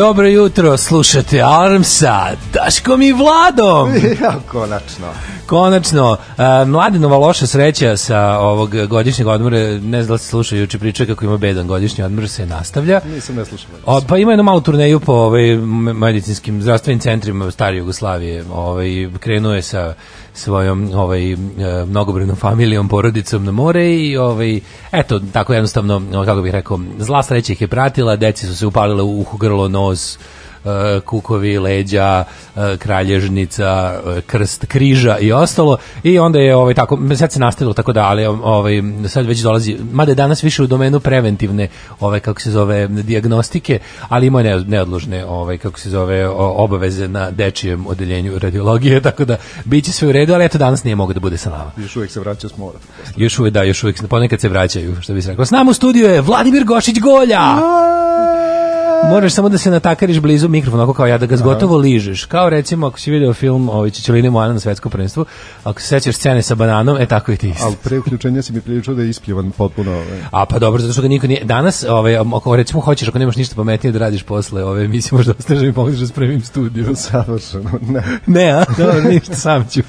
Dobro jutro, slušate Alarm sa Daškom i Vladom. Ja, konačno. Konačno, uh, Mladenova loša sreća sa ovog godišnjeg odmora, ne znam da li se slušao juče priča kako ima bedan godišnji odmor, se nastavlja. Nisam ne slušao. O, pa ima jednu malu turneju po ovaj, medicinskim zdravstvenim centrima stare Jugoslavije. Ovaj, krenuo je sa svojom ovaj, e, mnogobrojnom familijom, porodicom na more i ovaj, eto, tako jednostavno, kako bih rekao, zla sreća ih je pratila, deci su se upalile u grlo, nos, e, kukovi, leđa, e, kralježnica, e, krst, križa i ostalo. I onda je ovaj tako sad se nastavilo tako da ali ovaj sad već dolazi mada je danas više u domenu preventivne ovaj kako se zove dijagnostike ali ima ne, neodložne ovaj kako se zove obaveze na dečijem odeljenju radiologije tako da biće sve u redu ali eto danas nije mogao da bude sa nama. Još uvijek se vraća s mora. još uvek da još se- ponekad se vraćaju što bi se reklo. S nama u studiju je Vladimir Gošić Golja Moraš samo da se natakariš blizu mikrofona, onako kao ja, da ga zgotovo ližeš. Kao recimo, ako si video film ovaj, Čičelini Moana na svetskom prvenstvu, ako se sećaš scene sa bananom, e tako i ti isto. Ali pre uključenja si mi priličao da je ispljivan potpuno. ovaj. A pa dobro, zato što ga niko nije... Danas, ovaj, ako recimo hoćeš, ako nemaš ništa pametnije da radiš posle ove emisije, možda ostaneš da mi pomogneš da spremim studiju. Savršeno, ne. ne, a? Dobro, ništa, sam ću.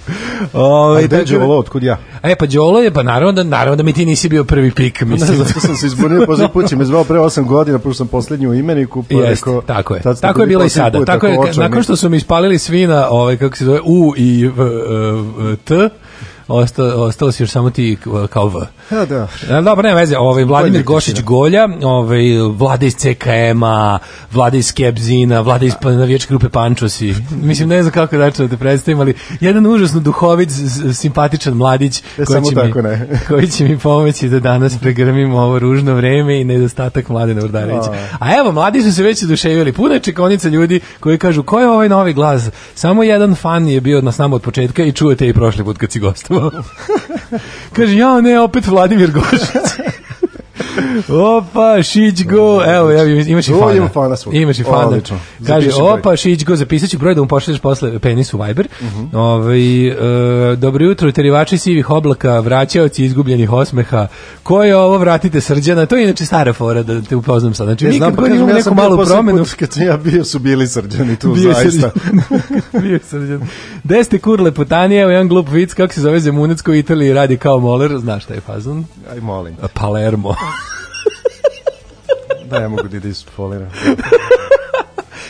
Ovaj, A gde je da- Đolo, otkud ja? E, pa Đolo je, pa naravno da, naravno da mi ti nisi bio prvi pik, Ne, mislim. zato sam se izbunio, posljednji put si me zvao pre 8 godina, pošto sam poslednji u imeniku, pa Jeste, rekao... tako je. Tako je bilo i sada. put Tako je, nakon što su mi ispalili svina, ovaj kako se zove U i v, e, e, T, ostalo, ostalo si još samo ti kao V. Ja, da. E, Dobro, ne veze, ovaj Vladimir Gošić? Golja, ovaj Vlada iz CKM-a, Vlada iz Kebzina, Vlada iz pa- navijačke grupe Pančosi. Mislim ne znam kako da ću da te predstavim, ali jedan užasno duhovit, simpatičan mladić E, koji će tako mi ne. koji će mi pomoći da danas pregrmimo ovo ružno vreme i nedostatak Mladena Urdarevića. A evo, mladi su se već oduševili. Puna je čekaonica ljudi koji kažu ko je ovaj novi glas? Samo jedan fan je bio na nama od početka i čujete i prošli put kad si gostovao. Kaže, ja ne, opet Vladimir Gošić. Opa, šić go. Evo, evo, imaš i fana. fana. Imaš i fana. Odlično. Kaže, opa, šić go, zapisat ću broj da mu pošalješ posle penis u Viber. Ovaj, e, dobro jutro, terivači sivih oblaka, vraćaoci izgubljenih osmeha. Ko je ovo, vratite srđana? To je inače stara fora da te upoznam sad. Znači, E, mi znam, kad pa god kažem, imamo ja neku malu promenu, put Kad sam ja bio, su bili srđani tu, Bio zaista. Bio srđan. Gde ste kur lepotanije, evo jedan glup vic, kako se zove Zemunac koji Italiji radi kao moler, znaš šta je fazon? Aj, molim. Palermo. Da, ja mogu da ide isfoliram.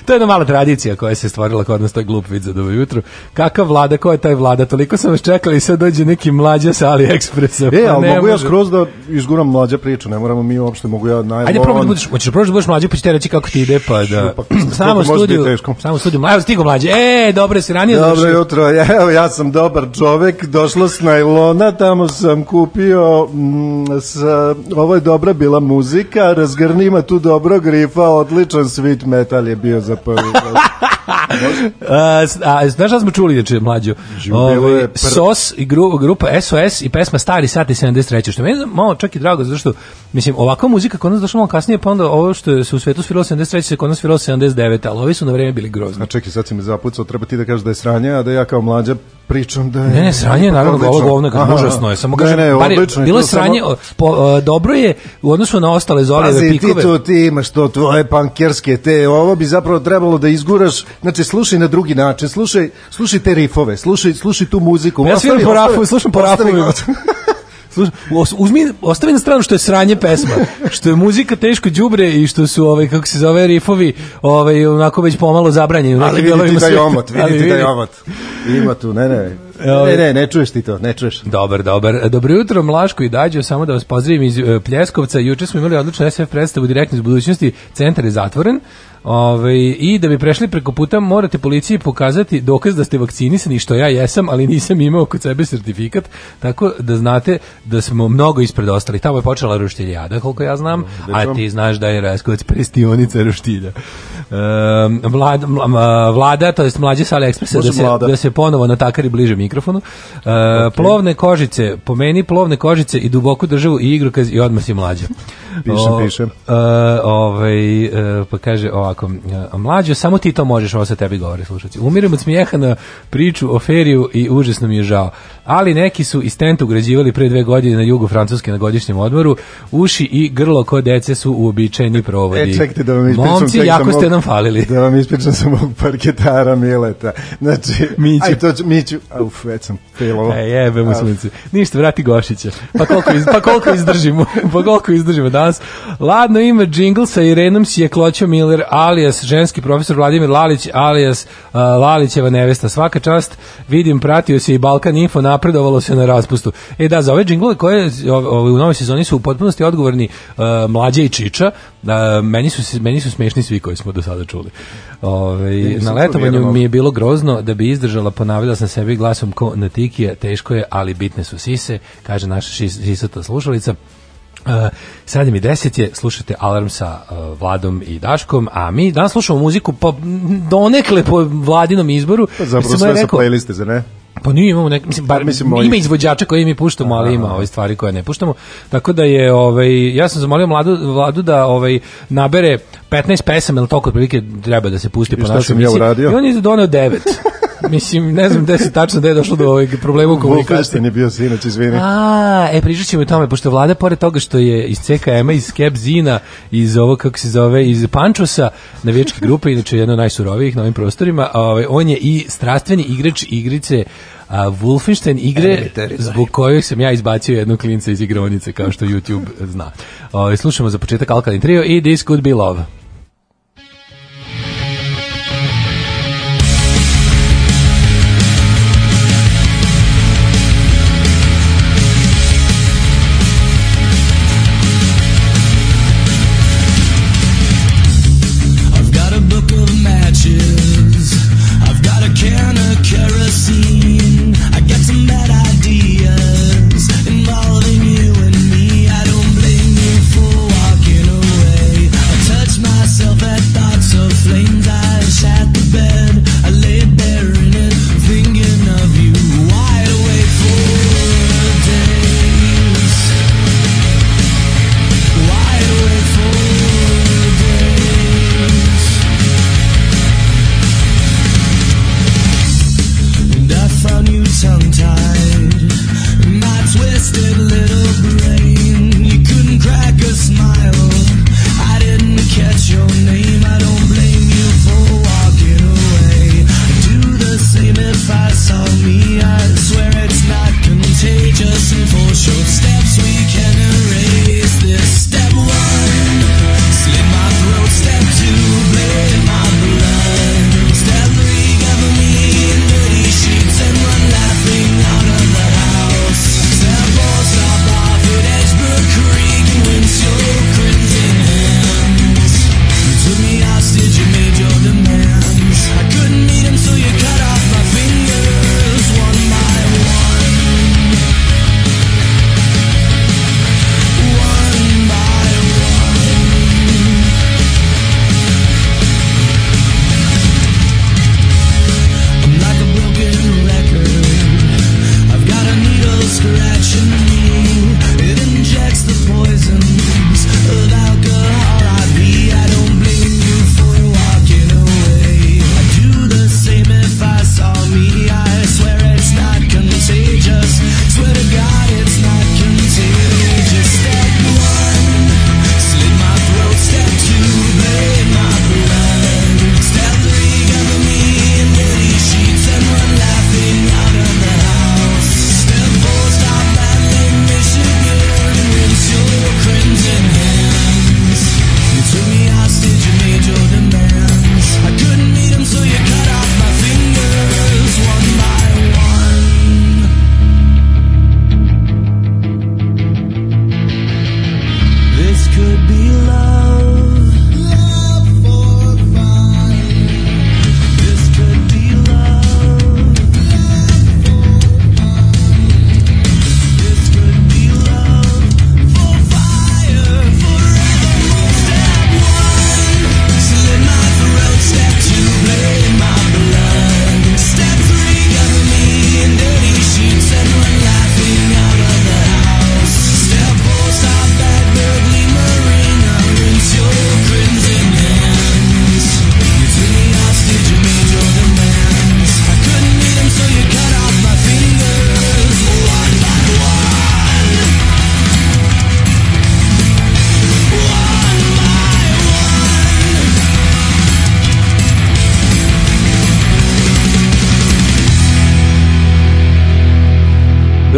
to je jedna mala tradicija koja se stvorila kod nas, to je glup vic za dobro jutro. Kakav vlada, ko je taj vlada? Toliko sam vas čekali i sad dođe neki mlađa sa AliExpressa. E, pa ali ne mogu ja skroz da izguram mlađa priču, ne moramo mi uopšte, mogu ja najlon. Ajde probaj da budeš, hoćeš da probaš da budeš mlađi pa ću ti reći kako ti ide pa da Pa, samo studiju, samo studiju. Evo stigo mlađi. E, dobro si ranije Dobro jutro, evo ja sam dobar čovek, došla s najlona, tamo sam kupio, mm, sa, ovo je dobra bila muzika, razgrni ima tu dobrog rifa, odličan sweet metal je bio za prvi. A, s- a znaš šta smo čuli inače mlađo? Ju, Ovaj, SOS i gru, grupa SOS i pesma Stari sat i 73. Što meni je malo čak i drago, zato što, mislim, ovakva muzika kod nas došla malo kasnije, pa onda ovo što se u svetu sviralo 73. se kod nas sviralo 79. Ali ovi su na vreme bili grozni. A čekaj, sad si me zapucao, treba ti da kažeš da je sranje, a da ja kao mlađa pričam da je... Ne, ne, sranje je naravno ovo govno, Aha. užasno je. Samo ne, kažem, ne, bar je- odlično bilo je samo- sranje, o, po, o, dobro je u odnosu na ostale zoreve Pazi, ti pikove. to ti imaš to tvoje pankerske te, ovo bi zapravo trebalo da izguraš, znači slušaj na drugi način, slušaj, slušaj te rifove, slušaj, slušaj tu muziku. Ja sviram po rafu, slušam po rafovima. Slušaj, uzmi, ostavi na stranu što je sranje pesma, što je muzika teško đubre i što su ovaj kako se zove rifovi, ovaj onako već pomalo zabranjeni Ali vidi delovima ti da je omot, Ali vidi da je omot. Ima tu, ne, ne. Ne, ne, ne čuješ ti to, ne čuješ. Dobar, dobar. Dobro jutro, Mlaško i Dađo, samo da vas pozdravim iz e, Pljeskovca. Juče smo imali odličnu SF predstavu direktno iz budućnosti, centar je zatvoren. Ove, I da bi prešli preko puta morate policiji pokazati dokaz da ste vakcinisani, što ja jesam, ali nisam imao kod sebe sertifikat, tako da znate da smo mnogo ispred ostalih. Tamo je počela roštiljada, koliko ja znam, a ti znaš da je Raskovac prestionica roštilja. Vlada, vlada, to jest mlađe sa AliExpressa, da se, mlada. da se ponovo natakari bliže mikrofonu. Uh, Plovne kožice, pomeni plovne kožice i duboku državu i igrokaz i odmah si mlađa. Pišem, O, pišem. Uh, ovaj, uh, pa kaže ovako, uh, mlađo, samo ti to možeš, ovo sa tebi govori, slušajci. Umiram od smijeha na priču o feriju i užasno mi je žao. Ali neki su iz tenta ugrađivali pre dve godine na jugu Francuske na godišnjem odmoru. Uši i grlo kod dece su uobičajeni provodi. E, čekajte da vam ispričam. Momci, jako ste nam falili. Da vam ispričam sa mog parketara Mileta. Znači, Miću. Aj, to ću, Miću. Uf, već sam pilovo. E, jebe mu sunce. Ništa, vrati Gošića. Pa koliko, iz, pa koliko izdržimo? pa koliko izdržimo danas? Ladno ime džingl sa Irenom Sjekloćom Miller, alias ženski profesor Vladimir Lalić, alias uh, Lalićeva nevesta. Svaka čast, vidim, pratio se i Balkan Info, napredovalo se na raspustu. E da, za ove džingle koje u novoj sezoni su u potpunosti odgovorni uh, Mlađe i Čiča, uh, meni, su, meni su smešni svi koji smo do sada čuli. Ove, na super, letovanju vjerujem. mi je bilo grozno da bi izdržala, ponavljala sam sebi glasom ko na tikije, teško je, ali bitne su sise, kaže naša šis- sisata slušalica. Uh, 7 i 10 je, slušate Alarm sa uh, Vladom i Daškom, a mi danas slušamo muziku pa donekle po Vladinom izboru. Pa Zapravo sve sa rekao- playliste, za ne? pa nije imamo nek, mislim, bar, mislim, ima izvođača koje mi puštamo, ali ima ove stvari koje ne puštamo. Tako da je, ovaj, ja sam zamolio mladu, vladu da ovaj, nabere 15 pesama, ili toliko otprilike treba da se pusti po šta našoj ja uradio? I on je doneo 9. Mislim, ne znam gde se tačno da je došlo do ovog problema u komunikaciji. Je bio sinoć, izvini. A, e, pričat ćemo o tome, pošto vlada, pored toga što je iz CKM-a, iz Skep Zina, iz ovo, kako se zove, iz Pančosa, navijačke grupe, inače jedna od najsurovijih na ovim prostorima, a, ovaj, on je i strastveni igrač igrice a, Wolfenstein igre zbog kojeg sam ja izbacio jednog klinca iz igronice, kao što YouTube zna. Ovaj, slušamo za početak Alkaline Trio i This Could Be Love.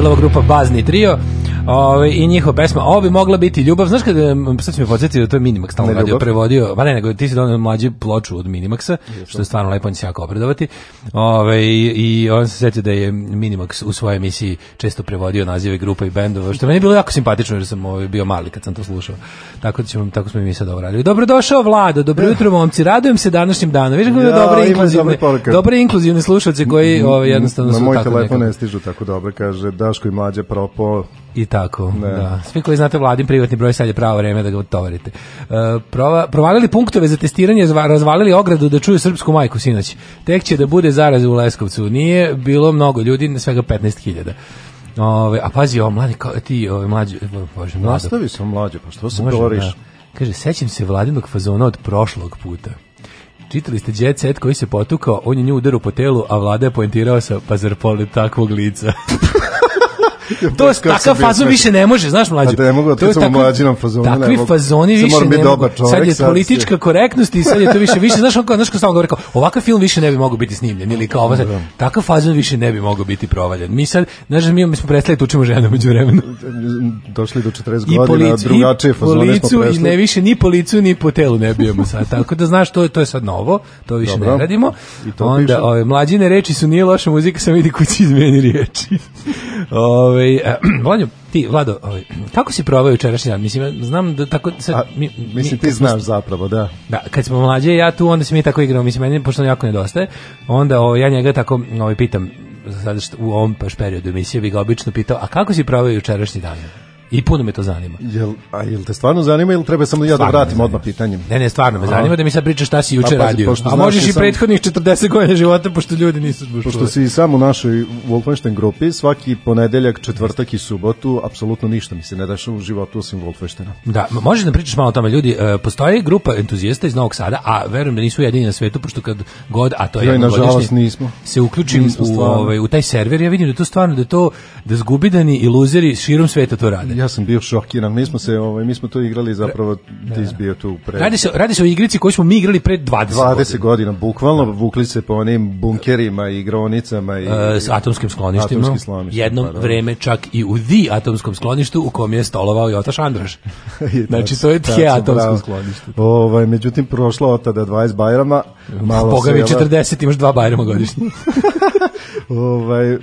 Bila ova grupa Bazni trio. Ove, i njihova pesma, ovo bi mogla biti ljubav. Znaš kada, sad si me podsjetio da to je Minimax stalno Ne radio, prevodio, pa ne, nego ti si donio mlađu ploču od Minimaxa, što je stvarno lepo, on će se jako obradovati. Ove, i, I on se sjetio da je Minimax u svojoj emisiji često prevodio nazive grupa i bendova, što meni je bilo jako simpatično jer sam ovaj, bio mali kad sam to slušao. Tako, da ćemo, tako smo i mi sad ovo radili. Dobrodošao Vlado, dobro jutro momci, radujem se današnjim danom. Viš kako Ja, dobre ima inkluzivne, dobre inkluzivne slušalce koji ovaj, jednostavno Na su moj tako telefon nekako- ne stižu tako dobro, kaže Daško i mlađe propo. I tako, Ne. da. Svi koji znate vladin privatni broj, sad je pravo vreme da ga tovarite. E, prova, provalili punktove za testiranje, zva- razvalili ogradu da čuju srpsku majku sinoć. Tek će da bude zaraze u Leskovcu. Nije bilo mnogo ljudi, svega 15.000. Ove, a pazi, ovo mladi, kao, ti, ove, mlađi, bože, mlado. Nastavi sam mlađe, pa što se Može, boriš? da. Kaže, sećam se vladinog fazona od prošlog puta. Čitali ste Jet Set koji se potukao, on je nju udaru po telu, a vlada je poentirao sa, pa zar pored takvog lica. to je Kako takav sam bio fazon više ne može, znaš mlađe. A ne mogu, od To je sam tako- mlađinom fazonu, Takvi fazoni više ne mogu. sad je politička korektnost i sad je to više, više, znaš, on kao, znaš, kao samo govori kao, ovakav film više ne bi mogao biti snimljen, ili kao, ovo, sad, takav fazon više ne bi mogao biti provaljen. Mi sad, znaš, mi, mi smo prestali tučimo žene među vremenu Došli do 40 i po godina, drugačije fazone smo licu i prešli. ne više ni po licu ni po telu ne bijemo sad. Tako da znaš to je to je sad novo, to više Dobro. ne radimo. I to Onda ove mlađine reči su nije loša muzika, samo vidi kući izmeni riječi. Ovaj e, Vlado, ti Vlado, ovaj kako si proveo jučerašnji dan? Mislim znam da tako sad, A, mi, mislim, mi- ti kad smo- znaš zapravo, da. da, kad smo mlađe i ja tu, onda se mi tako igramo, mislim, meni pošto jako nedostaje, onda o, ja njega tako ovaj, pitam, što, u ovom baš periodu emisije bi ga obično pitao, a kako si proveo jučerašnji dan? I puno me to zanima. Jel, a jel te stvarno zanima ili treba samo ja da vratim odmah pitanjem? Ne, ne, stvarno me zanima da mi sad pričaš šta si juče Pa, radio. pošto A možeš i i sam- prethodnih 40 godina života, pošto ljudi nisu baš Pošto si sam u našoj Wolfenstein grupi, svaki ponedeljak, četvrtak i subotu, apsolutno ništa mi se ne dešava u životu osim Wolfensteina. Da, možeš da pričaš malo o tome, ljudi, e, postoji grupa entuzijasta iz Novog Sada, a verujem da nisu jedini na svetu, pošto kad god, a to je jednogodišnje, nažalost, nismo. se uključim Nismo u, ovaj, u taj server, ja vidim da to stvarno, da to, da zgubidani i luzeri širom sveta to rade. Ja sam bio šokiran, mi smo se, ovaj, mi smo to igrali zapravo, ti si bio tu pre Radi se, radi se o igrici koju smo mi igrali pre 20, 20 godina, bukvalno vukli se po onim bunkerima i igronicama i E, s atomskim skloništima. Atomskim skloništima, Jednom pa da. vreme čak i u The atomskom skloništu u kom je stolovao i Otaš Andraš. Znači, to je tje atomsko sklonište. Ovaj, međutim, prošlo od tada 20 bajrama, malo Boga mi sela. 40, imaš dva bajrama godišnje. Ovaj,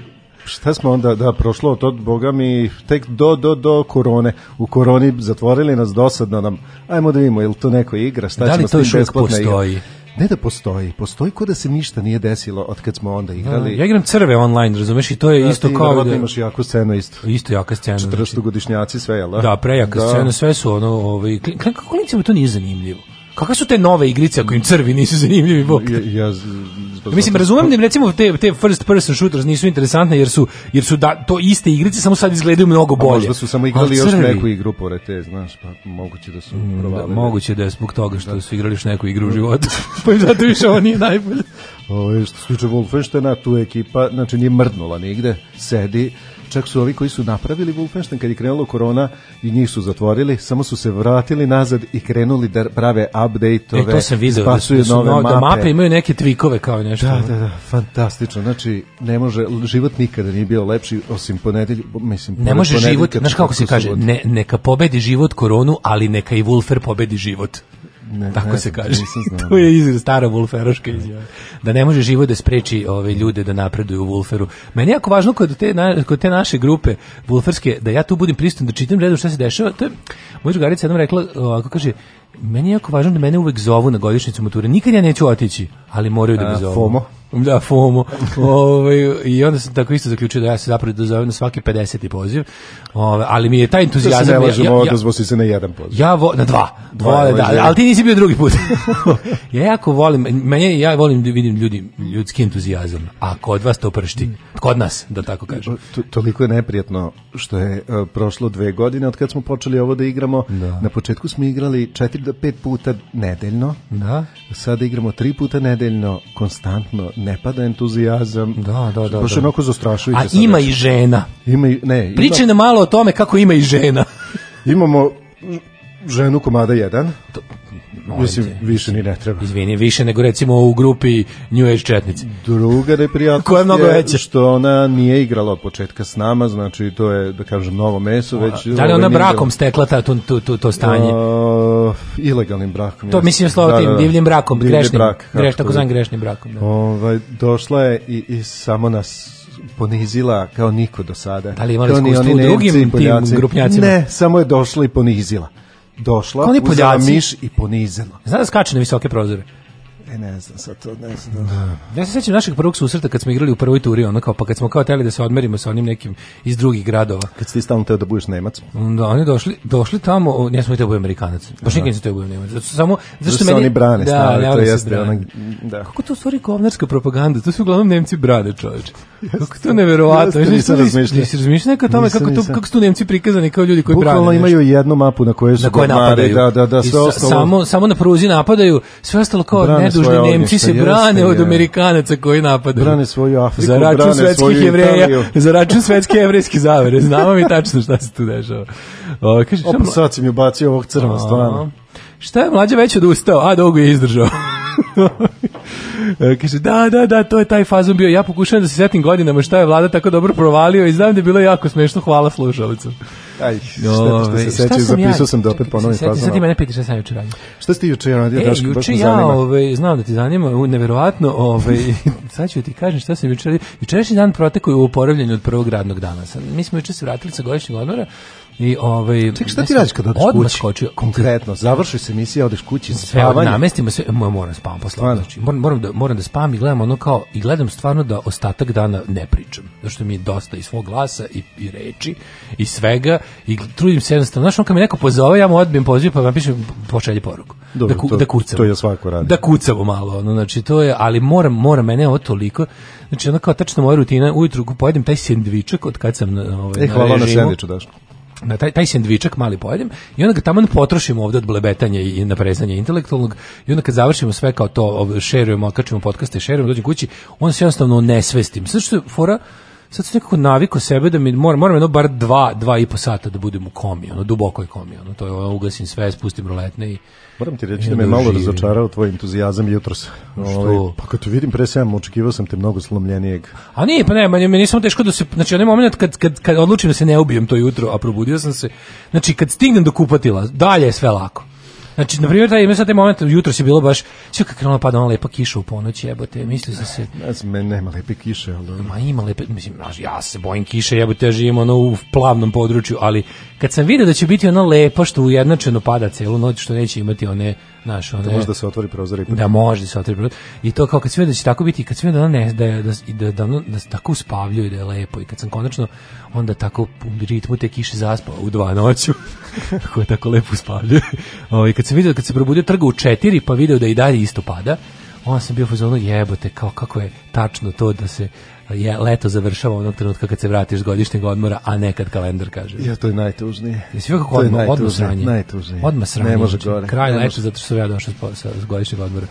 šta smo onda, da, prošlo od od Boga mi tek do, do, do korone. U koroni zatvorili nas dosadno nam. Ajmo da vidimo, je li to neko igra? Šta Da ćemo s tim besplatna igra? postoji? Ne da postoji, postoji ko da se ništa nije desilo od kad smo onda igrali. ja igram crve online, razumeš, i to je Da, isto ti kao da, imaš jaku scenu isto. isto jaka scena. znači. 40 godišnjaci sve, jel da? Da, prejaka Da. scena, sve su ono, ovaj, kako klincima to nije zanimljivo? Kakve su te nove igrice ako im crvi nisu zanimljivi? Te? Ja, ja, zbog- Mislim, razumem da im recimo te, te first person shooters nisu interesantne jer su, jer su da, to iste igrice, samo sad izgledaju mnogo A bolje. možda su samo Ali igrali još neku igru pored te, znaš, pa moguće da su Da, provalili. moguće da je zbog toga što su igrali još neku igru u životu. pa im zato više ovo nije najbolje. Ovo, što se tiče Wolfensteina, tu ekipa, znači nije mrdnula nigde, sedi, čak su ovi koji su napravili Wolfenstein kad je krenula korona i njih su zatvorili, samo su se vratili nazad i krenuli da prave update-ove, E, to sam video, da, su, da, su nove no- mape. da mape imaju neke tvikove kao nešto. Da, da, da, fantastično. Znači, ne može, život nikada nije bio lepši osim ponedelj, mislim, Ne može život, znaš kako se kaže, ne, neka pobedi život koronu, ali neka i Wolfer pobedi život. Ne, Tako ne se kaže. to je izraz stara Wolferoška izjava. Da ne može život da spreči ove ljude da napreduju u Wolferu. Meni je jako važno kod te, na, kod te naše grupe Wolferske da ja tu budem prisutan da čitam redu šta se dešava. To je, moja drugarica jednom rekla, ovako kaže, meni je jako važno da mene uvek zovu na godišnjicu mature. Nikad ja neću otići, ali moraju da me zovu. FOMO? Da, FOMO. Ovaj, I onda sam tako isto zaključio da ja se zapravo dozovem na svaki 50. poziv. Ovaj, ali mi je taj Da se entuzijazam... ne lažemo, ja- ja- se na jedan poziv. ja vo, na dva. Ovaj da, ali ti nisi bio drugi put. ja jako volim, meni ja volim da vidim ljudi ljudski entuzijazam. A kod vas to pršti. Kod nas, da tako kažem. To, toliko je neprijatno što je uh, prošlo dve godine od kad smo počeli ovo da igramo. Da. Na početku smo igrali četiri do pet puta nedeljno. Da. Sada igramo tri puta nedeljno, konstantno, ne pada entuzijazam. Da, da, da, Baš da. onako zastrašujuće. A ima i žena. Ima i, ne, ima, Pričaj nam malo o tome kako ima i žena. imamo ženu komada jedan. Molim Mislim, te. više ni ne treba. Izvini, više nego recimo u grupi New Age četnici. Druga neprijatnost Koja je mnogo veća. što ona nije igrala od početka s nama, znači to je, da kažem, novo meso, već... Da li ovaj, ona nije brakom stekla ta, to, to, to, to stanje? Uh, ilegalnim brakom. To jeste. mislim slovo tim divljim brakom, Divlji grešnim, brak, greš, tako zvan bi- grešnim brakom. Da. Ovaj, došla je i, i samo nas ponizila kao niko do sada. Da li imali iskustvo u drugim Nemci tim grupnjacima? Ne, samo je došla i ponizila. Došla, uzela miš i ponizila. Zna da skače na visoke prozore? E, ne znam, sad to ne znam. Ja se sećam našeg prvog susreta kad smo igrali u prvoj turi, ono kao, pa kad smo kao teli da se odmerimo sa onim nekim iz drugih gradova. Kad si ti stalno teo da budeš Nemac. Da, oni došli, došli tamo, ja sam teo da budem Amerikanac. Baš nikad nisam teo da budem Nemac. Zato, samo, zato što se meni... oni brane da, ne to jeste brane. onak- da. Kako to stvari kovnarska propaganda? To su uglavnom Nemci brane, čoveče. Kako to neverovatno. Jeste, nisam razmišljao. Nisi razmišljao nekad o tome Nisam, kako, to, nisam. kako su tu Nemci prikazani kao ljudi koji Bukvalno brane nešto. imaju jednu mapu na kojoj su na koje napadaju. Da, da, da, sve ostalo. Samo, samo na pruzi napadaju, sve ostalo kao Brane nedužni Nemci se brane od. Amerikanaca koji napadaju. Brane svoju Afriku, za račun brane svetskih jevreja, za račun svetske jevrejske zavere. Znamo mi tačno šta se tu dešava. O, kaže, Opa, sad si mi ubacio ovog crva, stvarno. Šta je mlađa već odustao, a dugo je izdržao. E, Kaže, da, da, da, to je taj fazon bio. Ja pokušavam da se setim godinama šta je vlada tako dobro provalio i znam da je bilo jako smešno, hvala slušalicom. Aj, šteta što se šta sećaš, sam ja- zapisao sam da opet ponovim se setim, Sad ti fazon. mene pitaš šta sam juče radio. Šta si ti juče radio, E, Daško, baš juče ja, ovaj, znam da ti zanima, u, neverovatno, ovaj, sad ću ti kažem šta sam juče radio. Jučerašnji dan protekao je u oporavljanju od prvog radnog dana. Sad, mi smo juče se vratili sa godišnjeg odmora i ovaj Ček, šta ti radiš kad odeš kući? skočio. Konkretno, završi se emisija, odeš kući, spavanje. namestimo mo- moram spavam posle znači moram, moram da moram da spavam i gledam ono kao i gledam stvarno da ostatak dana ne pričam zato što mi je dosta i svog glasa i, i reči i svega i trudim se jednostavno znaš on kad me neko pozove ja mu odbijem poziv pa vam pišem pošalji poruku Dobro, da, ku, to- da kucam to je svako radi. da kucamo malo ono znači to je ali moram moram mene ovo toliko znači ono kao tačno moja rutina ujutru pojedem taj sendvičak od kad sam na ovaj E, hvala na režimu sendviču. Na taj, taj sendvičak mali pojedem i onda ga tamo potrošimo ovde od blebetanja i naprezanja intelektualnog i onda kad završimo sve kao to šerujemo, okačimo podcaste, šerujemo, dođem kući, onda se jednostavno nesvestim. Sad što je fora, sad sam nekako naviko sebe da mi moram, moram jedno bar dva, dva i po sata da budem u komi, ono, dubokoj komi, ono, to je ono, ugasim sve, spustim roletne i Moram ti reći da me onda malo razočarao tvoj entuzijazam jutros. Ovaj, pa kad te vidim pre 7, očekivao sam te mnogo slomljenijeg. A nije, pa ne, meni, meni je samo teško da se, znači onaj moment kad, kad, kad odlučim da se ne ubijem to jutro, a probudio sam se, znači kad stignem do kupatila, dalje je sve lako. Znači, na primjer, taj, sad taj moment, jutro je bilo baš, sve kako krenula pada ona lepa kiša u ponoć, jebote, mislio sam se, Ne znam, nema lepe kiše, ali... ma ima lepe, mislim, ja se bojim kiše, jebote, ja živim ono u plavnom području, ali kad sam vidio da će biti ono lepo što ujednačeno pada celu noć, što neće imati one, znaš, one... Možda se otvori prozor i Da može se otvori prozor. I to kao kad sve da će tako biti, kad sve da ono ne da da i da da, ono- da se tako uspavljuje i da je lepo i kad sam konačno onda tako u ritmu te kiše zaspao u dva noću. Kako je tako lepo uspavljuje. Ovaj kad sam video kad se probudio trga u 4 pa video da i dalje isto pada. Onda sam bio u fazonu jebote kao kako je tačno to da se je leto završava onog trenutka kad se vratiš s godišnjeg odmora, a ne kad kalendar kaže. Ja, to je najtužnije. Jesi kako odmah, odmah sranje? najtužnije. Odmah sranje. Ne može znači, gore, Kraj može. zato što sam ja došao sa, s godišnjeg odmora.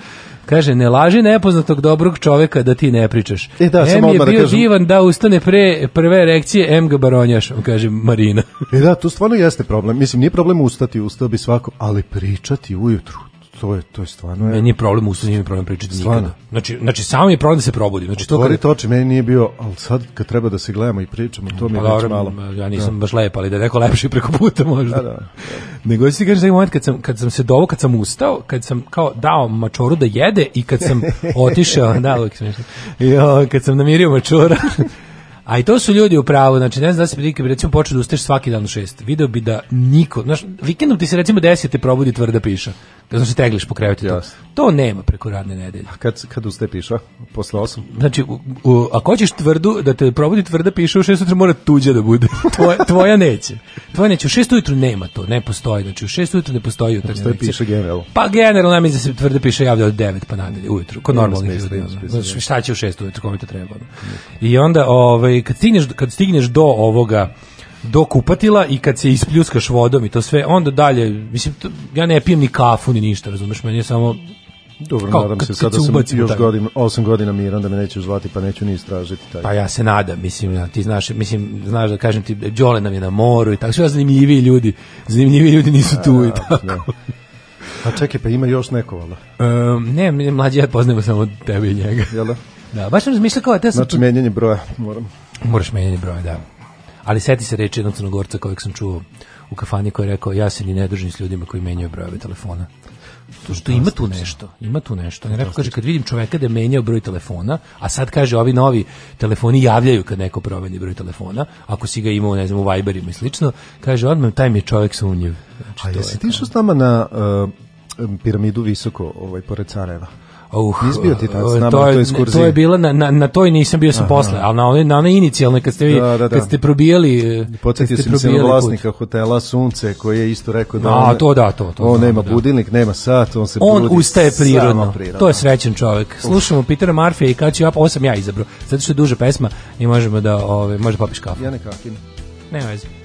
Kaže, ne laži nepoznatog dobrog čoveka da ti ne pričaš. E, da, M je da bio kažem- divan da ustane pre prve reakcije, M ga baronjaš, kaže Marina. E da, to stvarno jeste problem. Mislim, nije problem ustati, ustao bi svako, ali pričati ujutru, to je, to je stvarno... Meni je problem nije mi problem pričati Stvarno? nikada. Znači, znači, samo je problem da se probudim. Znači, to kad, oči, meni nije bio, ali sad kad treba da se gledamo i pričamo, to mi Pa je dobro, malo. ja nisam baš lep, ali da je neko lepši preko puta možda. Da, da, da. Nego ti kažem taj moment kad sam, kad sam se dovo, kad sam ustao, kad sam kao dao mačoru da jede i kad sam otišao, da, uvijek smiješno, I, o, kad sam namirio mačora, A i to su ljudi u pravu, znači ne znam da se prilike bi recimo počeo da ustaješ svaki dan u šest. Video bi da niko, znaš, vikendom ti se recimo desete probudi tvrda piša. Kad se tegliš po krevetu. To. To nema preko radne nedelje. Kad, kad ustepiš, a? Posle osam? Znači, u, u, ako hoćeš tvrdu, da te probudi tvrda piša u šest ujutru mora tuđa da bude. Tvoja, tvoja neće. Tvoja neće. U šest ujutru nema to, ne postoji. Znači, u šest ujutru ne postoji jutarnja Postoji piše generalno. Pa generalno ja mislim da se tvrda piše javlja od 9 pa nadalje ujutru, kod normalnih ljudi. Znači, šta će u 6 ujutru, kome to treba? I onda ovaj kad stigneš kad stigneš do ovoga do kupatila i kad se ispljuskaš vodom i to sve, onda dalje, mislim, to, ja ne pijem ni kafu ni ništa, razumeš, meni je samo Dobro, Kao, nadam se sada se sam još godina, osam godina miran da me nećeš zvati, pa neću ni istražiti taj. Pa ja se nadam, mislim, ja, ti znaš, mislim, znaš da kažem ti, Đole nam je na moru i tako, sve zanimljiviji ljudi, zanimljiviji ljudi nisu tu i tako. Da. A čekaj, pa ima još neko, vala. Um, ne, mlađi ja poznajemo samo tebe i njega. Jel da? Da, baš sam razmišljao kao, te sam Znači, menjanje broja, moram. Moraš menjati broj, da. Ali seti se reči jednog crnogorca kojeg sam čuo u kafani koji je rekao ja se ni ne družim s ljudima koji menjaju brojeve telefona. To što ima tu nešto, ima tu nešto. On je rekao, kaže, kad vidim čoveka da je menjao broj telefona, a sad kaže, ovi novi telefoni javljaju kad neko promeni broj telefona, ako si ga imao, ne znam, u Viberima i slično, kaže, odmah taj mi je čovek sumnjiv. Znači, A jesi je ti išao s nama na uh, piramidu visoko, ovaj, pored Sarajeva? Uh, Nisi bio ti tad s nama to na toj ekskurziji? To je bila, na, na, na toj nisam bio sam posle, ali na onoj, na onoj inicijalnoj kad ste, vi, Da, da, da. kad ste probijali... Podsjetio ste sam se na vlasnika hotela Sunce koji je isto rekao da A, on, to da, to, to on nema da. budilnik, nema sat, on se On budi ustaje prirodno. prirodno. To je srećan čovjek. Slušamo Petera Marfija i kad ću ja, ovo sam ja izabrao. Zato što je duža pesma i možemo da, ove, može popiš kafu. Ja nekakim. Nema veze.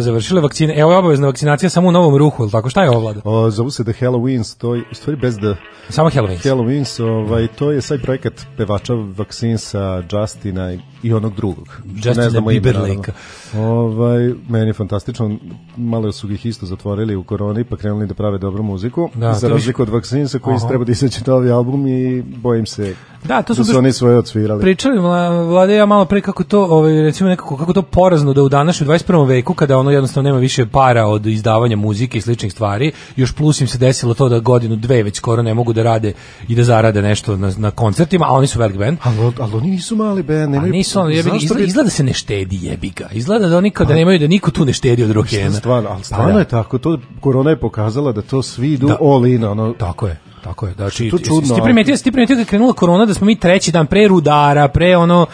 Opa, završile vakcine. Evo je obavezna vakcinacija samo u novom ruhu, ili tako? Šta je ovo, Vlada? O, zovu se The Halloweens, to je, u stvari bez The Samo Halloween. Halloweens, ovaj, to je sad projekat pevača vakcinsa Justina i onog drugog. Justina Ne znamo Bieberlake. Ovaj, meni je fantastično, malo su ih isto zatvorili u koroni, pa krenuli da prave dobru muziku, Da, za razliku od vakcinsa koji Aha. treba da izaći novi album i bojim se Da, to su da su oni svoje odsvirali. Pričali vlade ja malo pre kako to, ovaj recimo nekako kako to porazno da u današnjem 21. veku kada ono jednostavno nema više para od izdavanja muzike i sličnih stvari, još plus im se desilo to da godinu dve već skoro ne mogu da rade i da zarade nešto na, na koncertima, a oni su velik band. Ali, ali oni nisu mali band, A nemaju... nisu ono, jebi, izgleda, bi- izgleda da se ne štedi jebi ga. Izgleda da oni kao da nemaju da niko tu ne štedi od rokena. Stvarno, ali Pa stvarno da. je tako, to korona je pokazala da to svi idu Da. all in, ono, Tako je. Tako je. Znači, To čudno, ti primetio, si ti primetio da je krenula korona da smo mi treći dan pre rudara, pre ono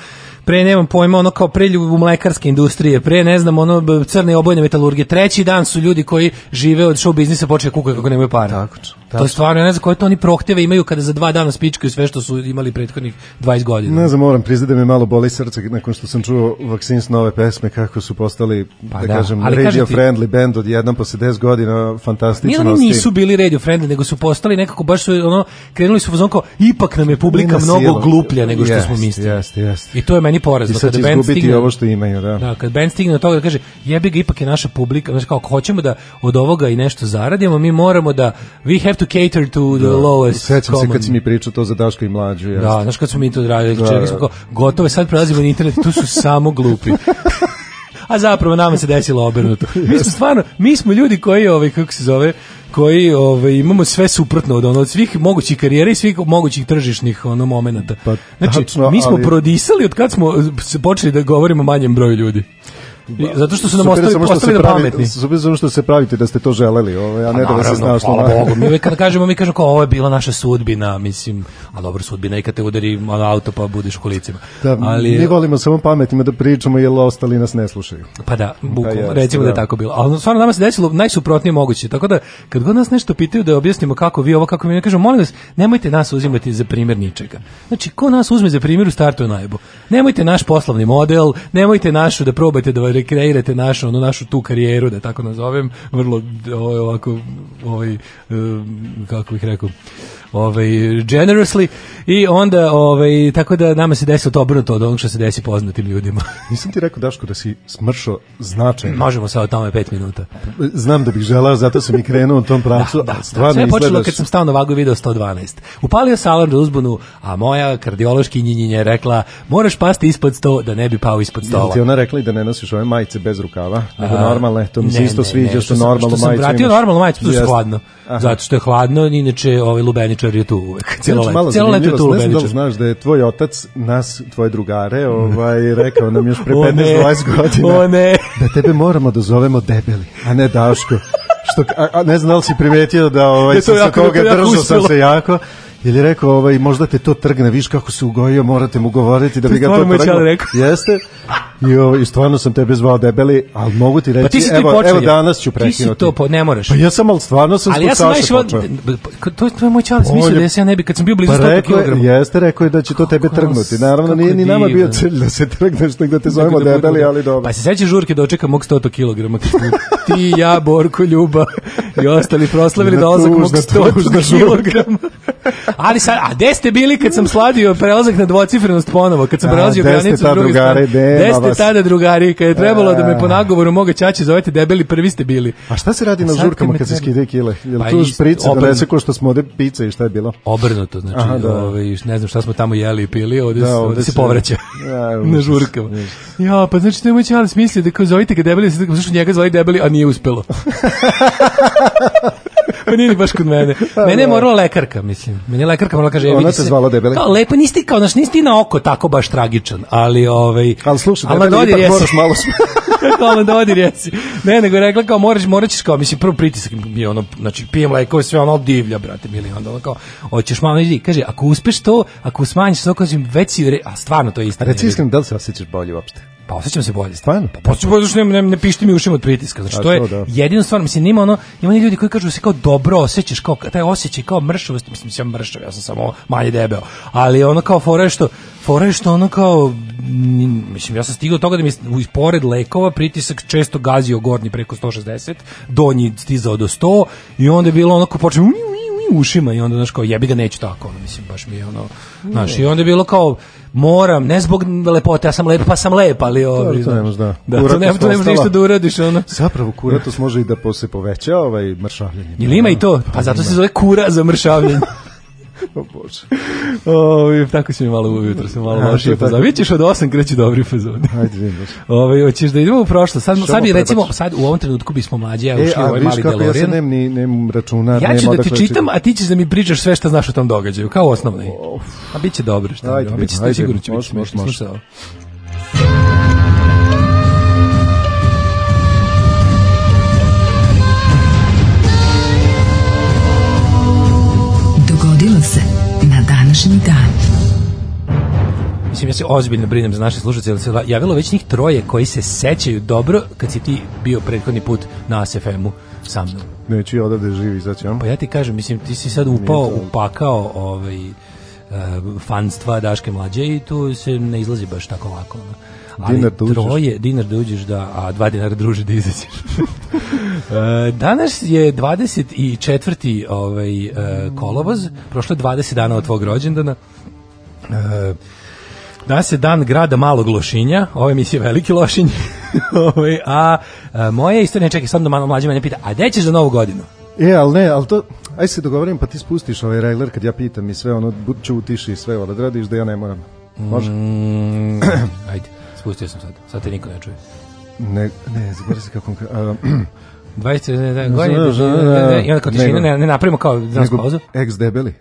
pre nemam pojma, ono kao pre u mlekarske industrije, pre ne znam, ono crne obojne metalurgije. Treći dan su ljudi koji žive od show biznisa počeli kukaju kako nemaju para. Tako, To je stvarno, ja ne znam koje to oni prohteve imaju kada za dva dana spičkaju sve što su imali prethodnih 20 godina. Ne znam, moram priznati da me malo boli srce nakon što sam čuo Vaccines nove pesme, kako su postali, Pa da, da, kažem, ali radio ti- friendly band od jedan posle 10 godina, Nije fantastično. oni nisu bili radio friendly, nego su postali nekako baš su ono krenuli su u fazon kao ipak nam je publika mnogo gluplja nego što smo mislili. Jeste, jeste. I to je meni I porazno sad će izgubiti stigne ovo što imaju, da. Da, kad band stigne do toga da kaže jebi ga ipak je naša publika, znači kao ako hoćemo da od ovoga i nešto zaradimo, mi moramo da we have to cater to the lowest Sećam se kad si mi pričao to za Daška i mlađu. Jeste. Da, znaš kad smo mi to radili, Da, čekali da. smo kao, gotovo sad prelazimo na internet, tu su samo glupi. A zapravo nama se desilo obrnuto. Mi smo stvarno, mi smo ljudi koji, ovaj, kako se zove, koji ovaj, imamo sve suprotno od ono, od svih mogućih karijera i svih mogućih tržišnih ono momenata. Pa, znači, tačno, mi smo ali- prodisali od kad smo se počeli da govorimo o manjem broju ljudi. I, zato što su nam ostali, samo što ostali se da pravi- pametni. Super samo što se pravite da ste to želeli, ovaj, a ne da vas se Naravno, snašlo. hvala Bogu. Mi kada kažemo, mi kažemo kao ovo je bila naša sudbina, mislim, a dobro sudbina i kad te udari ono, auto pa budeš u kolicima. Da, ali, mi volimo samo pametnima da pričamo, jer ostali nas ne slušaju. Pa da, bukvalno, jeste, recimo da je da. tako bilo. Ali stvarno nama se desilo najsuprotnije moguće. Tako da, kad god nas nešto pitaju da objasnimo kako vi ovo, kako mi ne kažemo, molim vas, nemojte nas uzimati za primjer ničega. Znači, ko nas uzme za primjer u startu je najbo. Nemojte naš poslovni model, nemojte našu da probate da rekreirate našu, ono, našu tu karijeru, da tako nazovem, vrlo ovaj, ovako, ovaj, um, kako bih rekao, ovaj generously i onda ovaj tako da nama se desilo to obrnuto od onog što se desi poznatim ljudima. Nisam ti rekao, Daško, da si smršao značajno. Možemo sad o tome 5 minuta. Znam da bih želao, zato sam i krenuo u tom pravcu, Da, da, stvarno Sve je počelo izgledaš... kad sam stao na vagu i video 112. Upalio sam alarm za uzbunu, a moja kardiološki njinjinja je rekla moraš pasti ispod 100 da ne bi pao ispod Jel stola. ti ona rekla i da ne nosiš ove majice bez rukava, nego normalne, to mi se isto sviđa što sam- normalno što sam majicu vratio imaš. normalnu majicu, tu je hladno. Zato što je hladno, inače ovaj lubeničar je tu uvek. Cijelo Inače, leto, malo cijelo leto je tu znam da znaš da je tvoj otac nas, tvoje drugare, ovaj, rekao nam još pre O ne, 15-20 godina o ne. da tebe moramo da zovemo debeli, a ne Daško. Što, a, a ne znam da li si primetio da ovaj, sam se toga držao sam se jako, Ili je rekao, ovaj, možda te to trgne, viš kako se ugojio, morate mu govoriti da bi ga to ćale rekao. Jeste? I, ovaj, I stvarno sam tebe zvao debeli, ali mogu ti reći, Pa ti si evo, evo danas ću Ti prekinuti. si to, po, ne moraš. Pa ja sam, ali stvarno sam Ali ja sam počeo. to to je moj čale smislio je- da ja se ja ne bi kad sam bio blizu Pa 100 rekao je, kg. jeste, rekao je da će to tebe trgnuti. Naravno, nije ni nama bio cilj da se trgneš, nego da te zovemo da debeli, ali dobro. Pa se sećaš žurke dočeka mog 100 kg ti, ja, Borko, Ljuba i ostali proslavili dolazak mog tužna, 100 tužna žurka. kg. Ali sad, a gde ste bili kad sam sladio prelazak na dvocifrenost ponovo, kad sam prelazio granicu druge strane? Gde ste tada drugari, kad je trebalo da me A. po nagovoru moga ćaće zovete debeli, prvi ste bili. A šta se radi na žurkama kad se skide kile? Jel Pa tu šprice donese ko što smo ovde pice i šta je bilo? Obrnuto, znači, Aha, da. ovaj, ne znam šta smo tamo jeli i pili, ovde, Da, se, ovde se se- povraća na žurkama. Ja, pa znači to je moj čale smislio da kao zovite ga debeli, zašto njega zvali debeli, a nije uspelo. pa nije ni baš kod mene. Mene je morala lekarka, mislim. Mene je lekarka morala kaže, Ona vidi te se- zvala debeli? Kao, lepo, nisi ti kao, znaš, nisi ti na oko tako baš tragičan, ali ovaj... Ali slušaj, ali debeli dodir ipak moraš malo kao na dodir jesi. Ne, nego je rekla kao moraš, morat ćeš kao, mislim, prvo pritisak je ono, znači, pijem lekove, sve ono divlja, brate, mili, onda ono kao, hoćeš malo, idi, kaže, ako uspeš to, ako smanjiš to, kažem, već si, u re- a stvarno to je istina. Reci iskreno, da li se osjećaš bolje uopšte? Pa osjećam se bolje. Stvarno? Pa osjećam bolje, što ne, ne, ne pišti mi ušima od pritiska. Znači, A to je to da. jedino stvarno, mislim, nima ono, ima oni ljudi koji kažu da se kao dobro osjećaš, kao taj osjećaj kao mršavost, mislim, sam mršav, ja sam samo manje debeo, ali ono kao fora je što, fora je što ono kao, mislim, ja sam stigao do toga da mi pored lekova pritisak često gazio gornji preko 160, donji stizao do 100 i onda je bilo ono kao počeo u ušima i onda znaš kao jebi ga neću tako ono mislim baš mi je ono znaš i onda je bilo kao moram ne zbog lepote ja sam lep pa sam lep ali ovaj to ne znaš. možeš, da. da to ne, to ne ostala. ništa da uradiš ono Zapravo, kuratos može i da se poveća ovaj mršavljenje. Ili ima i to, pa zato se zove kura za mršavljenje. O Bože. Ovi, tako si mi malo ujutro, sam malo lošije fazon. Vidjet ćeš od 8 kreći dobri fazon. Ajde, vidim. Ove, hoćeš da idemo u prošlost. Sad, Što sad bi recimo, sad u ovom trenutku bismo mlađi, ja E, ušli u a ovaj mali kako ja DeLorean. nemam ni nemam računar, Ja ću da ti odakle čitam, a ti ćeš da mi pričaš sve što znaš o tom događaju, kao osnovno. A bit će dobro, šta? Ajde, a bit će ajde, sigurno će biti može, može, smešno. može. Slušaj ovo. Današnji dan. mislim ja se ozbiljno brinem za naše slušatelje, jer se javilo već njih troje koji se sećaju dobro kad si ti bio prethodni put na ASFM-u sa mnom. Neću ja odavde živi izaći? Pa ja ti kažem, mislim, ti si sad upao, upakao ovaj, uh, fanstva Daške mlađe i tu se ne izlazi baš tako lako. ono. Ali Dinar da uđeš. troje, dinar da uđeš, da, a dva dinara druže da izađeš. E, Danas je 24. Ovaj, e, kolovoz, prošlo je 20 dana od tvog rođendana. E, Danas je dan grada Malog Lošinja, ovo je emisija Veliki Lošinj, ovaj, a, a moja istorija, čekaj, sam da malo mlađe mene pita, a gde ćeš za novu godinu? E, ali ne, ali to, aj se dogovorim, pa ti spustiš ovaj regler kad ja pitam i sve ono, bud ćutiš i sve odradiš da ja ne moram. Može? Mm, ajde, spustio sam sad, sad te niko ne čuje. Ne, ne, zaboravim se kako... a, 20 ne, ne, godine, ne, ne, i onda kao tišina, ne, ne napravimo kao danas pauzu. ex debeli.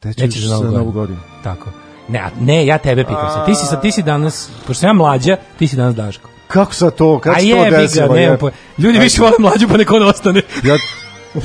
Te Nećeš ćeš za novu godinu. Tako. Ne, ne, ja tebe pitam se. Ti si, sad, ti si danas, pošto sam ja mlađa, ti si danas Daško. Kako sad to? Kako se to desilo? je? po... Ljudi više vole mlađu, pa neko ne ostane. Ja...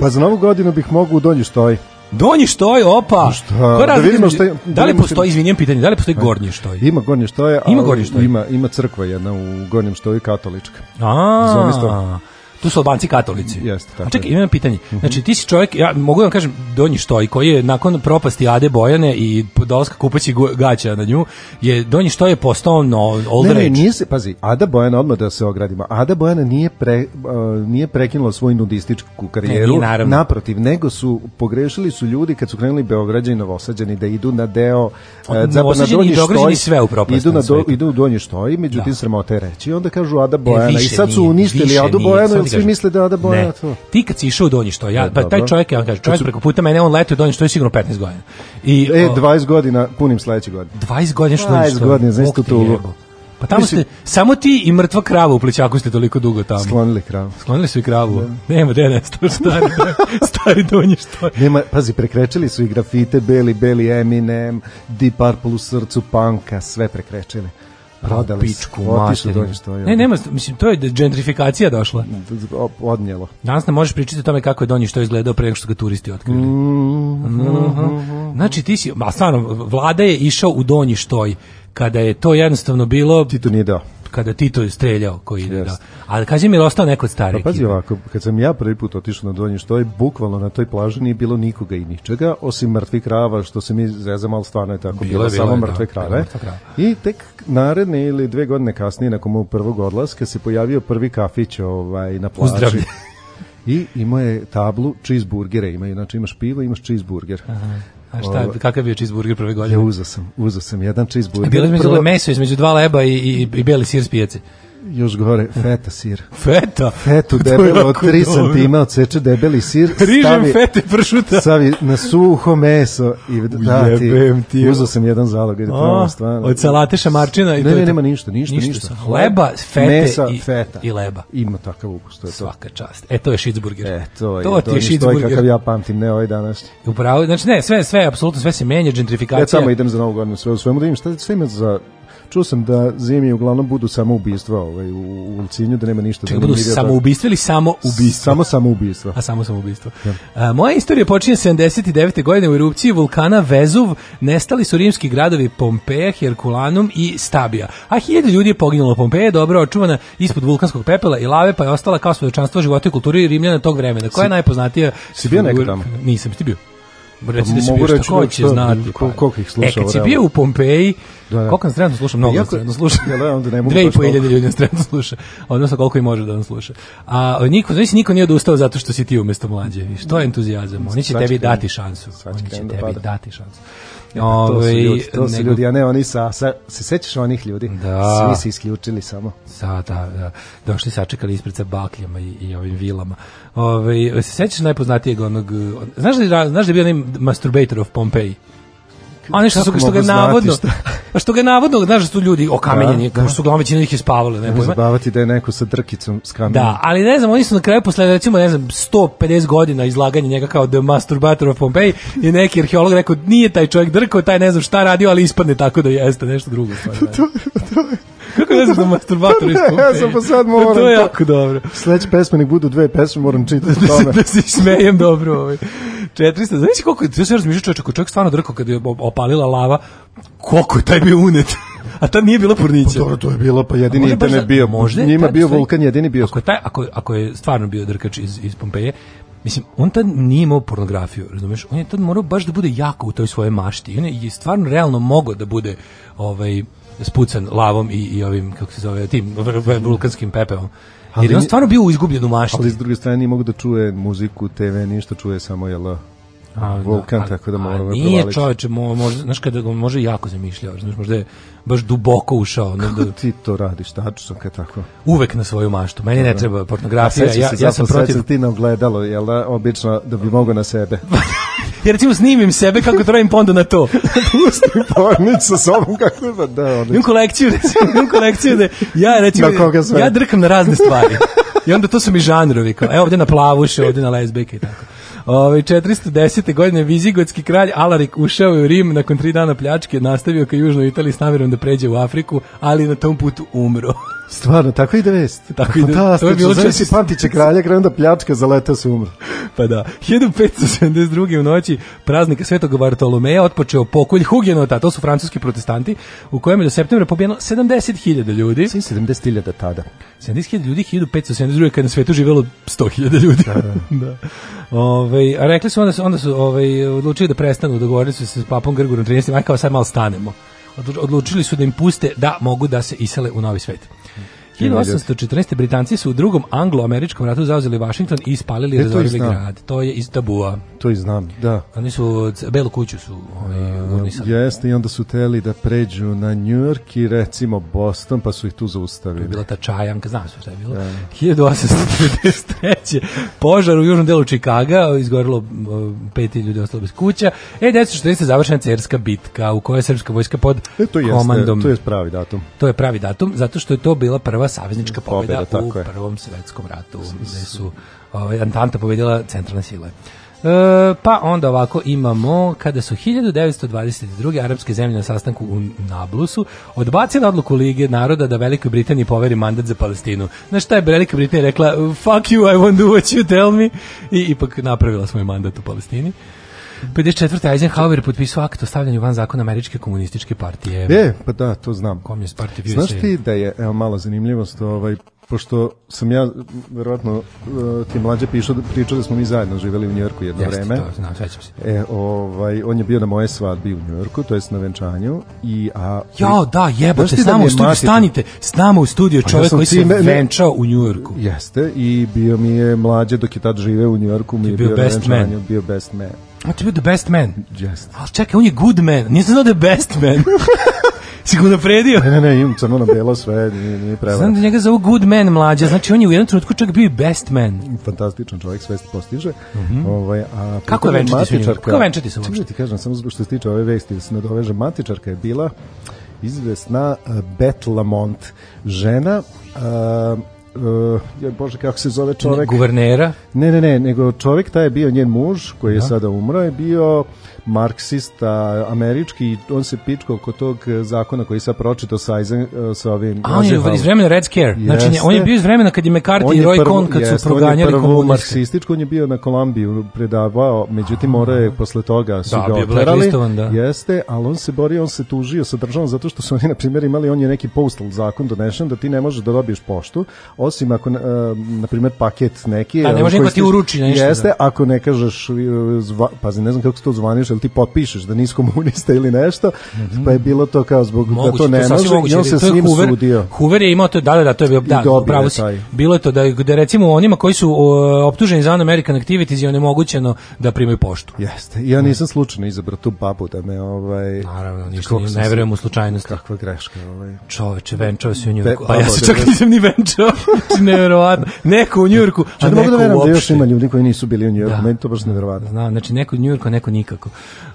pa za novu godinu bih mogu u donji štoj. Donji štoj, opa. Šta? Koja Da vidimo šta je- da Da li vidimo postoji, šta- izvinjam pitanje, da li postoji gornji štoj? Ima gornje štoje, Ima gornji štoj? Ima, ima crkva jedna u gornjem štoju katolička. A, sto. Tu su Albanci katolici. Jeste, tako A čekaj, imam pitanje. Znači, ti si čovjek, ja mogu da vam kažem, Donji Štoj, koji je nakon propasti Ade Bojane i dolaska kupaći gaća na nju, je Donji Štoj je postao no, old Ne, ne, nije se, pazi, Ada Bojana, odmah da se ogradimo, Ada Bojana nije, pre, uh, nije prekinula svoju nudističku karijeru, nije, naravno. naprotiv, nego su, pogrešili su ljudi kad su krenuli Beograđani i Novosađani da idu na deo, uh, zapravo na i donji štoj, sve upropastili idu, na do, idu u donji štoj, međutim Da. sramota je reći, i onda kažu Ada Bojana, i više sad su uništili Adu nije, Bojanu, svi misle da je Bojana Ne. to. Ti kad si išao u Donji Štoj, ja, E, pa taj čovjek, ja kažem, čovjek preko puta mene, on letio u Donji Štoj sigurno 15 godina. I, E, o, 20 godina, punim sledeće godine. 20 godina što 20 godina, znaš tu jebo. Pa tamo Mislim- ste, samo ti i mrtva krava u plećaku ste toliko dugo tamo. Sklonili kravu. Sklonili su i kravu. Nema gde nestao stari, stari donji što je. Nema, pazi, prekrečili su i grafite, beli, beli Eminem, Deep Purple u srcu punka, sve prekrečili. Prodali pičku, materinu. Ne, nema, mislim, to je gentrifikacija došla. O- Odnijelo. Danas nam možeš pričati o tome kako je donji što je izgledao pre nego što ga turisti otkrili. Mhm. Znači ti si, a stvarno, vlada je išao u donji štoj kada je to jednostavno bilo Tito nije dao. Kada Tito je streljao koji ide da. Mi je ostao neko od Pa pazi ovako, kad sam ja prvi put otišao na donji štoj, bukvalno na toj plaži nije bilo nikoga i ničega, osim mrtvih krava, što se mi zezamo, ali stvarno je tako Bilo bilo, samo je, mrtve da, krave. krava. I tek naredne ili dve godine kasnije, nakon mog prvog odlaska, se pojavio prvi kafić ovaj, na plaži. Uzdravlje. I imao je tablu cheeseburgere, imaju, znači imaš pivo, imaš cheeseburger. A šta, kakav je bio cheeseburger prve Ja godine? uzao sam, uzao sam jedan cheeseburger. Bilo je meso između dva leba i, i, i beli sir s pijace. Još gore, feta sir. Feta. Fetu To debelo od jako 3 dobro. cm odseče debeli sir. Rižem fete pršuta. Stavi na suho meso i da ti, uzao sam jedan zalog. A, probam stvarno. od salate šamarčina i ne, to ne, to. nema ništa, ništa, Ništa, ništa. hleba, fete Mesa, i- feta. i leba. Ima takav ukus, to je to. Svaka čast. E, to je Schizburger. E, to je, to ti je Schizburger. kakav ja pamtim, ne ovaj danas. Upravo, znači ne, sve, sve, apsolutno sve se menja, gentrifikacija. Ja samo idem za novu godinu sve u svemu da vidim šta sve ima za Čuo sam da zimi uglavnom budu samo ubistva ovaj, u, u Ulcinju, da nema ništa Čekaj, budu zanimljivije, samo da- ubistvo ili samo ubistvo? Samo samo ubistva. A samo samoubistvo. A, moja istorija počinje 79. godine u erupciji vulkana Vezuv. Nestali su rimski gradovi Pompeja, Herkulanum i Stabija. A hiljade ljudi je poginulo. Pompeja je dobro očuvana ispod vulkanskog pepela i lave, pa je ostala kao svedočanstvo života i kulturi Rimljana tog vremena. Koja je najpoznatija? si bio nekad tamo? Nisam, ti bio? Reci da mogu reći ko da- će da, znati? ko- koliko ih sluša E, kad si bio u Pompeji, Da, da. koliko nas trenutno sluša? Mnogo nas trenutno sluša. Da, onda ne mogu Dve i po ljudi nas trenutno sluša. Odnosno koliko i može da nas sluša. A niko, znači niko nije odustao zato što si ti umesto mlađe. I što je entuzijazam? Oni će tebi dati šansu. Oni će tebi dati šansu. To su ljudi, to su nego- ljudi, a ne oni sa, sa se sećaš onih ljudi? Da. Svi se isključili samo. Da, da, da. Došli sačekali ispred sa bakljama i, i ovim vilama. Ove, se sećaš najpoznatijeg onog... on- Znaš je- znaš da je bio onaj masturbator of Pompeji? Oni što, su, što ga navodno, šta? pa što ga navodno, znaš da su ljudi okamenjeni, Da, kao što su uglavnom većina njih je spavalo, ne pojma. zabavati da je neko sa drkicom s kamenom. Da, ali ne znam, oni su na kraju posle recimo ne znam 150 godina izlaganja njega kao The Masturbator of Pompeii i neki arheolog rekao nije taj čovjek drkao, taj ne znam šta radio, ali ispadne tako da jeste nešto drugo stvarno. Kako ne znam da masturbator iz Ne, Pompeji? ja sam pa sad moram. To je jako dobro. Sledeće pesme nek budu dve pesme, moram čitati da, tome. da se smejem dobro. Ovaj. 400, znaš koliko, to se razmišlja čovječ, ako čovjek stvarno drkao kada je opalila lava, koliko je taj bio unet. A tad nije bilo purnića. Dobro, to je bilo, pa jedini Možda internet da- bio. možda je Njima bio stvari- vulkan, jedini bio. Ako je, taj, ako, ako je stvarno bio drkač iz, iz Pompeje, mislim, on tad nije imao pornografiju, razumeš? On je tad morao baš da bude jako u toj svojoj mašti. On je stvarno realno mogao da bude ovaj, spucan lavom i, i ovim, kako se zove, tim vulkanskim pepelom. Ali Jer je on stvarno bio izgubljen u mašti. Ali s druge strane nije mogu da čuje muziku, TV, ništa, čuje samo jel, A, vulkan, a- tako da moramo Nije provaliti. čoveče, mo, može, znaš kada ga može jako zamišljao, znaš, možda je baš duboko ušao, Kako da, ti to radiš, tačno, kad tako? uvek na svoju maštu. Meni ne treba pornografija, ja, se, ja sam protiv, ti na ogledalo, jel da, obično da bi mogao na sebe. jer recimo snimim sebe kako trojim ponda na to. Pusti pornić sa sobom, kako pa da, odlično. Imam kolekciju, recimo, imam kolekciju da ja recimo, ja drkam na razne stvari. I onda to su mi žanrovi, kao, evo ovdje na plavuše, ovdje na lesbike i tako. Ove, 410. godine vizigotski kralj Alarik ušao je u Rim nakon tri dana pljačke, nastavio ka južnoj Italiji s namjerom da pređe u Afriku, ali na tom putu umro. Stvarno, tako ide vest. Tako ide- to je bilo znaš si često- Pantiće kralja, krenuo da pljačka, zaletao se umro. Pa da, 1572. u noći praznika Svetog Bartolomeja otpočeo pokolj Hugenota, to su francuski protestanti, u kojem je do septembra pobijeno 70.000 ljudi. Svim 70.000 tada. 70.000 ljudi, 1572. kad je na svetu živelo 100.000 ljudi. da. Ove, a rekli su onda su, onda su ovaj, odlučili da prestanu, dogovorili su se s papom Grgorom 13. Aj kao sad malo stanemo. Odlu- Odlučili su da im puste da mogu da se isele u novi svet. 1814. Britanci su u drugom anglo-američkom ratu zauzeli Washington i ispalili i E, razorili grad. To je iz Tabua. To i znam, da. Oni su, Belu kuću su ovaj, urnisali. Jeste, i onda su teli da pređu na New York i recimo Boston, pa su ih tu To je zaustavili. bila ta čajanka, znam sve šta je bilo. 1893. požar u južnom delu Čikaga, izgorilo peti ljudi ostalo bez kuća. E, 1940. završena cerska bitka u kojoj je srpska vojska pod E, to jeste, komandom. to je pravi datum. To je pravi datum, zato što je to bila prva saveznička pobjeda, Pobjeda, u prvom svetskom ratu, gde su ovaj, Antanta pobjedila centralne sile. E, pa onda ovako imamo kada su 1922. arapske zemlje na sastanku u Nablusu odbacile odluku Lige naroda da Velikoj Britaniji poveri mandat za Palestinu. Znaš šta je Velika Britanija rekla? Fuck you, I won't do what you tell me. I ipak napravila svoj mandat u Palestini. 54. Eisenhower potpisao akt o stavljanju van zakona američke komunističke partije. E, pa da, to znam. Communist Party of Znaš ti da je, evo malo zanimljivost, ovaj, pošto sam ja, verovatno, uh, ti mlađe pišao, pričao da smo mi zajedno živeli u Njorku jedno Jeste, vreme. to znam, sećam se. E, ovaj, on je bio na moje svadbi u Njujorku, to jest na venčanju i a Jao, da, jebote, s da nama mi u je studiju, mati- stanite, s nama u studiju Pa ja čovjek sam koji se ne- venčao u Njujorku. Jeste, i bio mi je mlađe dok je tad žive u Njujorku, mi je bio bio, na best man. venčanju, bio best man. A ti bio the best man. Jeste. Ali čekaj, on je good man, nisam znao da je best man. si ga napredio? Ne, ne, ne, imam crno na belo sve, nije, nije prevara. Znam da njega zovu good man mlađa, znači on je u jednom trenutku čak bio i best man. fantastičan čovjek, sve se postiže. ovaj, a. Kako je venčati se matičarka- Kako je venčati se uopšte? Da ti kažem, samo što se tiče ove vesti, da se nadoveže, matičarka je bila izvesna uh, Beth Lamont, žena uh, uh, je, bože kako se zove čovek Guvernera. ne ne ne nego čovek taj je bio njen muž koji je sada umro je bio marksista američki i on se pičkao oko tog eh, zakona koji sam pročitao sa, Eisen, eh, sa ovim A on je iz vremena Red Scare. Znači, Jeste. on je bio iz vremena kad je McCarthy On i Roy Cohn kad jeste, su proganjali komuniste. on je bio na Kolumbiju predavao, međutim morao je posle toga su Da, ga oterali. blacklistovan, da. Jeste, ali on se borio, on se tužio sa državom zato što su oni na primjer imali, on je neki postal zakon donešen da ti ne možeš da dobiješ poštu, osim ako, uh, na primjer, paket neki. A, ne eh, može niko ti uruči nešto, Jeste, da. ako ne kažeš, zva, pazi, ne znam kako se to zvaniš, ali ti potpišeš da nisi komunista ili nešto, pa je bilo to kao zbog da Moguće, to ne sasvim može moguće, i on se to s njim Hoover- sudio. Hoover je imao to, da, da, da, to je bio, da, pravo si. Bilo je to da, da recimo onima koji su o, optuženi za American Activities je onemogućeno da primaju poštu. Jeste, ja nisam slučajno izabrao tu babu da me ovaj Naravno, ništa, nije- sam ne verujem u slučajnost. kakva greška ovaj. Čoveče, venčao se u Be- Njujorku. A ja se da, čak da. nisam ni venčao. Znači, neverovatno. Neko u Njujorku, a mogu da neko verujem da još uopšte. ima ljudi koji nisu bili u Njujorku, Da. meni to baš neverovatno. Znam, znači neko u Njujorku, a neko nikako.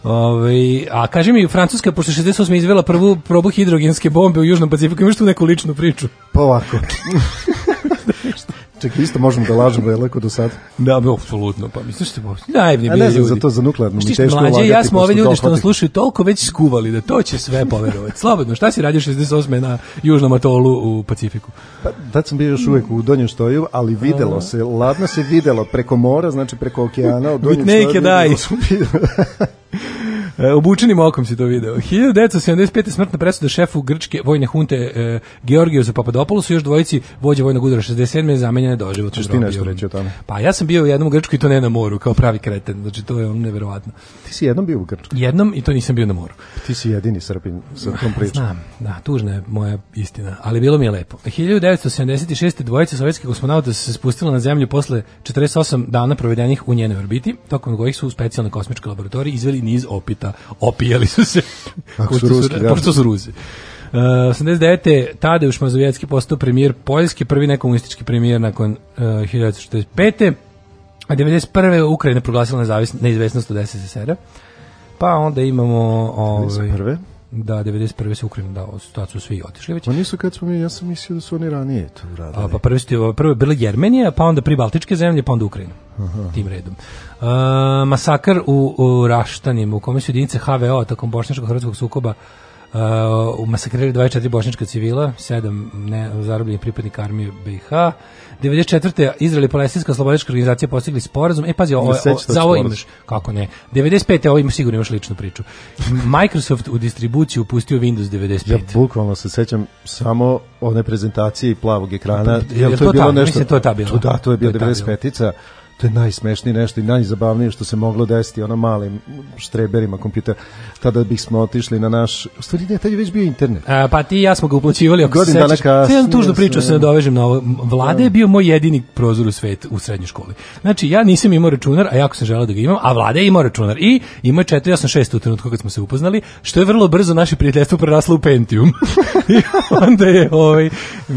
Ove, a kaži mi, Francuska, pošto 68. izvela prvu probu hidrogenske bombe u Južnom Pacifiku, imaš tu neku ličnu priču? Pa ovako. Čekaj, isto možemo da lažemo, je lako do sad. Da, be, apsolutno, pa mislim što je naivni A bili ne znam, ljudi. za to za nuklearnu Znaš mi teško mlađe, ulagati ja smo ove ljude što nas slušaju toliko već skuvali da to će sve poverovati. Slobodno, šta si radio 68. na južnom atolu u Pacifiku? Pa, tad sam bio još uvek u Donjem Štoju, ali videlo se, ladno se videlo preko mora, znači preko okeana, od Donjeg With naked Štoja eyes. E, obučenim okom si to video. 1975. smrtna presuda šefu grčke vojne hunte e, Georgiju za Papadopoulosu, još dvojici vođe vojnog udara 67. je zamenjene doživotnom Ćeš ti nešto reći o tome? Pa ja sam bio u jednom u Grčkoj i to ne na moru, kao pravi kreten. Znači to je ono neverovatno. Ti si jednom bio u Grčkoj. Jednom i to nisam bio na moru. Ti si jedini Srbin sa tom pričom. Znam, da, tužna je moja istina, ali bilo mi je lepo. 1976. dvojica sovjetskih kosmonauta se spustila na zemlju posle 48 dana provedenih u njenoj orbiti, tokom kojih su u specijalnoj kosmičkoj laboratoriji izveli niz opita. Opijali su se. Ako su ruski, da. Pošto su Ruzi. Uh, 89. Tadeuš Mazovjetski postao premijer Poljski, prvi nekomunistički premijer nakon uh, 1945. A 91. Ukrajina proglasila nezavisn- neizvesnost od SSSR-a. Pa onda imamo... Ovaj? Da, 91. se Ukrajina dao, tad su svi otišli već. Ma nisu kad smo mi, ja sam mislio da su oni ranije to uradili. A, pa prvi su, prvo je bila Jermenija, pa onda pribaltičke zemlje, pa onda Ukrajina. Tim redom. Uh, masakar u, u Raštanima, u kome su jedinice HVO, tokom bošnjačko-hrvatskog sukoba, uh, umasakrirali 24 bošnjačka civila, 7 ne, zarobljenih pripadnika armije BiH. 94. Izrael i palestinska slobodička organizacija postigli sporazum. E, pazi, ovo, tog za ovo imaš, kako ne. 95. ovo imaš sigurno imaš ličnu priču. Microsoft u distribuciju pustio Windows 95. Ja bukvalno se sećam samo one prezentacije i plavog ekrana. Pa, je li to ta? Mislim, to je ta bila. Da, to je bio To je ta 95-ica. To je najsmešnije nešto i najzabavnije što se moglo desiti ono malim štreberima kompjutera. Tada bismo otišli na naš... U stvari ne, tad je već bio internet. A, pa ti i ja smo ga uplaćivali ako Godinu se sećaš. kasnije, tužnu priču se nadovežem na ovo. Vlada je bio moj jedini prozor u svet u srednjoj školi. Znači, ja nisam imao računar, a jako sam želeo da ga imam, a vlada je imao računar. I imao je četiri, ja sam u trenutku kad smo se upoznali, što je vrlo brzo naše prijateljstvo preraslo u Pentium. I onda je, ovaj,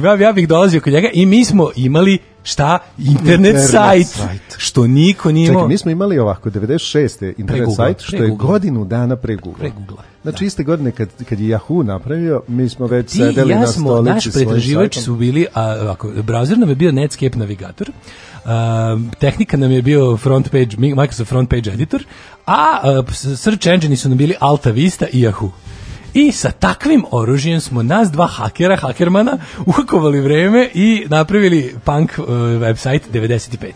ja, ja bih dolazio kod njega i mi smo imali šta? Internet, Internet sajt, sajt. Što niko nije imao. Čekaj, mi smo imali ovako, 96. internet Pre Google-a, sajt, što je godinu dana pre Google. Pre Google-a, Znači, iste godine kad, kad je Yahoo napravio, mi smo već ti sedeli ja na stolici naš svojim pretraživač su bili, a, ovako, browser nam je bio Netscape navigator, a, tehnika nam je bio front page, Mi- Microsoft front page editor, a, a search engine su nam bili Alta Vista i Yahoo. I sa takvim oružjem smo nas dva hakera, hakermana, uhakovali vreme i napravili punk uh, website 95.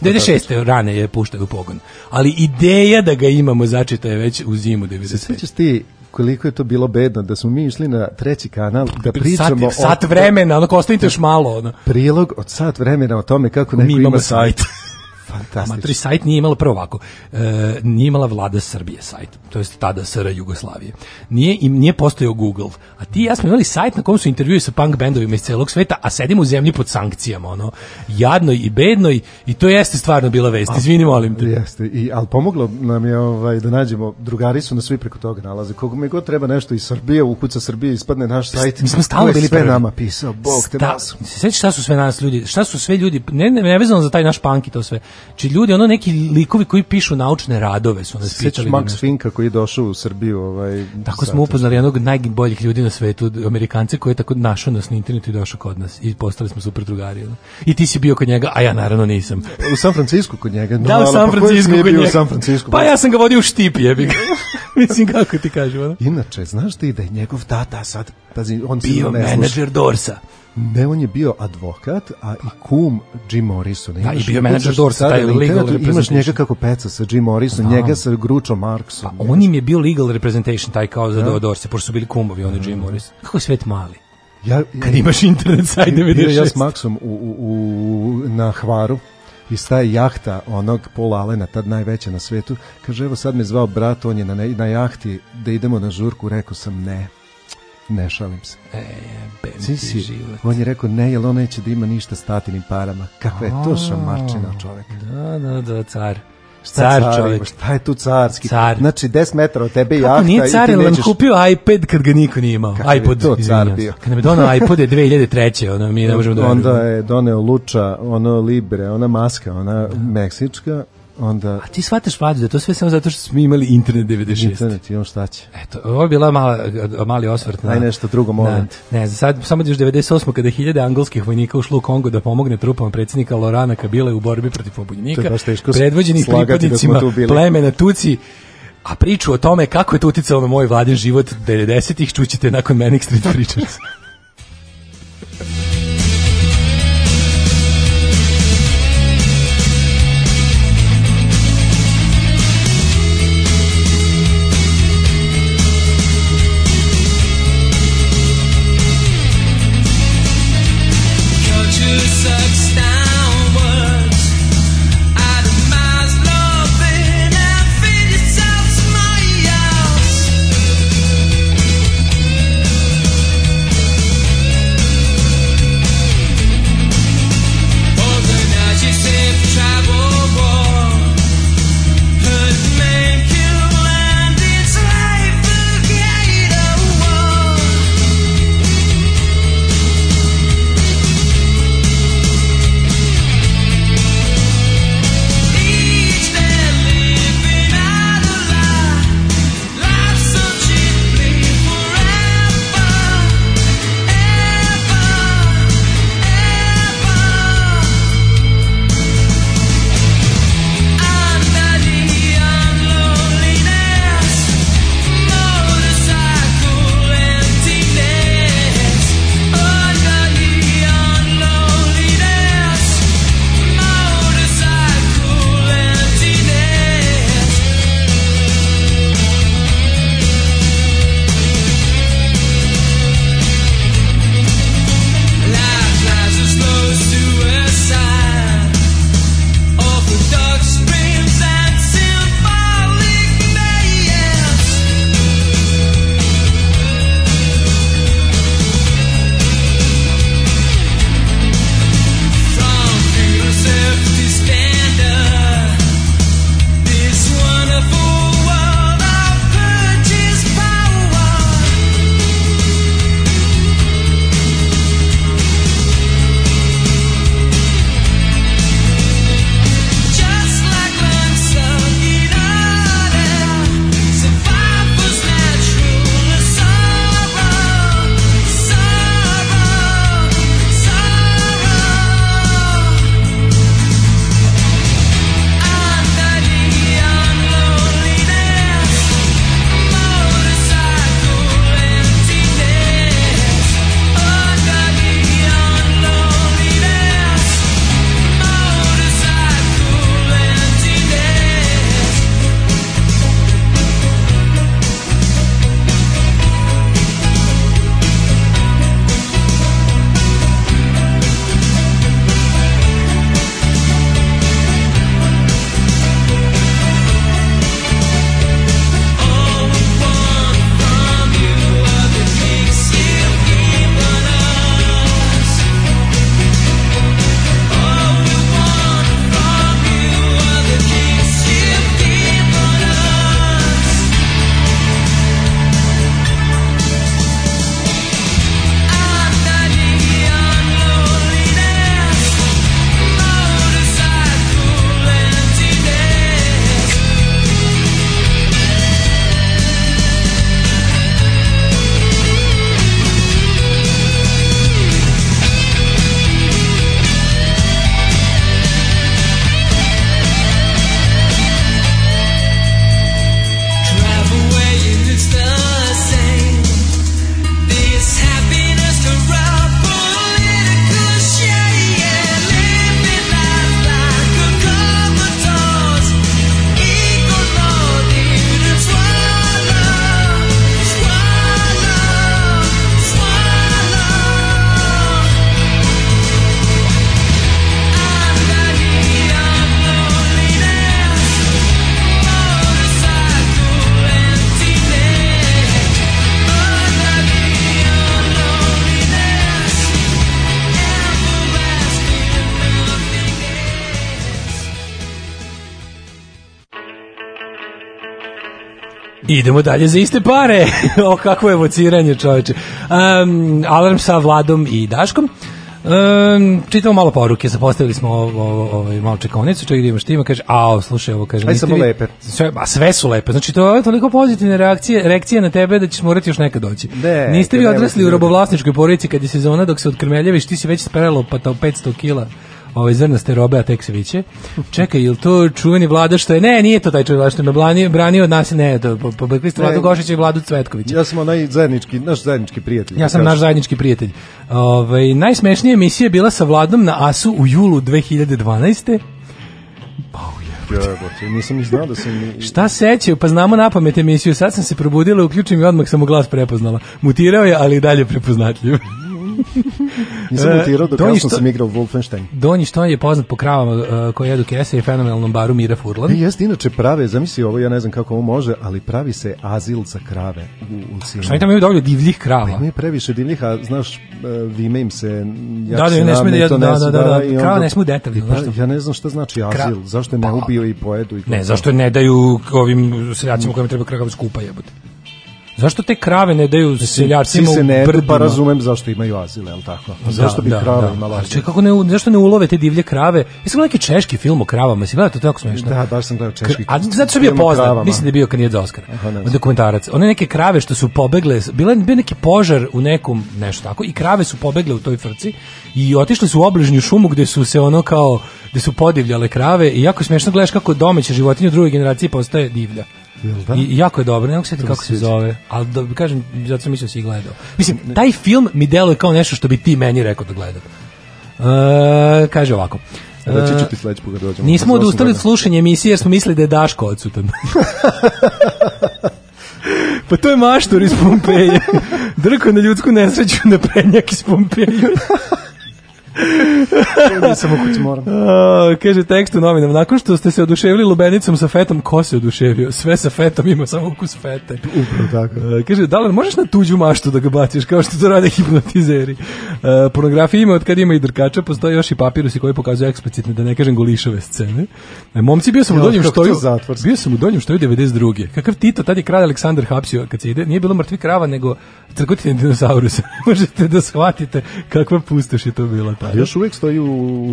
96. rane je puštao u pogon. Ali ideja da ga imamo začeta je već u zimu 95. Sećaš ti koliko je to bilo bedno da smo mi išli na treći kanal da pričamo sat, sat vremena, ono ostavite još malo. Ono. prilog od sat vremena o tome kako neko Mi ima imamo sajt. sajt. Fantastično. Matri sajt nije imala prvo ovako. E, nije imala vlada Srbije sajt, to jest tada SR Jugoslavije. Nije im nije postojao Google. A ti i ja smo imali sajt na kom su intervjui sa punk bendovima iz celog sveta, a sedimo u zemlji pod sankcijama, ono. Jadnoj i bednoj i to jeste stvarno bila vest. Izvini, molim te. Jeste, i, ali pomoglo nam je ovaj, da nađemo, drugari su nas svi preko toga nalaze. Koga mi god treba nešto iz Srbije, ukuca Srbije, ispadne naš sajt. Mi smo stalno bili sve prvi. nama pisao, bog te Sta- nas. Se sećaš šta su sve nas ljudi, šta su sve ljudi, ne, ne, nevezano za taj naš punk i to sve. Či ljudi, ono neki likovi koji pišu naučne radove su nas pitali. da Max nešto- Finka koji je došao u Srbiju. Ovaj, Tako smo upoznali jednog najboljih ljudi na svetu, Amerikance koji je tako našao nas na internetu i došao kod nas i postali smo super drugari. ono. I ti si bio kod njega, a ja naravno nisam. U San Francisku kod njega. Da, u ali San pa ko još Francisco nije kod njega. u San Francisco. Pa ja sam ga vodio u štip, jebi ga. Mislim, kako ti kažem, ono? Inače, znaš ti da je njegov tata sad, pazi, on Bio menadžer Dorsa. Ne, on je bio advokat, a i kum Jim Morrisona. Da, i bio menadžer Dorsa, taj legal Imaš njega kako peca sa Jim Morrison, njega sa Gručom Marksom. Pa on im je bio legal representation, taj kao za Dorse, pošto su bili kumovi, oni Jim Morris. Kako je svet mali? ja, Kad imaš internet sajt Bio ja s 96. Maksom u, u, u, na Hvaru i staje jahta onog Paul Allena, tad najveća na svetu. Kaže, evo sad me zvao brat, on je na, na jahti da idemo na žurku. Rekao sam, ne, ne šalim se. E, Si, si, život. on je rekao, ne, jer on neće da ima ništa s tatinim parama. Kakva je to šamarčina čovek. Da, da, da, car. Šta Car car čovjek. Šta je tu carski? Car. Znači, 10 metara od tebe jahta Kako nije i car, jer nam nećeš... kupio iPad kad ga niko nije imao. Je iPod, to car bio? Kad nam je donao iPod je 2003. Ono, mi ne možemo da Onda je doneo Luča, ono Libre, ona maska, ona meksička, onda... A ti shvataš mlađe da to sve samo zato što smo imali internet 96. Internet, imam šta će. Eto, ovo je bila mala, mali osvrt. Na, Aj nešto drugo moment. Na, ne, za sad, samo još 98. kada je hiljade angolskih vojnika ušlo u Kongo da pomogne trupama predsjednika Lorana Kabila u borbi protiv pobunjenika, predvođenih pripadnicima da plemena Tuci, a priču o tome kako je to uticalo na moj vladin život 90-ih čućete nakon Manic Street Preachers. Idemo dalje za iste pare. o, kakvo je vociranje, čoveče. Um, alarm sa Vladom i Daškom. Um, čitamo malo poruke, zapostavili smo ovaj malo čekonicu, čovjek ima što ima, kaže, a slušaj ovo, kaže, nisi lepe. Sve, a sve su lepe, znači to je toliko pozitivne reakcije, reakcije na tebe da ćeš morati još nekad doći. De, Niste vi odrasli u robovlasničkoj porodici kad je sezona dok se otkrmeljeviš, ti si već sprelo pa to 500 kila ovaj zrnaste robe, a tek se viće. Čekaj, jel to čuveni vlada što je? Ne, nije to taj čuveni vlada što me branio, branio od nas, ne, to po, po, po, Vladu. Gošića i Vladu Cvetkovića. Ja sam onaj zajednički, naš zajednički prijatelj. Ja sam naš zajednički prijatelj. Ovaj najsmešnija emisija je bila sa Vladom na Asu u julu 2012. Jebote, nisam ni znao da sam... ni- Šta sećaju? Pa znamo na pamet emisiju. Sad sam se probudila, uključim i odmah sam mu glas prepoznala. Mutirao je, ali i dalje prepoznatljiv. Nisam E, mutirao dok ja sam igrao Wolfenstein. Donji Šton je poznat po kravama uh, koje jedu kese i fenomenalnom baru Mira Furlan. E, jeste, inače prave, zamisli ovo, ja ne znam kako ovo može, ali pravi se azil za krave u, u Cinu. Šta oni tamo imaju dovoljno divljih krava? Ima je previše divljih, a znaš, e, vime im se Da, jak da, se ne sme da jedu, da, ne- da, da, da, i krava ne sme detaljno, pa, što? Ja ne znam šta znači azil, Kra- zašto je ne Pa- ubiju i pojedu? I Ne, zašto ne daju ovim seljacima kojima treba krava skupa jebote? Zašto te krave ne daju seljacima Svi se u ne pa brdima? razumem zašto imaju azil, je li tako? A zašto bi Da, krava da. imala Ali azil? čekaj, kako ne, zašto ne ulove te divlje krave? Gledao neki češki film o kravama? Si gledao to je tako smešno? Da, baš sam gledao češki. A zato što je bio poznat, mislim da je bio kandidat za Oscara. Aha, ne znam. dokumentarac. One neke krave što su pobegle, bila bio neki požar u nekom nešto tako i krave su pobegle u toj frci i otišle su u obližnju šumu gde su se ono kao gde su podivljale krave i jako je smešno gledaš kako domaća životinja u drugoj generaciji postaje divlja. Da? I i jako je dobro, ne mogu se setiti kako se zove, ali da kažem, zato sam mislio da si ih gledao. Mislim, taj film mi deluje kao nešto što bi ti meni rekao da gledam. E, kaže ovako. Reći ću E, ti sledeći put dođemo. Nismo Za osam odustali od slušanja emisije jer smo mislili da je Daško odsutan. pa to je maštor iz Pompeje. Drko na ljudsku nesreću na prednjak iz Pompeje. Nisam u kući moram. A, kaže tekst u novinama, nakon što ste se oduševili lubenicom sa fetom, ko se oduševio? Sve sa fetom ima samo ukus fete. Upravo tako. E, kaže, da li možeš na tuđu maštu da ga baciš, kao što to rade hipnotizeri? E, pornografija ima od kad ima i drkača, postoje još i papirusi koji pokazuju eksplicitne, da ne kažem golišave scene. E, momci, bio sam u donjem štoju, bio sam u donjem štoju 92. Kakav Tito, tad je kralj Aleksandar hapsio kad se ide, nije bilo mrtvi krava, nego crkotine dinosaurusa. Možete da shvatite kakva pustoš je to bila tada. Još uvek stoji u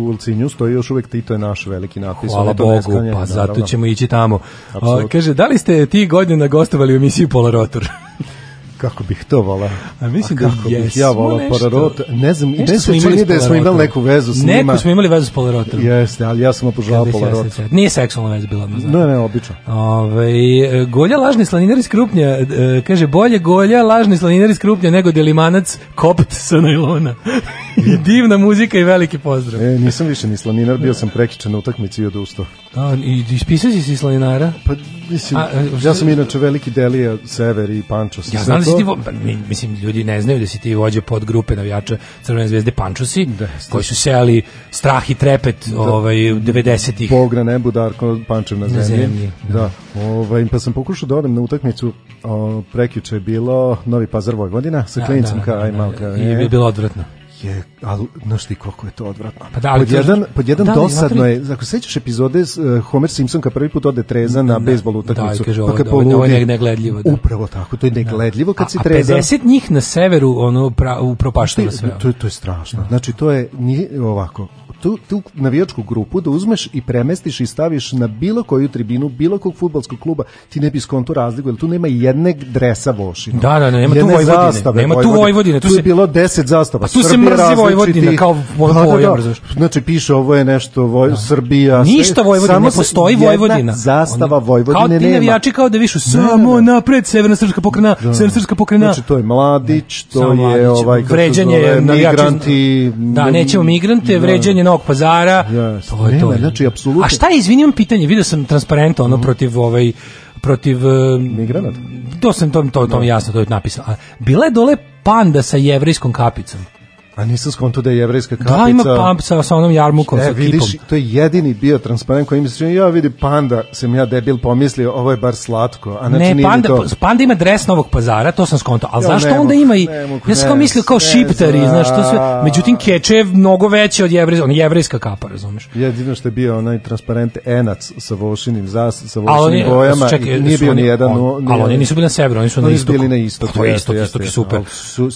Ulcinju, stoji još uvek Tito je naš veliki natpis. Hvala to Bogu, neskanje, pa zato ćemo ići tamo. A, kaže, da li ste ti godina gostovali u emisiji Polarotor? Kako bih to volao. A mislim A da kako bih jesmo ja volao nešto. Pararot. Ne znam, ne se čini da smo imali neku vezu s njima. Neku smo imali vezu s Polarotorom. Jeste, ali ja sam obožavao ja Polarot. sećam. Nije seksualna veza bila. znam. Ne, ne, obično. Ove, e, golja lažni slaninar iz Krupnja, e, kaže bolje golja lažni slaninar iz Krupnja nego delimanac kopt sa najlona. I divna muzika i veliki pozdrav. E, nisam više ni slaninar, bio sam prekičan na utakmici i odustao. A, I ispisao si si slaninara? Pa, mislim, A, e, ja sam inače veliki delija, Sever i Pančo. Ja znam da si ti, vo- pa, mi- mislim, ljudi ne znaju da si ti vođa pod grupe navijača Crvene zvezde Pančusi, Da, koji su sejali strah i trepet ovaj, 90-ih. Bog na nebu, Darko Pančev na Na zemlji. zemlji, Da. Ovaj, pa sam pokušao da odem na utakmicu, o, prekjuče je bilo Novi Pazar Vojvodina, sa klincem kao aj malka. I je bilo odvratno. Je, ali, znaš ti koliko je to odvratno. Pa da, ali pod, jedan, pod jedan da, dosadno je, ako sećaš epizode s, uh, Homer Simpson kad prvi put ode trezan na bejsbol utakmicu. Da, i kaže, pa kad ovo- ovo je poludi. ne- negledljivo, da. Upravo tako, to je negledljivo kad a, si a trezan. 50 njih na severu ono pra, upropaštava sve. To, to je strašno. Znači, to je nije ovako. Tu, tu navijačku grupu da uzmeš i premestiš i staviš na bilo koju tribinu, bilo kog futbolskog kluba, ti ne bi skonto razliku, jer tu nema jednog dresa Vošina. Da, da, nema tu Jedne Vojvodine. zastave Nema tu Vojvodine, tu Tu, se- je bilo 10 zastava. A tu se Srbija mrzi različiti- Vojvodina kao vo- Da, da, da. razumeš? Znači, piše ovo je nešto Voj, Srbija. sve- Ništa Vojvodina, samo ne se- postoji Vojvodina. zastava Vojvodine Kao ti nema. navijači kao da višu Da, samo da, da. napred, severna srpska pokrena, severna srpska pokrena. Znači, to je mladić, to je ovaj, se vređanje migranti. Da, nećemo migrante, Da. vređanje Novog pazara. Jeste, To je nema, to. znači, apsolutno. A šta je, izvini, imam pitanje, vidio sam transparent ono protiv ovaj protiv Migranata? To sam to to to mi je jasno, to je napisano. A bila je dole panda sa jevrejskom kapicom. A nisam skonto da je jevrejska kapica. Da, ima pamp sa, sa onom jarmukom, E, sa vidiš, kipom. to je jedini bio transparent koji mi se čini, ja vidi panda, sam ja debil pomislio, ovo je bar slatko. A znači ne, panda, to. panda ima dres Novog pazara, to sam skonto. Ali Ja, zašto ne onda ima i... ne ja sam ne, kao mislio kao ne šiptari, znaš, to sve... Međutim, keče je mnogo veće od jevrejska, on je jevrejska kapa, razumeš? Jedino što je bio onaj transparent enac sa vošinim, sa vošinim oni, bojama, čekaj, i nije bio ni jedan. on- ali oni nisu bili na severu, oni su na Oni su istoku. bili na istoku, To je jeste, istok, istok je super.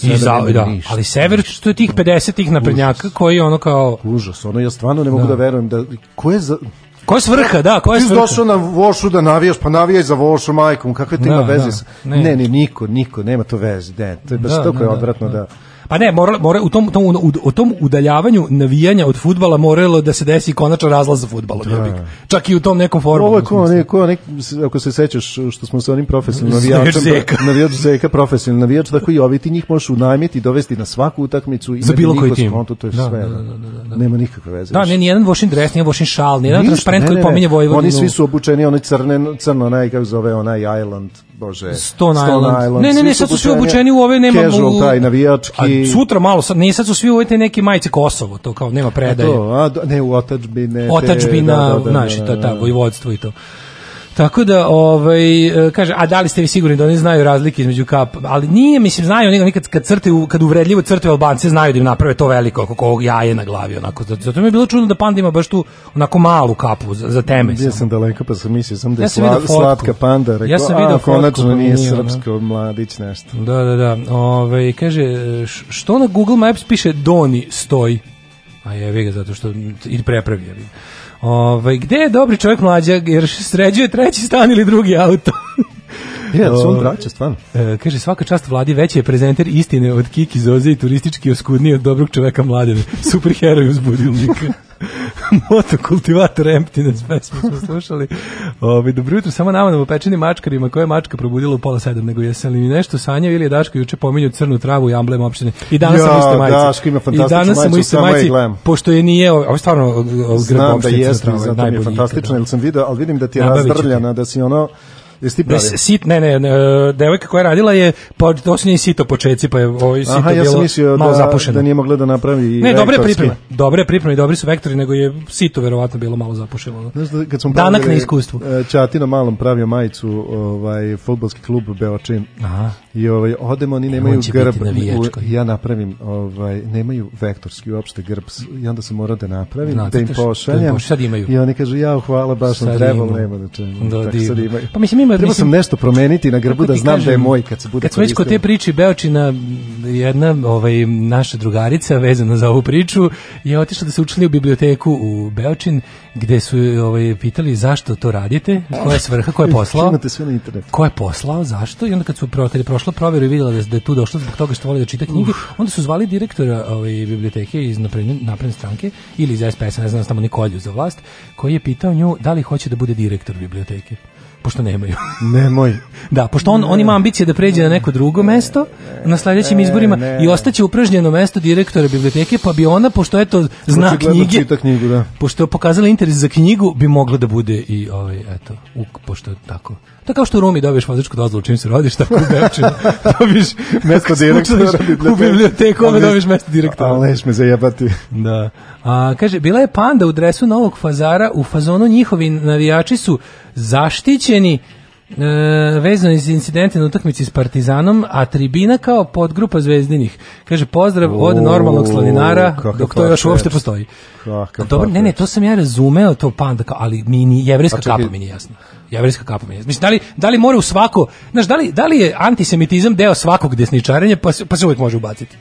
I za, da, ali sever, ništa, to je tih nekih 50 tih naprednjaka koji ono kao Užas, ono ja stvarno ne mogu Da. da, verujem da ko je za ko je svrha, da, ko je Ti si svrha? došao na Vošu da navijaš, pa navijaj za Vošu majkom, kakve to Da, ima veze? da, sa- ne. Ne, ne, niko, niko, nema to veze, ne, to je baš Da, toliko da, je da, odvratno da. da... Pa ne, mora, mora u tom, tom, u, u tom udaljavanju navijanja od fudbala moralo da se desi konačan razlaz za fudbalom. Da. Čak i u tom nekom formu. Ovo je ko, ne, ko nek, ako se sećaš što smo sa onim profesionalnim navijačem, Navijač Zeka. navijač Zeka, profesionalni navijač, tako i ovi ti njih možeš unajmiti i dovesti na svaku utakmicu i Za bilo koji tim. skonto, to je Da, sve. da, Da, da, da, da, da. Nema nikakve veze. Da, ne, nijedan Vošin dres, nije Vošin šal, nijedan transparent koji pominje Vojvodinu. Oni svi su obučeni, oni crne, crno, onaj, kako zove, onaj Island, bože. Stone Island. Ne, ne, ne, sad su svi obučeni u ove, nema... Casual, taj navijački. A sutra malo, sad, nije, sad su svi u ove te neke majice Kosovo, to kao nema predaje. To, a, ne, u otačbine. te- Otačbina, da, da, da, znaš, da, ta, ta, da. vojvodstvo i to. Tako da, ovaj, e, kaže, a da li ste vi sigurni da oni znaju razlike između kap, ali nije, mislim, znaju oni kad, kad crtaju, kad uvredljivo crtaju Albance, znaju da im naprave to veliko, oko ovog jaje na glavi, onako, zato, mi je bilo čudno da panda ima baš tu, onako malu kapu za, za teme. Samo. sam daleko, pa sam mislio sam da je Ja sla, slatka panda. Rekao, Ja sam a, konačno pa nije nije, srpsko, mladić nešto. Da, da, da. Ove, kaže, što na Google Maps piše Doni stoji? A jevi ga, zato što i prepravi jevi. Ove, gde je dobri čovjek mlađa, jer sređuje treći stan ili drugi auto? Je, da se on vraća, stvarno. E, kaže, svaka čast vladi veći je prezenter istine od Kiki Zoze i turistički oskudniji od dobrog čoveka mladene. Super heroj uz budilnika. Motokultivator Emptiness pesmu smo slušali. Ovi, dobro jutro, samo nama u pečenim mačkarima koja je mačka probudila u pola sedam, nego jesam li mi nešto sanjao ili je Daško juče pominjao crnu travu i amblem opštine. I danas Ja, sam u istoj majici. Daško ima I danas sam je majici, pošto je nije, ovo je stvarno grb Znam da opštine jeste, zato mi je fantastično, jer sam video, ali vidim da ti je razdrljana, da si ono... Jesi ti Da, pravio? sit, ne, ne, ne, e, devojka koja je radila je, pa to su njeni sito počeci, pa je ovaj sito Aha, ja bilo sam mislio malo da, zapušeno. da nije mogla da napravi Ne, dobre pripreme. Dobre pripreme i dobri su vektori, nego je sito verovatno bilo malo zapušeno. Znaš da kad smo Danak pravili, na iskustvu. e, Ćati na malom pravio majicu, ovaj fudbalski klub Beočin. Aha. I ovaj odemo oni E, nemaju će grb. u- ja napravim ovaj nemaju vektorski uopšte grb i onda sam morao da napravim Nacrtaš, da im da im pošaljem. pošaljem. I oni kažu ja hvala baš Sad trebalo nema da čemu. Da, tako sad divno. imaju. Pa mislim, ima- Treba mislim- sam nešto promeniti na grbu da znam da je kažem, moj kad se bude Kad smo već kod te priče Beočina, jedna ovaj, naša drugarica vezana za ovu priču je otišla da se učini u biblioteku u Beočin gde su ovaj, pitali zašto to radite, koja je svrha, ko je poslao. Imate sve na internetu. ko je poslao, zašto i onda kad su pro, kad je prošla proveru i videla da, je- da je tu došla zbog toga što voli da čita knjige, onda su zvali direktora ovaj, biblioteke iz napredne, napredne stranke ili iz SPS, ne znam, tamo Nikolju za vlast, koji je pitao nju da li hoće da bude direktor biblioteke pošto nemaju. Nemoj. Da, pošto on, on ima ambicije da pređe na neko drugo mesto na sledećim izborima ne. i ostaće upražnjeno mesto direktora biblioteke, pa bi ona, pošto eto, zna Očigledno knjige, knjigu, da. pošto je pokazala interes za knjigu, bi mogla da bude i ovaj, eto, uk, pošto je tako. To je kao što u Rumi dobiješ vozačku dozvolu čim se rodiš, tako u Beočinu dobiješ Mesto direktora biblioteke. u biblioteku, Ali- dobiješ mesto direktora. Ali neš me zajebati. Da. A, kaže, bila je panda u dresu novog fazara, u fazonu njihovi navijači su zaštićeni e, vezano iz incidente na utakmici s Partizanom, a tribina kao podgrupa zvezdinih. Kaže, pozdrav od normalnog slaninara, dok to još uopšte postoji. Kakav Dobro, ne, ne, to sam ja razumeo, to panda, ali mi ni jevrejska A čekaj. kapa mi nije jasna. Jevrejska kapa mi nije. Mislim, da li, da li mora u svako, znaš, da li, da li je antisemitizam deo svakog desničarenja, pa, se- pa se uvijek može ubaciti?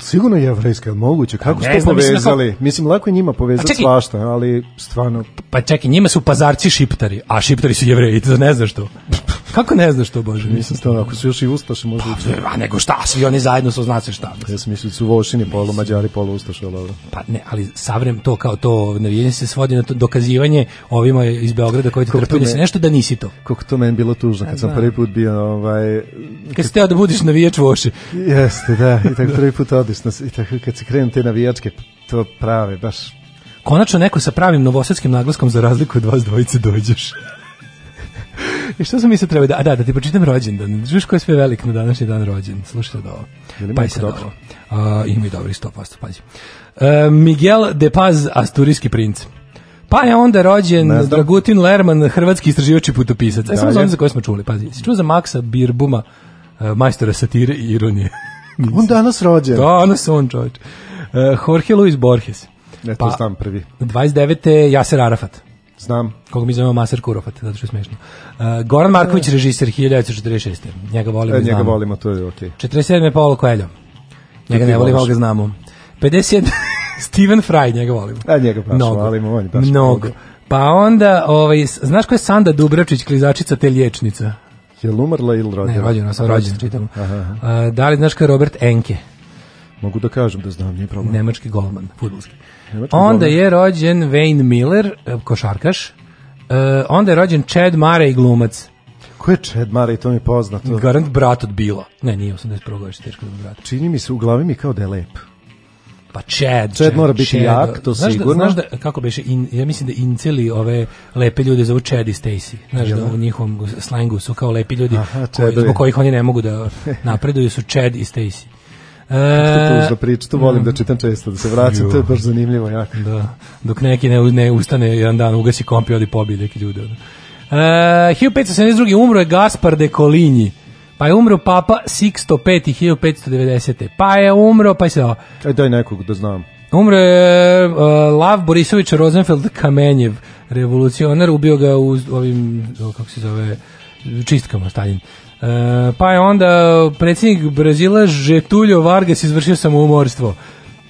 Sigurno je jevrejska, je moguće? Kako Ne ste to znam, mislim, povezali? Mislim, lako je njima povezati čekaj. svašta, ali stvarno... Pa čekaj, njima su pazarci šiptari, a šiptari su jevreji, to ne znaš to. Kako ne znaš to, Bože? Mislim, to, ako su još i ustaše, možda i Pa, A nego šta, svi oni zajedno su zna se šta. Ja sam mislio da su vošini, polu mađari, polu ustaše, ali. Pa ne, ali savrem to kao to navijanje se svodi na to dokazivanje ovima iz Beograda koji te Kako trpaju da si ne- nešto da nisi to. Koliko to meni bilo tužno kad sam znam. prvi put bio ovaj Kad si teo da budiš navijač voši. jeste da i tako prvi put odiš na i tako kad se krenu te navijačke to prave baš Konačno neko sa pravim novosadskim naglaskom za razliku od vas dvojice dođeš. I što sam mislio treba da, a da, da ti pročitam rođendan. Čuješ ko je sve velik na današnji dan rođen. Slušajte da ovo. Pa i sad Dobro? ovo. A, ima i dobri 100%, pazi. E, Miguel de Paz, asturijski princ. Pa je onda rođen. Dragutin Lerman, hrvatski istraživač i putopisac. Samo Dalje. za za koje smo čuli, pazi. Si čuo za Maksa Birbuma, e, majstora satire i ironije? on danas rođen Danas on čovječ. E, Jorge Luis Borges. ne Pa- to prvi 29. Jaser Arafat znam koga mi zovemo Maser Kurofat, zato što je smešno. Uh, Goran Marković, režiser 1946. Njega volimo e, njega znamo. volimo to je okej 47. je Paolo Coelho. Njega ne volimo, ali ga znamo. 57. Steven Fry, njega volimo. A njega baš Mnogo. volimo, on je baš Mnogo. mnogo. Pa onda, ovaj, znaš ko je Sanda Dubravčić, klizačica te liječnica? Je li umrla ili rođena? Ne, rođena, sam rođena, čitam. Aha, aha. A, da li znaš ko je Robert Enke? Mogu da kažem da znam, nije problem. Nemački golman, fudbalski. Onda je rođen Wayne Miller, e, košarkaš. E, onda je rođen Chad Murray, glumac. Ko je Chad Murray, to mi je poznato. Garant brat od Bila. Ne, nije 81. godište, teško da je brat. Čini mi se, u glavi mi kao da je lep. Pa Chad. Chad mora biti jak, to znaš sigurno. Da, znaš da, kako beše, in, ja mislim da inceli ove lepe ljude zovu Chad i Stacy. Znaš da u njihovom slangu su kao lepi ljudi Aha, koji, zbog kojih oni ne mogu da napreduju su Chad i Stacy. E, tužna priča, to volim da čitam često, da se vraćam, to je baš zanimljivo jako. Da, dok neki ne, ne ustane jedan dan, ugasi komp i odi pobije neki ono. E, 1572. umro je Gaspar de Coligny, pa je umro Papa Sixto V 1590. Pa je umro, pa je se... Aj daj nekog da znam. Umro je uh, Lav Borisović Rosenfeld Kamenjev, revolucionar, ubio ga u ovim, kako se zove, čistkama Stalin. Uh, pa je onda predsjednik Brazila Žetuljo Vargas izvršio samoumorstvo.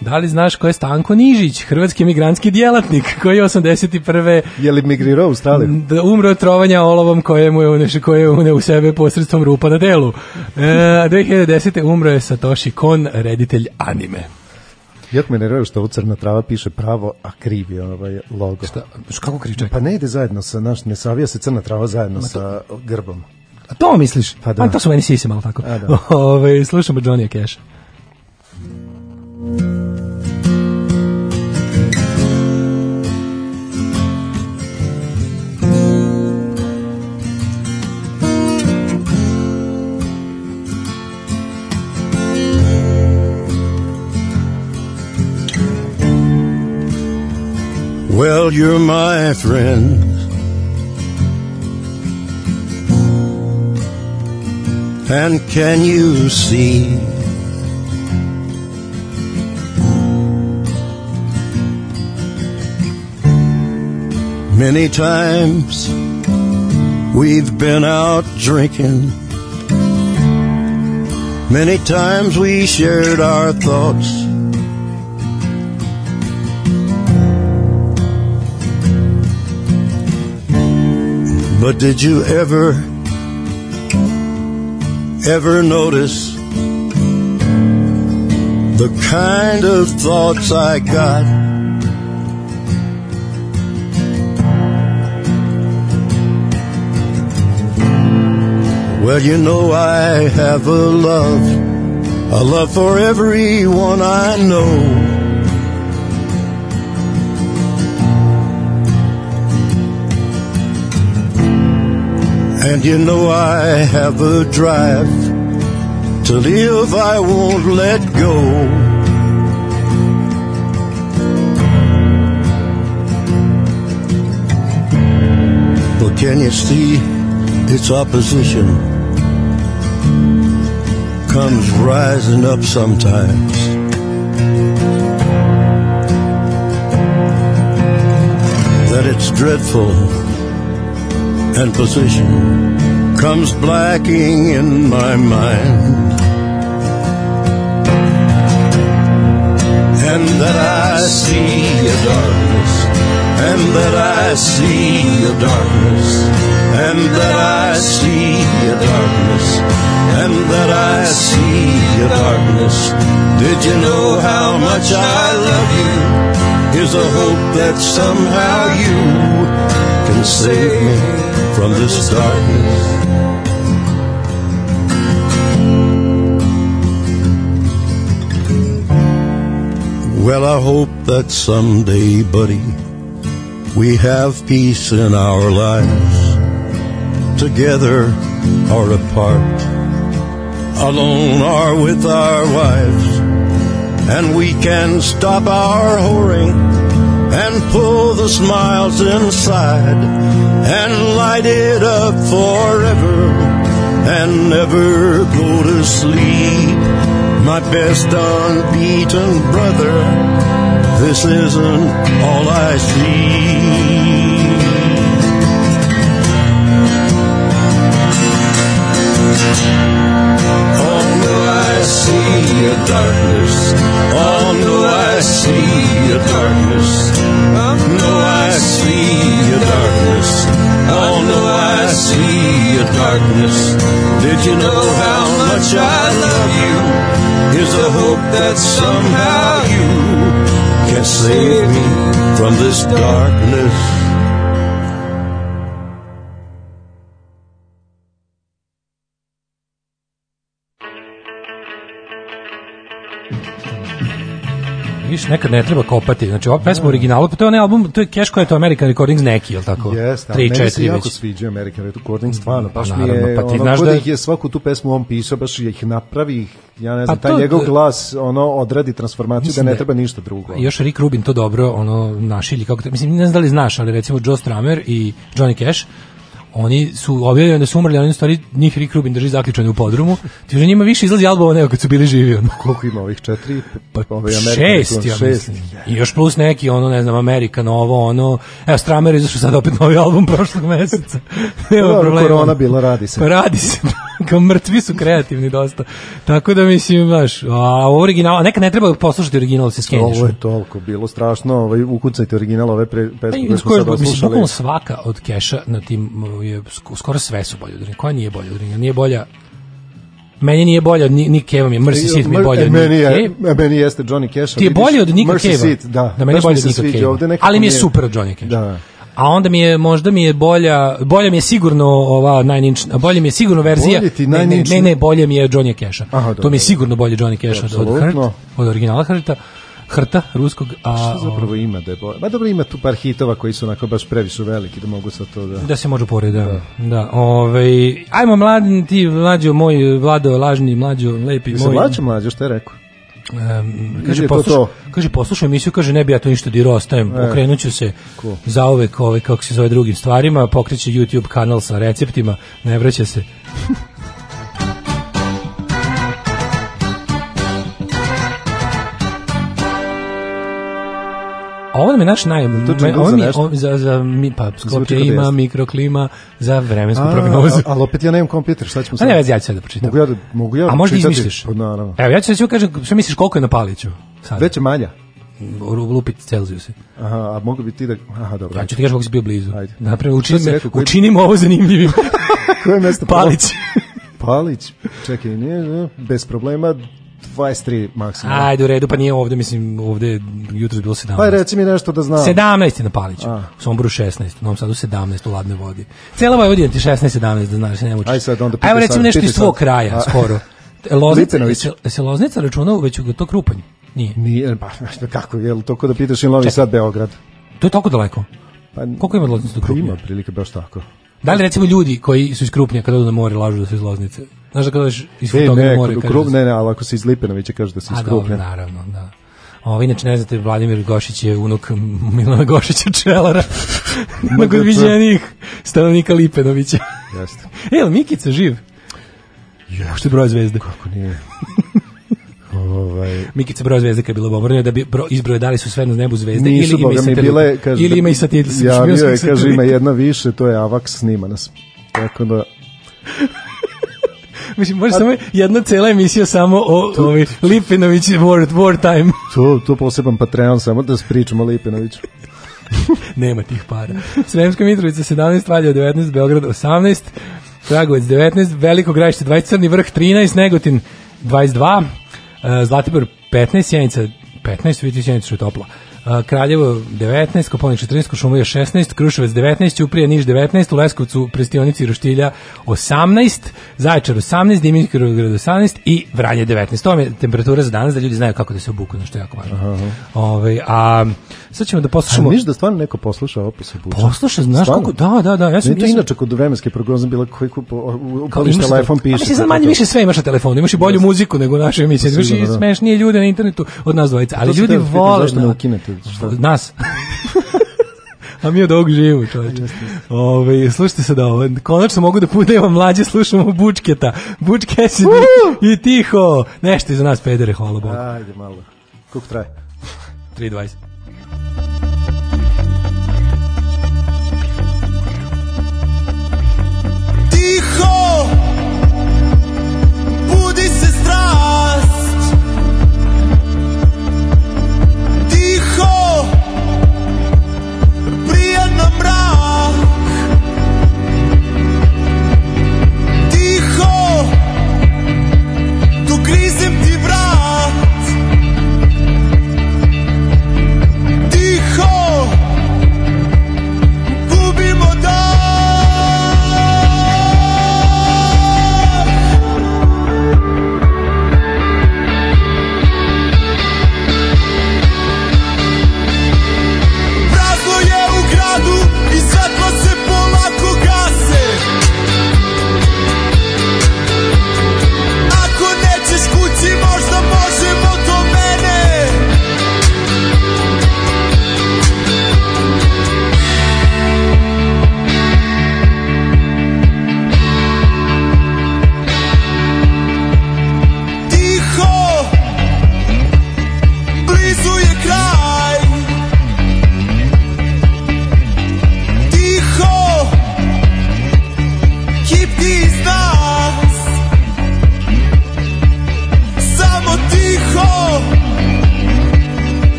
Da li znaš ko je Stanko Nižić, hrvatski migrantski djelatnik, koji je 81. Je li migrirao u Australiju? Da umro od trovanja olovom koje mu je uneš, koje je uneo u sebe posredstvom rupa na delu. E, 2010. umro je Satoshi Kon, reditelj anime. Jak me nervira što ovo crna trava piše pravo, a kriv je ovaj logo. Šta, kako kriče? Pa ne ide zajedno sa, naš, ne savija se crna trava zajedno sa grbom. A to misliš? Pa da. A to su meni sise malo tako. A da. Ove, slušamo Johnny Cash. Well, you're my friend. And can you see? Many times we've been out drinking. Many times we shared our thoughts. But did you ever, ever notice the kind of thoughts I got? Well, you know I have a love, a love for everyone I know. And you know I have a drive to live, I won't let go. But can you see its opposition comes rising up sometimes? That it's dreadful and position comes blacking in my mind. And that I see a darkness, and that I see a darkness, and that I see a darkness, and that I see a darkness. Did you know how much I love you? Here's a hope that somehow you can save me from this darkness. Well, I hope that someday, buddy, we have peace in our lives, together or apart, alone or with our wives, and we can stop our whoring and pull the smiles inside and light it up forever and never go to sleep. My best unbeaten brother, this isn't all I see. No, I see a darkness. Oh no, I see a darkness. Oh no, I see a darkness. Oh no, I see a darkness. Did you know how much I love you? Here's a hope that somehow you can save me from this darkness. Viš, nekad ne treba kopati. Znači, ova pesma u originalu, pa to je onaj album, to je Cash koja je to American Recordings neki, jel tako? Jeste, 3, ali meni se 4 jako već. sviđa American Recording, stvarno, baš Pa mi je, pa ti ono, znaš ko da je- ih je svaku tu pesmu on pisao, baš ih napravi, ja ne znam, Pa taj to- njegov glas, ono, odradi transformaciju da ne da- treba ništa drugo. Još Rick Rubin to dobro ono našilji kako te, mislim ne znam da li znaš, ali recimo Joe Stramer i Johnny Cash oni su objavljeni da su umrli, oni stvari njih Rick Rubin drži zaključani u podrumu. Ti že njima više izlazi albuma nego kad su bili živi. Ono. Koliko ima ovih četiri? Pa Ove American šest, ja šest. mislim. I još plus neki, ono, ne znam, Amerika, novo, ono, evo, Stramer je izašao sad opet novi album prošlog meseca. Nema Dobro, problema. korona bila, radi se. Pa radi se. Kao mrtvi su kreativni dosta. Tako da mislim, znaš, a original, a nekad ne treba poslušati original, da se skenješ. Ovo je toliko bilo strašno, ovaj, ukucajte original ove pre, Pa pesme i koje smo sad mislim, oslušali. bukvalno svaka od keša na tim je sk- skoro sve su bolje od Ringa. Koja nije bolja od Ringa? Nije bolja Meni nije bolja, ni, ni Keva mi Mercy Seat mi je bolja E, od meni, Nick je, Cave. e, meni jeste Johnny Cash. Ti je bolji od Mercy Cave. Seat, da. da meni je mi od sviđa Cave. Ali mi je super od Johnny Cash. Da. A onda mi je, možda mi je bolja, bolja mi je sigurno ova Nine Inch, bolje mi je sigurno verzija, Bolje ti ne, ne, ne, ne, bolje mi je Johnny Casha. To mi je sigurno bolje Johnny Cash od, od, Apsolutno. od originala Hrta, Hrta, ruskog, a, Šta zapravo ima da je bolje? Ma dobro ima tu par hitova koji su onako baš previše veliki da mogu sad to da... Da se može pored, da. da. Ovaj, ajmo mladi, ti mlađo moj, Vlado, lažni, mlađo, lepi moj. mlađe mlađe, šta je rekao? Ili kaže, je to poslušaj, to? kaže, poslušaj emisiju, kaže, ne bi ja to ništa dirao, ostajem, E. okrenut ću se Cool. za uvek, ovaj, kako se zove, drugim stvarima, pokreće YouTube kanal sa receptima, ne vraća se. Ovo nam je naš naj... Ovo mi ovo- za, za, mi, pa, Skopje da ima mikroklima za vremensku A, prognozu. a- Ali opet ja nemam kompjuter, šta ćemo A sad? ne vezi, ja ću sad da pročitam. Mogu ja da, mogu ja A možda izmisliš? Pa naravno. Evo, ja ću sad kažem, šta misliš koliko je na Paliću? Sad. Već je manja. Lupit Celzijusi. Aha, a mogu bi ti da... Aha, dobro. Ja ću ti kažem kako si bio blizu. Ajde. Napravim, Šta si učinimo, rekao, koji- učinimo ovo zanimljivim. Koje mesto? Palić. Palić. Čekaj, nije, ne, bez problema, 23 maksimum. Ajde, u redu, pa nije ovde, mislim, ovde je jutro bilo 17. Pa reci mi nešto da znam. 17 je na Paliću, A. u Somboru 16, u Novom Sadu 17 u ladnoj vodi. Cela Vojvodina ti 16, 17, da znaš, ne mučiš. Aj sad onda A Evo pitaj recimo nešto iz tvog kraja, A. skoro. Loznica, se, se Loznica računa već u to Krupanj? Nije. Nije, pa kako, je li to ko da pitaš ili Novi. Sad, Beograd? To je toliko daleko. Pa, Koliko ima od Loznice do Krupnja? ima prilike baš tako. Da li recimo ljudi koji su iz Krupnja kad odu na more lažu da su iz Loznice? Znaš da kada odeš iz E, Futogna more, kažeš krup, da ne, ne, ali ako si iz Lipenovića kaže da si iz A dobro, Krupnja. naravno, da. Ovo, inače, ne znate, Vladimir Gošić je unuk Milana Gošića Čelara, jednog od viđenijih stanovnika Lipenovića. Jeste. E, Mikica živ? Što je broj zvezde? Kako nije? Ovaj, Mikica broj zvezde kad je bilo bombardovanje, da bi bro, izbroje da li su sve na nebu zvezde nisu, ili ima i bile, kaže, ili ima i satelita. javio je, špijunskih kaže, ima jedna više, to je AVAX, snima nas. Tako da, Mislim, može samo jedna cela emisija samo o ovi Lipinović war, war time. to, to poseban Patreon, samo da pričamo o Lipenoviću. Nema tih para. Sremska Mitrovica 17, Valjevo 19, Beograd 18, Kragovac 19, Veliko Grajište 20, Crni vrh 13, Negotin 22, e, Zlatibor 15, Sjenica 15, vidite Sjenica što je topla. E, Kraljevo 19, Koponik 14, Košumlija 16, Kruševac 19, Ćuprija Niš 19, u Leskovcu Prestionici Roštilja 18, Zaječar 18, Dimitrovgrad 18 i Vranje 19. To je temperatura za danas da ljudi znaju kako da se obuku, na što je jako važno. Ovaj, a sad ćemo da poslušamo... miš da stvarno neko posluša opis obuča? Posluša, znaš Stvarno? koliko, da, da, da, ja sam, Ne, to ja sam- inače kod vremenske prognoze bila koji upališ telefon piše. mislim, sad kako manje više sve imaš na telefonu, imaš i bolju muziku nego naše emisije, imaš i Sigurno, da. smešnije ljude na internetu od nas dvojica, ali ljudi vole zašto ne da- ukinete, nas. A mi od ovog živimo, čovječe. Ove, slušajte se da ovo, konačno mogu da putujemo mlađe, slušamo Bučketa. Bučke si i tiho. Nešto iza nas pedere, hvala Bogu. Ajde malo. Koliko traje? 3.20.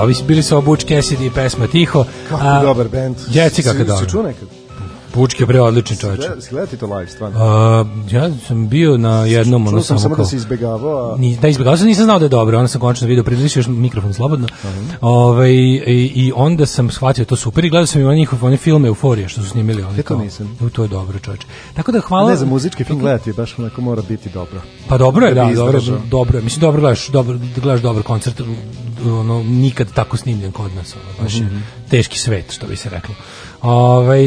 ovi su bili su ovo Butch Cassidy i pesma Tiho. Kako A, dobar band. Jeci kako dobar. Si čuo nekad? Je bre odličan čovječ. Gledati to live, stvarno. A, ja sam bio na jednom, ono Čuo sam samo samo kao... da si izbegavao, a... Ni, da izbjegao sam, nisam znao da je dobro, onda sam konačno video, priliči još mikrofon slobodno. Ovaj, i, I onda sam shvatio to super i gledao sam i one njihove one filme Euforija što su snimili. Oni to nisam. To je dobro, čovječe. Tako da hvala... Ne, za muzički film gledati, baš onako mora biti dobro. Pa dobro je, Da da, dobro, dobro je. Mislim, dobro gledaš, dobro, da gledaš dobar koncert, ono, nikad tako snimljen kod nas, ono, baš je Mhm. teški svet, što bi se reklo. Ovaj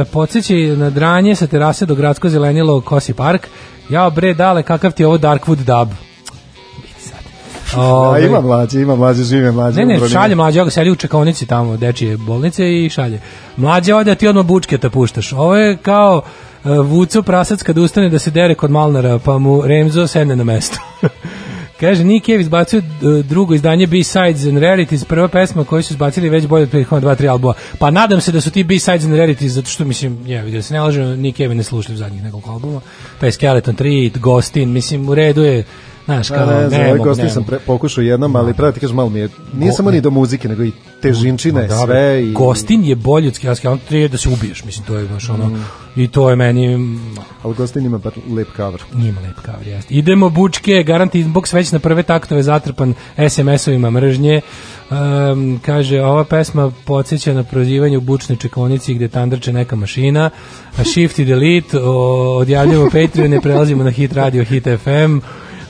e, podsjeći na dranje sa terase do gradsko zelenilo Kosi park. Ja bre dale kakav ti je ovo Darkwood dub. A Ovaj, ima mlađe, ima mlađe, žive mlađe. Ne, ne, šalje mlađe, ja ga sedi u čekonici tamo, dečije bolnice i šalje. Mlađe a ti odmah bučketa puštaš. Ovo je kao uh, Vuco prasac kad ustane da se dere kod Malnara, pa mu Remzo sedne na mesto. Kaže, Nick Cave izbacio uh, drugo izdanje B-Sides and Rarities, prva pesma koju su izbacili već bolje od prethodna dva, tri albuma. Pa nadam se da su ti B-Sides and Rarities, zato što, mislim, je, vidio se ne lažem, Nick Cave ne slušali zadnjih nekoliko albuma. Taj Skeleton 3, Ghostin, mislim, u redu je, znaš, kao, Pa ne znam, ne ovaj mogu, gosti ne sam pre, pokušao jednom, ali pravo ti kažem, malo mi je, nije Go- samo ne. ni do muzike, nego i težinčine, Da, sve i... Gostin je bolji od Skeleton, on treba da se ubiješ, mislim, to je baš ono, Mm. I to je meni, mm, Ali Gostin ima lep cover. Njima lep cover, jeste. Idemo bučke, garant inbox već na prve taktove zatrpan SMS-ovima mržnje. Um, kaže, ova pesma podsjeća na prozivanje u bučnoj čekonici gde tandrče neka mašina. A shift i delete, o, odjavljamo Patreon, ne prelazimo na hit radio, hit FM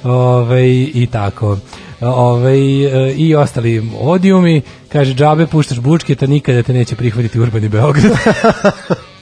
ovaj, i tako. Ovaj, e, i ostali odijumi, kaže džabe puštaš bučke, ta nikada te neće prihvatiti urbani Beograd.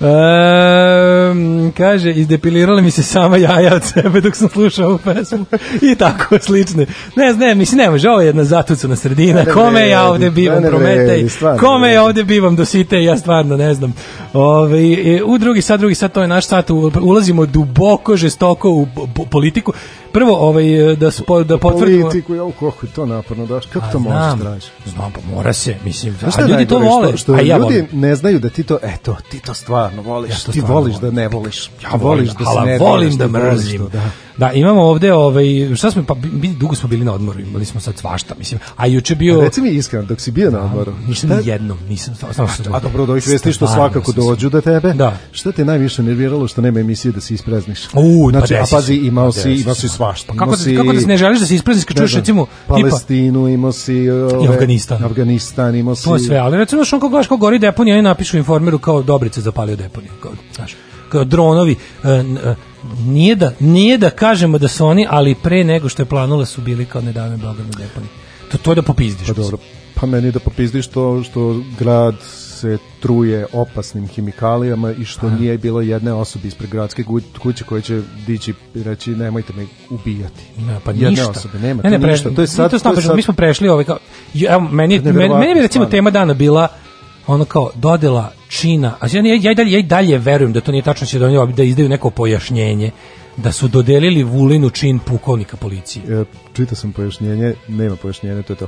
Ehm, kaže, izdepilirala mi se sama jaja od sebe dok sam slušao ovu pesmu. I tako slične. Ne znam, mislim, ne može, ovo je jedna zatucana sredina. Kome ja ovde bivam, prometej. Kome ja ovde bivam do site, ja stvarno ne znam. Ove, u drugi sat, drugi sat, to je naš sat, ulazimo duboko, žestoko u po- politiku. Prvo, ovaj, da, spo, da potvrdimo... Politiku, jo, kako to naporno, daš, kako to možeš Znam, tražiš? znam, pa mora se, mislim, šta a ljudi to vole, Što, što a ja ljudi volim. ne znaju da ti to, eto, ti to stvarno voliš. Ja to ti voliš volim. da ne voliš. Ja voliš da se ne volim da voliš mrzim. da. Da, imamo ovde, ovaj, šta smo, pa dugo smo bili na odmoru, imali smo sad svašta, mislim, a juče bio... A Reci mi iskreno, dok si bio na odmoru. Nisam ni jednom, nisam, stvarno sam- A dobro, od ovih vesti što svakako sam dođu do tebe. Da. Šta te najviše nerviralo što nema emisije da se isprezniš? U, pa znači, a desi pazi, imao Pa si, imao si svašta. Pa kako, da, si- kako da se ne želiš da se isprezniš kad čuješ recimo tipa Palestinu, imao si ove, Afganistan. Afganistan, imao si to je sve, ali recimo što gledaš kako gori deponija, oni napišu informeru kao Dobrice zapalio deponiju, kao, znaš, kao dronovi, e, e, nije da, nije da kažemo da su oni, ali pre nego što je planula su bili kao nedavno Beograd na deponiji. To, to je da popizdiš. Pa dobro, pa meni da popizdiš to što grad se truje opasnim hemikalijama i što nije bilo jedne osobe ispred gradske kuće koje će dići i reći nemojte me ubijati. Ne, pa Jedne ništa. osobe, nema ne, ne, to ništa. To je sad, to, je sad, mi smo prešli ovaj kao, evo, meni, meni, meni bi recimo tema dana bila ono kao dodela čina, a ja, ja, i dalje, ja i dalje verujem da to nije tačno da, oni, da izdaju neko pojašnjenje da su dodelili Vulinu čin pukovnika policije. E, čitao sam pojašnjenje, nema pojašnjenja, to je to.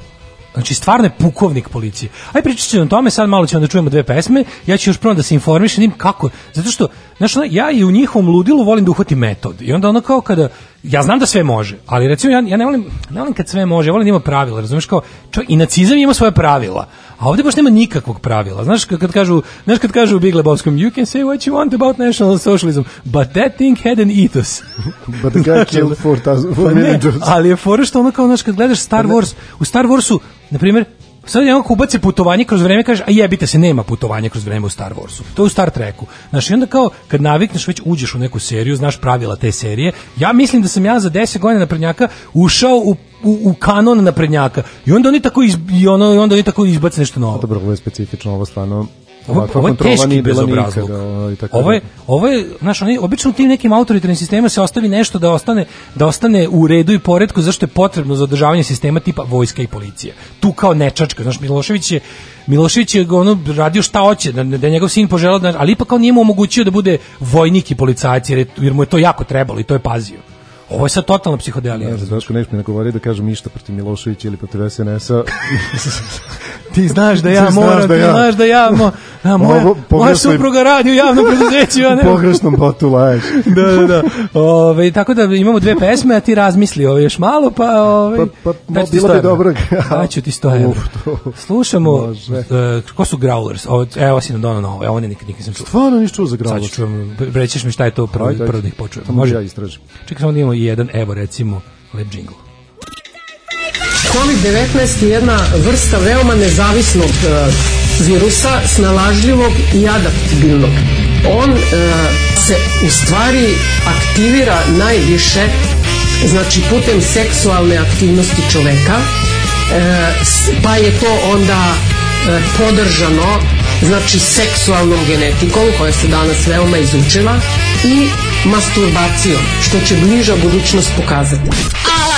Znači, stvarno je pukovnik policije. Aj pričat ćemo o tome, sad malo ćemo da čujemo dve pesme, ja ću još prvo da se informišem njim kako, zato što, znaš, ono, ja i u njihovom ludilu volim da uhvatim metod. I onda ono kao kada, ja znam da sve može, ali recimo ja, ja ne volim, ne volim kad sve može, ja volim da ima pravila, razumeš kao, čovjek, i nacizam ima svoje pravila, a ovde baš nema nikakvog pravila. Znaš kad, kažu, znaš kad kažu u Big Lebowskom, you can say what you want about national socialism, but that thing had an ethos. But the guy killed 4,000 Pa ne, ali je fora što ono kao, znaš, kad gledaš Star Wars, u Star Warsu, na primjer, sad je onako ubaci putovanje kroz vreme, kaže, a jebite se, nema putovanja kroz vreme u Star Warsu. To je u Star Treku. Znaš, i onda kao, kad navikneš, već uđeš u neku seriju, znaš pravila te serije, ja mislim da sam ja za 10 godina naprednjaka ušao u u, u kanon naprednjaka. I onda oni tako iz, i ono, i onda oni tako izbace nešto novo. Dobro, ovo je specifično, ovo stvarno Ovo, ovo je teški bezobrazluk. nikada. ovaj, tako Ovo da- je, ovo je, znaš, oni, obično u tim nekim autoritarnim sistemima se ostavi nešto da ostane, da ostane u redu i poredku zašto je potrebno za održavanje sistema tipa vojska i policija. Tu kao nečačka, znaš, Milošević je Milošević je ono radio šta hoće, da, da je njegov sin poželao, da, ali ipak kao nije mu omogućio da bude vojnik i policajac, jer, je, jer mu je to jako trebalo i to je pazio. Ovo je sad totalna psihodelija. Ne znam, Daško nešto mi ne govori da kažem ništa protiv Miloševića ili protiv SNS-a. ti znaš da ja Ti moram, da ti ja- znaš da ja, mo, a moja, Ovo moja supruga radi u javnom preduzeću, ja ne pogrešnom botu laješ. da, da, da. Ove, tako da imamo dve pesme, a ti razmisli ove još malo, pa... Ove, Pa- pa- daću ti bilo 100 bi dobro. Daću ti 100 evra. Slušamo, uh, ko su Growlers? Ovo, evo si nam donao novo, evo ne nikad nikad nisam čuo. Stvarno nisi čuo za Sad ću čujem, rećeš mi šta je to prvo, prvo da ih počujem. Može? ja istražim. Čekaj, samo da imamo i jedan, evo recimo, lep džingl. COVID-19 je jedna vrsta veoma nezavisnog e, virusa, snalažljivog i adaptibilnog. On e, se u stvari aktivira najviše znači putem seksualne aktivnosti čoveka e, pa je to onda e, podržano znači seksualnom genetikom koja se danas veoma izučila i masturbacijom što će bliža budućnost pokazati.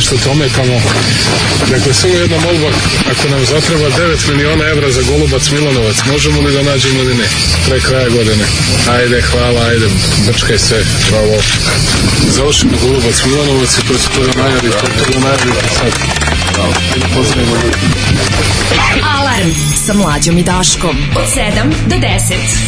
Što te ometamo. Dakle, samo jedna molba, ako nam zatreba 9 miliona evra za Golubac Milanovac, možemo li da nađemo ili ne? Pre kraja godine. Ajde, hvala, ajde, brčkaj se, bravo. Završimo Golubac Milanovac i to će to da najavite, to da najavite sad. Pozdravimo ljudi. Alarm sa mlađom i Daškom. Od 7 do 10.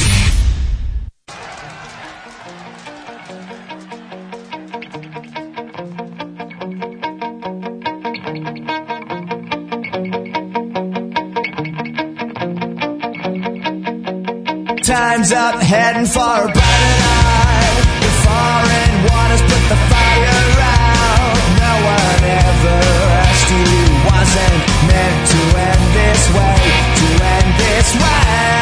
Time's up, heading for a brighter life. The foreign waters put the fire out. No one ever asked you. Wasn't meant to end this way. To end this way.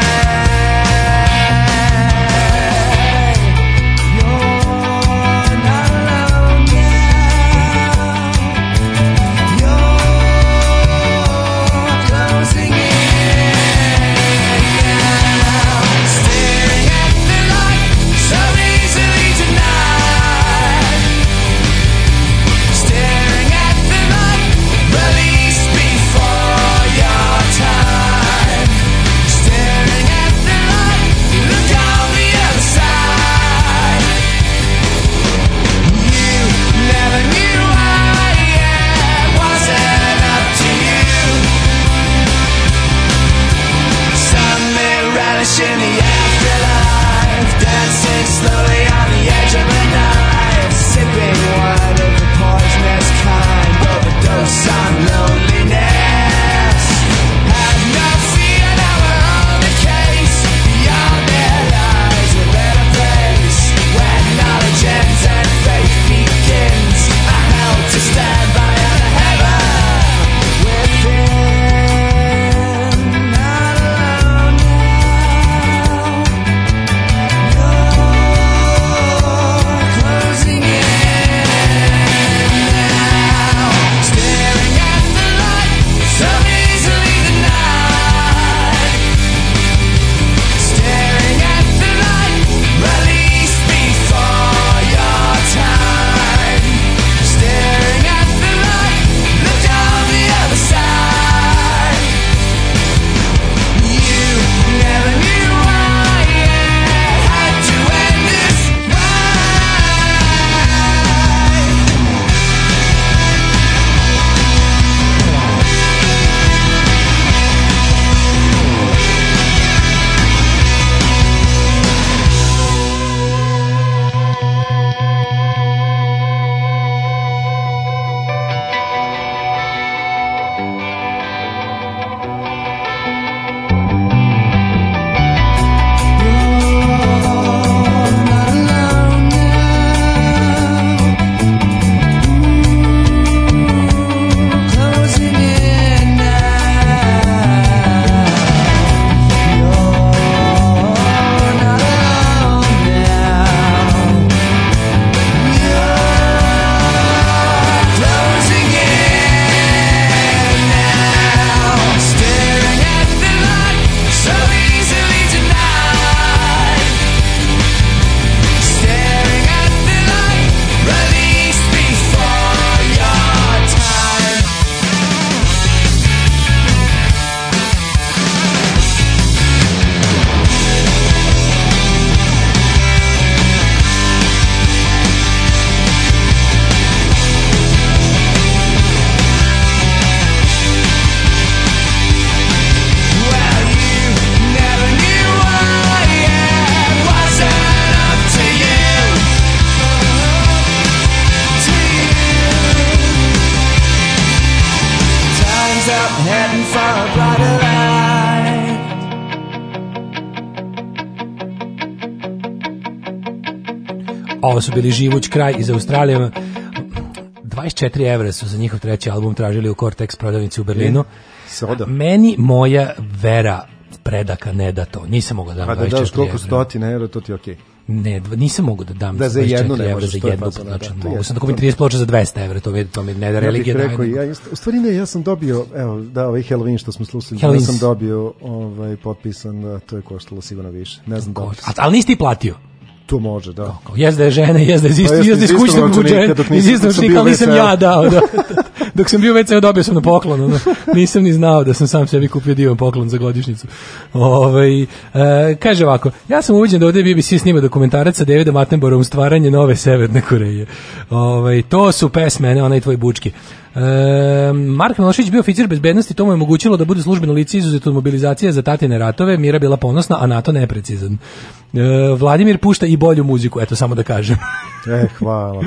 Su bili živuć kraj iz Australije. 24 evra su za njihov treći album tražili u Cortex prodavnici u Berlinu. Soda. Meni moja vera predaka ne da to. Nisam mogao da dam Pa da 24 daš koliko stotina evra, to ti je okej. Ne, dva- nisam mogao da dam Da, za 24 jednu ne možeš, za je jednu, da, znači to mogu sam da kupim 30 ploča za 200 evra, to, to mi ne da Ja religija rekao, daje. ja u stvari ne, ja sam dobio, evo, da, ovaj Halloween što smo slušali, ja Halloweens. sam dobio ovaj, potpisan, da, to je koštalo sigurno više. Ne znam da li A, ali nisi ti platio? To može, da. Jezda je žena, jezda je iz Pa jezda iz kućnog budžeta, iz istog bio ali nisam ja dao. Da. Dok sam bio već dobio sam na poklon, ono. nisam ni znao da sam sam sebi kupio divan poklon za godišnjicu. Ovaj, e, kaže ovako, ja sam uviđen da ovdje BBC snima dokumentarac sa Davidom Attenboroughom stvaranje nove Severne Koreje. Ovaj, to su pesme, ne onaj tvoj bučki. E, Mark Milošić bio oficir bezbednosti, to mu je omogućilo da bude službeno lice izuzet od mobilizacije za tatine ratove, Mira bila ponosna, a NATO neprecizan. E, Vladimir pušta i bolju muziku, eto samo da kažem. E, hvala.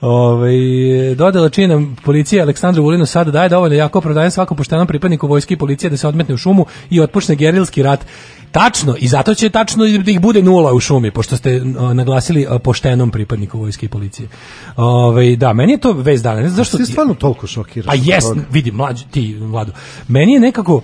Ove, dodala čina policija Aleksandru Vulinu sada daje dovoljno jako opravdanje svakom poštenom pripadniku vojske i policije da se odmetne u šumu i otpočne gerilski rat. Tačno, i zato će tačno da ih bude nula u šumi, pošto ste o, naglasili o, poštenom pripadniku vojske i policije. Ove, da, meni je to vez dana. Ne znam zašto... Ti stvarno toliko šokiraš. Pa jes, vidi, mlađi, ti, Vlado. Meni je nekako,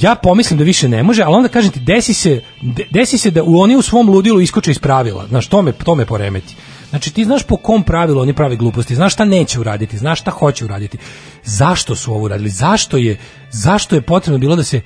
ja pomislim da više ne može, ali onda kažem ti, desi se, de- desi se da oni u svom ludilu iskoče iz pravila. Znaš, to me, to me poremeti. Znači, ti znaš po kom pravilu oni pravi gluposti, znaš šta neće uraditi, znaš šta hoće uraditi. Zašto su ovo uradili? Zašto je, zašto je potrebno bilo da se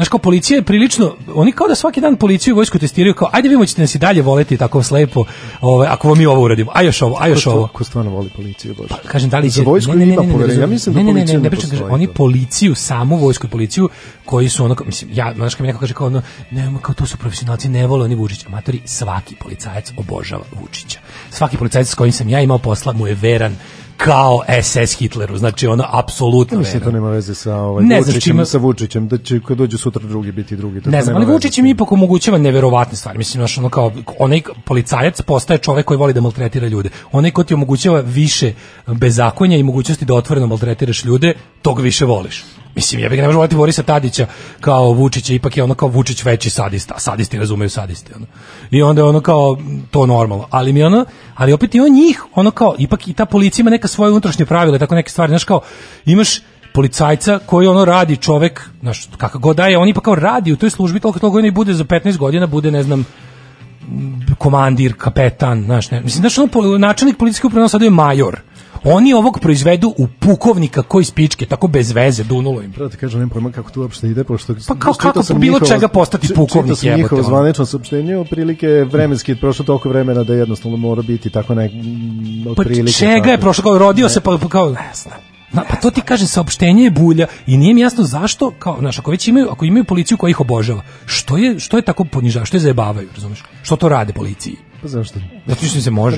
Znaš, kao policija je prilično, oni kao da svaki dan policiju i vojsku testiraju, kao, ajde vidimo ćete nas i dalje voleti tako slepo, ovaj, ako vam mi ovo uradimo, a još ovo, a još Ko- ovo. Ko stvarno voli policiju, Bože. Kažem da li će Za vojsku ne, ne, ne, ne, ne. Ja mislim da ne, ne, ne, policija ne, ne ne pričam, kažem, oni policiju, samu vojsku i policiju koji su ono, mislim, ja, znaš kad mi neko kaže kao ono, nema, kao to su profesionalci, ne vole oni Vučića. Amatori, svaki policajac obožava Vučića. Svaki policajac s kojim sam ja imao posla mu je veran kao SS Hitleru, znači ono apsolutno Mislim da to nema veze sa ovaj Ne Vučićem, čime- sa Vučićem, da će kad dođe sutra drugi biti drugi. To Ne to znam, ali Vučić im ipak omogućava neverovatne stvari. Mislim, znaš, ono kao, onaj policajac postaje čovek koji voli da maltretira ljude. Onaj ko ti omogućava više bezakonja i mogućnosti da otvoreno maltretiraš ljude, tog više voliš. Mislim, ja bih ne možeš voliti Borisa Tadića kao Vučića, ipak je ono kao Vučić veći sadista, sadisti razumeju sadiste. Ono. I onda je ono kao to normalno. Ali mi ono, ali opet i on njih, ono kao, ipak i ta policija ima neka svoje unutrašnje pravila, tako neke stvari, znaš kao, imaš policajca koji ono radi čovek, znaš, kakav god da je, on ipak kao radi u toj službi toliko toliko i bude za 15 godina, bude, ne znam, komandir, kapetan, znaš, ne, mislim, znaš, ono, načelnik policijske uprave sada je major. Oni ovog proizvedu u pukovnika koji spičke, tako bez veze, dunulo im. Prvo ti kažem, nemam pojma kako to uopšte ide, pošto... Pa kao kako po bilo njihovo- čega postati pukovnik, Čitao sam njihovo zvanično saopštenje, otprilike vremenski je prošlo toliko vremena da jednostavno mora biti tako nek... mm, Pa čega je tako. prošlo, kao rodio se, pa, pa kao, ne znam. Na, pa to ti kažem, saopštenje je bulja i nije mi jasno zašto, kao, znaš, ako već imaju, ako imaju policiju koja ih obožava, što je, što je tako ponižava, što je zajebavaju, razumeš? Što to rade policiji? Pa zašto? Zato što se može.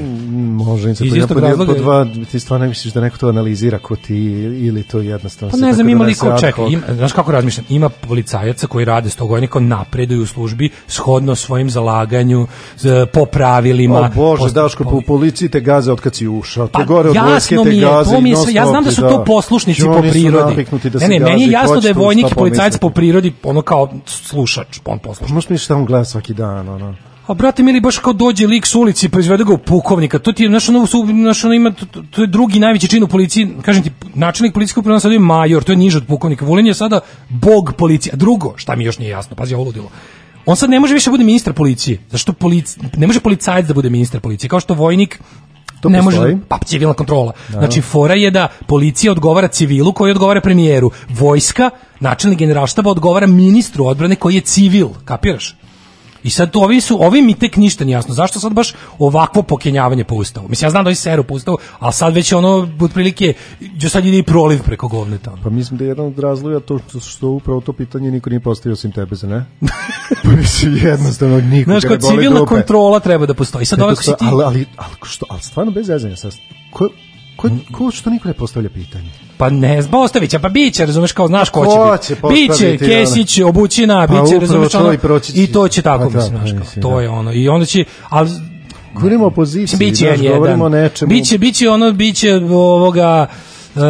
Može Iz istog razloga- po dva, ti stvarno misliš da neko to analizira ko ti ili to jednostavno Pa ne znam, ima li ko čeka, ima, znaš kako razmišljam, ima policajaca koji rade s tog kao napreduju u službi shodno svojim zalaganju, z- po pravilima. O Bože, post- Daško, po policiji te gaze od kad si ušao. Te Pa gore od vojske te gaze mi je ja znam da su stop, to poslušnici I po prirodi. da ne, ne, meni je jasno da je vojnik šta policajac po prirodi ono kao slušač, on poslušač. Možeš misliš da on gleda svaki dan, ono. A brate mili baš kao dođe lik s ulici pa izvede ga u pukovnika. To ti je ono, znaš, ono ima to, to- je drugi najveći čin u policiji. Kažem ti načelnik policijske uprave sada je major, to je niže od pukovnika. Vulin je sada bog policije. A drugo, šta mi još nije jasno, pazi ovo ludilo. On sad ne može više da bude ministar policije. Zašto polic, ne može policajac da bude ministar policije, kao što vojnik To ne postoji. može pa civilna kontrola. Znači fora je da policija odgovara civilu koji odgovara premijeru. Vojska, načelnik generalštaba odgovara ministru odbrane koji je civil, kapiraš? I sad to ovi su, ovi mi tek ništa nije jasno. Zašto sad baš ovakvo pokenjavanje po ustavu? Mislim, ja znam da ovi seru po ustavu, ali sad već ono, otprilike, jo sad ide i proliv preko govneta. ono. Pa mislim da je jedan od razloga to što, što upravo to pitanje niko nije postavio osim tebe, za ne? pa mislim, jednostavno niko Znaš, kao civilna kontrola treba da postoji. Sad ovako si ti... Ali, ali, ali, što, ali stvarno bez zezanja sad. Ko, ko, ko, što niko ne postavlja pitanje? Pa ne, znam, Ostavića, pa biće, razumeš, kao znaš ko će Ko biti. će postaviti, Biće, Kesić, Obućina, Pa biće, razumeš, to ono, i i to će tako, Pa da, mislim, znaš, pa kao, to da. je ono, i onda će, ali Govorimo o opoziciji, biće N1. govorimo o nečemu. Biće, biće ono, biće ovoga, e,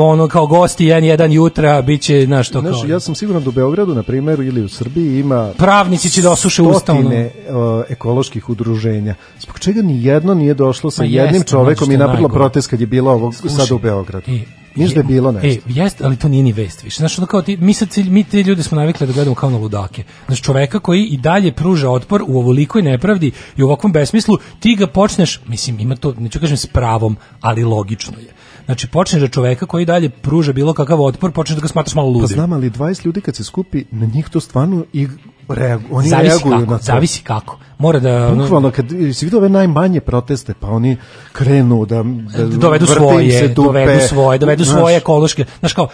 ono kao gosti N1 jutra, biće, znaš, to kao... Znaš, ja sam siguran da u Beogradu, na primjer, ili u Srbiji ima Pravnici će da osuše usta, ono. stotine uh, ekoloških udruženja. Zbog čega ni jedno nije došlo sa Ma jednim jeste, čovekom i što napravilo protest kad je bilo ovog sada u Beogradu. e, Niš da je bilo nešto. E, jeste, ali to nije ni vest više. Znaš, ono kao ti, mi, sad, mi te ljude smo navikli da gledamo kao na ludake. Znaš, čoveka koji i dalje pruža otpor u ovolikoj nepravdi i u ovakvom besmislu, ti ga počneš, mislim, ima to, neću kažem s pravom, ali logično je. Znači, počneš da čoveka koji dalje pruža bilo kakav otpor, počneš da ga smatraš malo ludim. Pa znam, ali 20 ljudi kad se skupi, na njih to stvarno i reagu, oni zavisi reaguju kako, na to. zavisi kako. Mora da... Bukvalno, kad si vidio ove najmanje proteste, pa oni krenu da, da dovedu svoje, se dupe, dovedu svoje, dovedu znaš. svoje ekološke. Znaš kao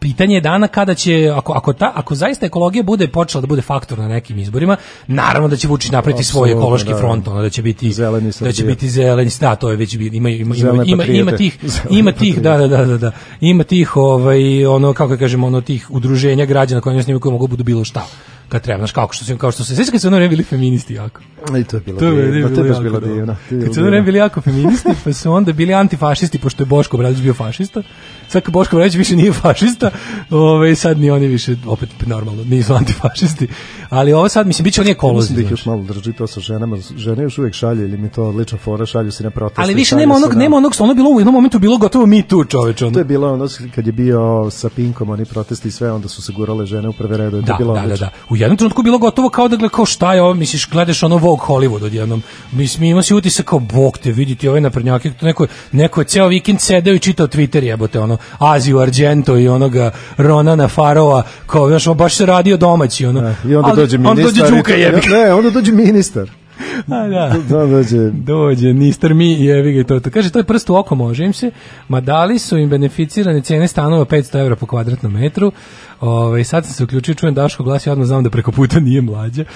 pitanje je dana kada će ako ako ta ako zaista ekologija bude počela da bude faktor na nekim izborima, naravno da će Vučić napraviti svoj ekološki da. front, ono da će biti Zeleni da će biti zeleni, da, to je već ima ima ima ima, ima tih ima tih da da da da da ima tih ovaj ono kako da kažemo ono tih udruženja građana koji s njima koji mogu da budu bilo šta. Kad treba, znaš, kako što su, kao što se, sveća kad su ono vreme bili feministi jako. I to je bilo To je, divno, to je baš bilo divno. Kad su bilo ono vreme divno. bili jako feministi, pa su onda bili antifašisti, pošto je Boško Obradović bio fašista. Sad kad Boško Obradović više nije fašista, ove, sad ni oni više, opet normalno, nisu antifašisti. Ali ovo sad, mislim, bit će oni Mislim ekolozi. da još malo drži to sa ženama. Žene još uvijek šalju ili mi to lična fora, šalju se na proteste. Ali više nema se onog, nema onog, ono bilo u jednom momentu bilo gotovo me too čoveč. Ono. To je bilo ono kad je bio sa Pinkom, oni protesti i sve, onda su se gurale žene u prve. To Da, je bilo da, da, da. U jednom trenutku bilo gotovo kao da gleda kao šta je ovo, misliš, gledaš ono Vogue Hollywood odjednom. Mislim, ima si utisak kao, bog te, vidite ove naprednjake, to neko, neko je ceo vikend sedeo i čitao Twitter, jebote, ono, Aziju Argento i onoga Ronana Farova, kao, on baš se radio domaći, ono. I onda Ali- dođe ministar. Onda dođe Đuka, jebi. Ne, onda dođe ministar. A, da. Da, dođe Dođe, nistar mi i jevi ga i to. to. Kaže, to je prst u oko, može im se. Ma dali su im beneficirane cene stanova 500 evra po kvadratnom metru. Ove, sad sam se uključio, čujem Daško glas i odmah znam da preko puta nije mlađa.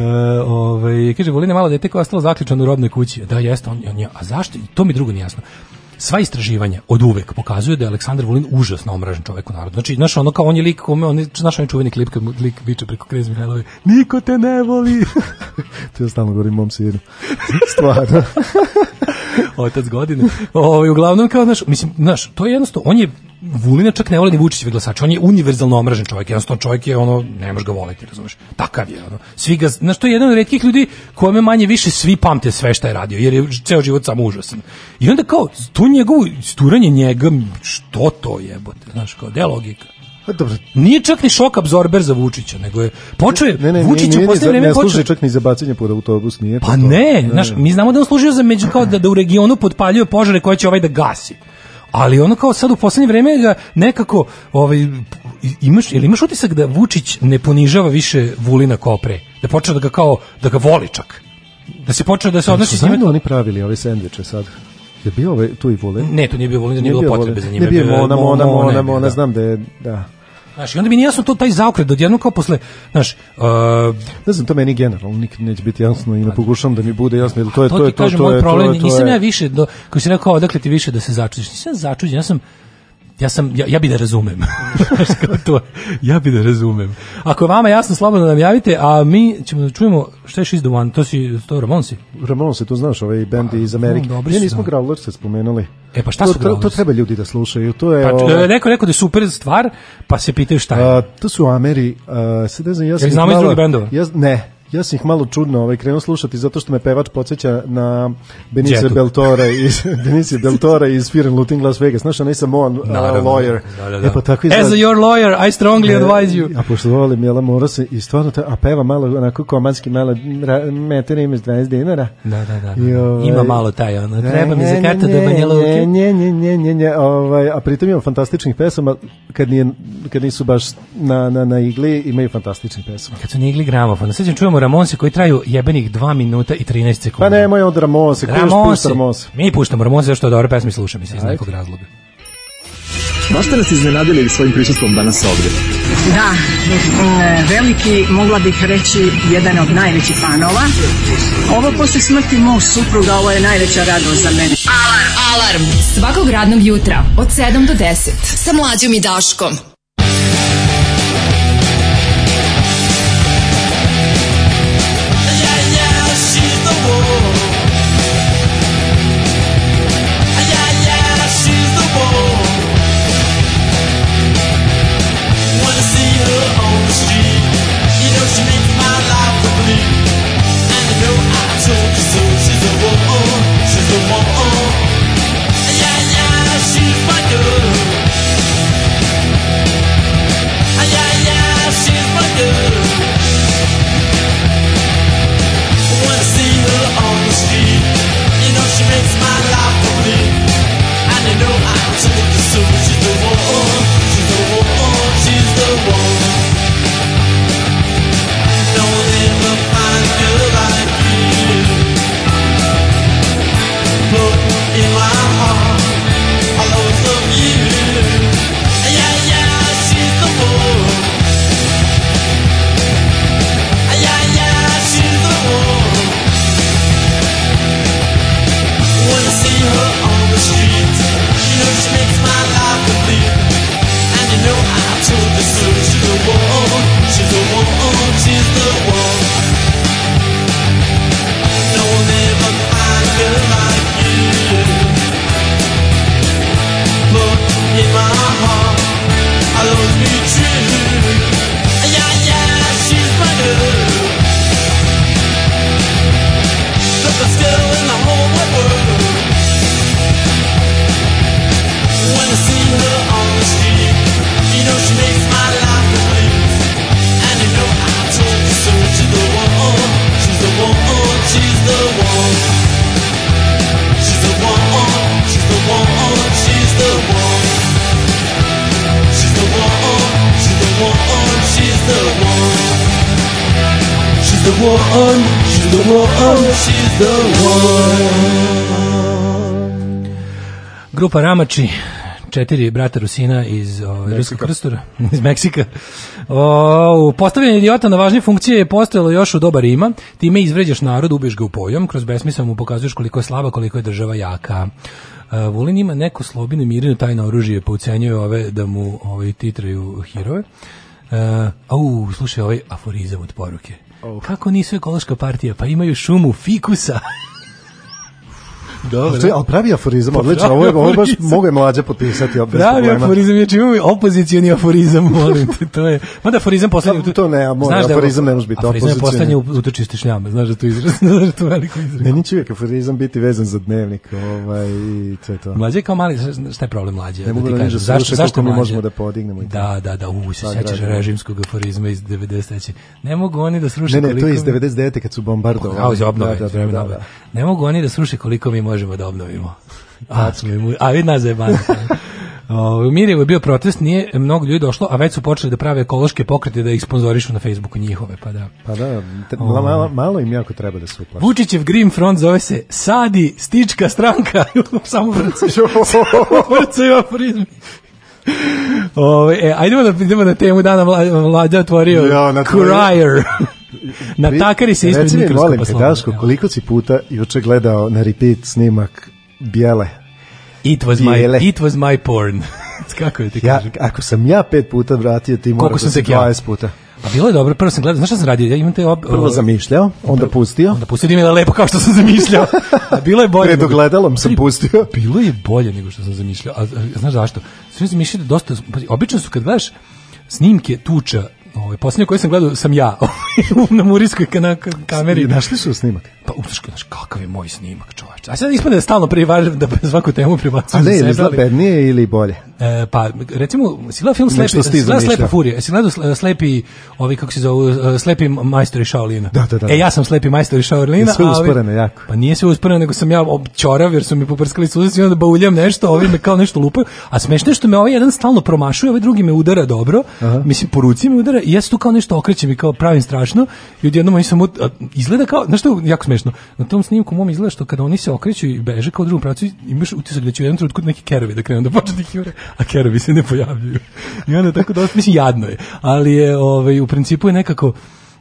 E, ove, kaže, Volina malo dete koje je ostalo zaključano u robnoj kući. Da, jeste, on, on je, a zašto? To mi drugo nije jasno. Sva istraživanja od uvek pokazuju da je Aleksandar Vulin užasno omražen čovek u narodu. Znači, znaš, ono kao on je lik, kome, on je, znaš, on je čuveni klip kad lik viče preko Krez Mihajlovi, niko te ne voli. To ja stalno govorim mom sinu. Stvarno. otac godine. Ovaj uglavnom kao znaš, mislim, znaš, to je jednostavno on je Vulina čak ne voli ni Vučićevi glasači, on je univerzalno omražen čovjek, jednostavno čovjek je ono, ne možeš ga voliti, razumeš, takav je, ono, svi ga, znaš, to je jedan od retkih ljudi kome manje više svi pamte sve šta je radio, jer je ceo život samo užasan. I onda kao, tu njegovo, sturanje njega, što to jebote, znaš, kao, gde logika? Pa dobro. Nije čak ni šok absorber za Vučića, nego je, počeo je, Ne, ne, Vučić u ne, vreme ne služi počeo, čak ni za bacanje pod autobus, nije to pa to. ne, znaš, mi znamo da on služio za među kao da, da u regionu potpaljuje požare koje će ovaj da gasi. Ali ono kao sad u poslednje vreme ga nekako ovaj imaš ili imaš utisak da Vučić ne ponižava više Vulina kao pre. Da počeo da ga kao da ga voli čak. Da se počeo da se odnosi s njime Zajedno oni pravili ove sendviče sad. Je bio ovaj, tu i Vulin? Ne, to nije bio Vulin, nije bilo potrebe za njime. Ne bio Mona, bio, Mona, da. znam da je, da. Znaš, i onda mi nije jasno to taj zaokret, da odjednom kao posle, znaš, uh, Ne znam, to meni generalno nikad neće biti jasno i ne pokušam da mi bude jasno, jer to je to, to, je ti to, kažem, to moj je problem, to, je- to nisam je- ja više, do, koji si rekao, odakle ti više da se začudiš, nisam začuđen, ja sam, ja sam, ja, ja bi da razumem. To, ja bi da razumem. Ako je vama jasno, slobodno nam javite, a mi ćemo da čujemo šta je She's the One, to si, to Ramonsi. Ramon se to znaš, ovaj bend iz Amerike. Ne, su, nismo da. Growlers se spomenuli. E, pa šta to, su to, to Growlers? treba ljudi da slušaju. To je, Pa, ovaj, e, neko rekao da je super stvar, pa se pitaju šta je. a, to su Ameri, a, sad ne znam, ja sam znamo iz drugih bendova? Ja, ne, ja sam ih malo čudno ovaj, krenuo slušati zato što me pevač podsjeća na Benicio Jetu. Del Tore iz, Benicio Del Tore iz Fear and Looting Las Vegas. Znaš, onaj Samoan uh, Naravno. lawyer. Da, da, da. E, pa tako As izgleda- a your lawyer, I strongly E, advise you. A pošto volim Jela Morose i stvarno, ta, a peva malo onako komanski, malo meter ima 20 dinara. Da, da, da. I, ovaj, Ima malo taj, ono, treba mi za kartu nje, do Banja Luke. nje, nje, nje, nje, nje, ovaj, a pritom ima fantastičnih pesama, kad, nije, kad nisu baš na, na, na igli, imaju fantastičnih pesama. Kad su nigli gramofon, sad ćemo čujemo Ramonse koji traju jebenih 2 minuta i 13 sekundi. Pa nemoj od Ramose, ko još Ramonsi. pušta Ramose? Mi puštamo Ramonse, zašto je dobro pesmi slušam iz nekog razloga. Baš ste nas iznenadili svojim prisustvom danas ovdje. Da, e, veliki, mogla bih reći, jedan od najvećih fanova. Ovo posle smrti mog supruga, ovo je najveća radost za mene. Alarm. Alarm. Svakog radnog jutra od 7 do 10. Sa mlađom i Daškom. Grupa Ramači, četiri brata Rusina iz ovaj, Ruskog krstora, iz Meksika. O, postavljanje idiota na važne funkcije je postojalo još u doba Rima, time izvređaš narod, ubiješ ga u pojom, kroz besmisao mu pokazuješ koliko je slaba, koliko je država jaka. Uh, Vulin ima neko slobinu mirinu tajno oružje, pa ucenjuje ove da mu ovaj, titraju hirove. Uh, au, slušaj ovaj aforizam od poruke. Kako nisu ekološka partija? Pa imaju šumu fikusa. Ali, to je, ali pravi aforizam, odlično, ovo je, ovo baš mogu je mlađe potpisati. Pravi problema. aforizam, znači imamo opozicijani aforizam, molim te, to je. Mada aforizam poslednji To- to ne, mora, Znaš da aforizam ne može biti Aforizam je opozicioni. poslednji utočište šljama, znaš da to izraz, znaš da to veliko izraz. Meni će uvijek aforizam biti vezan za dnevnik, ovaj, i to je to. Mlađe je kao mali, šta je problem mlađe? Ne mogu ti da da zašto, zašto koliko mi možemo da podignemo i. Da, da, da, u, se Da, sećaš režimskog aforizma iz 93. Ne mogu oni da sruše Ne, ne, koliko... to je iz mi- 99. kad su bombardovali. Kao iz obnove, Da, da, vreme da, obnove. da. Ne mogu oni da sruše koliko mi možemo da obnovimo. A, a vidi nas zajebani. O, U Mirjevu je bio protest, nije mnogo ljudi došlo, a već su počeli da prave ekološke pokrete da ih sponzorišu na Facebooku njihove, pa da. Pa da, te- O. malo, malo im jako treba da se uplaši. Vučićev Green Front zove se Sadi Stička stranka. Samo vrcaju. vrcaju aforizmi. Ove, e, ajdemo da idemo na temu dana Mla- mlađa otvorio Ja, na tvoju- Courier. Natakari se ispred Reci mi, mikroskopa molim te. Daško, koliko si puta juče gledao na repeat snimak Bijele? It was my Bijele. it was my porn. Kako je ti Ja, kažem? ako sam ja pet puta vratio, ti moraš sam da se si ja? 20 puta. A bilo je dobro, prvo sam gledao, znaš šta sam radio? Ja imam te ob... Prvo zamišljao, onda pustio. Onda pustio da je lepo kao što sam zamišljao. A bilo je bolje. Pred ogledalom sam pustio. Bilo je bolje nego što sam zamišljao. A, a znaš zašto? Sve sam mišljao da dosta... Obično su kad gledaš snimke tuča, ovaj, posljednje koje sam gledao sam ja na murijskoj kana, kameri. Našli su snimak. Pa uška, znaš kakav je moj snimak, čoveče. A sad ispada da stalno privažem da svaku temu A prebacujem ne, ili zlapednije ili bolje? E, pa recimo si gledao film Slepi, si si Slepa furija, jesi gledao Sle- Slepi, ovi kako se zovu, e, Slepi majstori Shaolina. Da, da, da. E, ja sam Slepi majstori Shaolina. I sve a usporeno jako. Pa nije sve usporeno, nego sam ja ob- ćorav jer su mi poprskali suzici i onda bauljam nešto, a ovi me kao nešto lupaju. A smešno je što me ovaj jedan stalno promašuje, ovaj drugi me udara dobro, mislim po ruci me udara i ja se tu kao nešto okrećem i kao pravim strašno i odjednom oni samo, izgleda kao, znaš što jako smešno, na tom snimku mom izgleda što kada oni se okreću i beže kao u drugom pravcu, imaš utisak da će u jednom trenutku neki kerovi da krenu da počne da jure, a kerovi se ne pojavljuju. I onda tako dosta, mislim, jadno je, ali je, ovaj, u principu je nekako,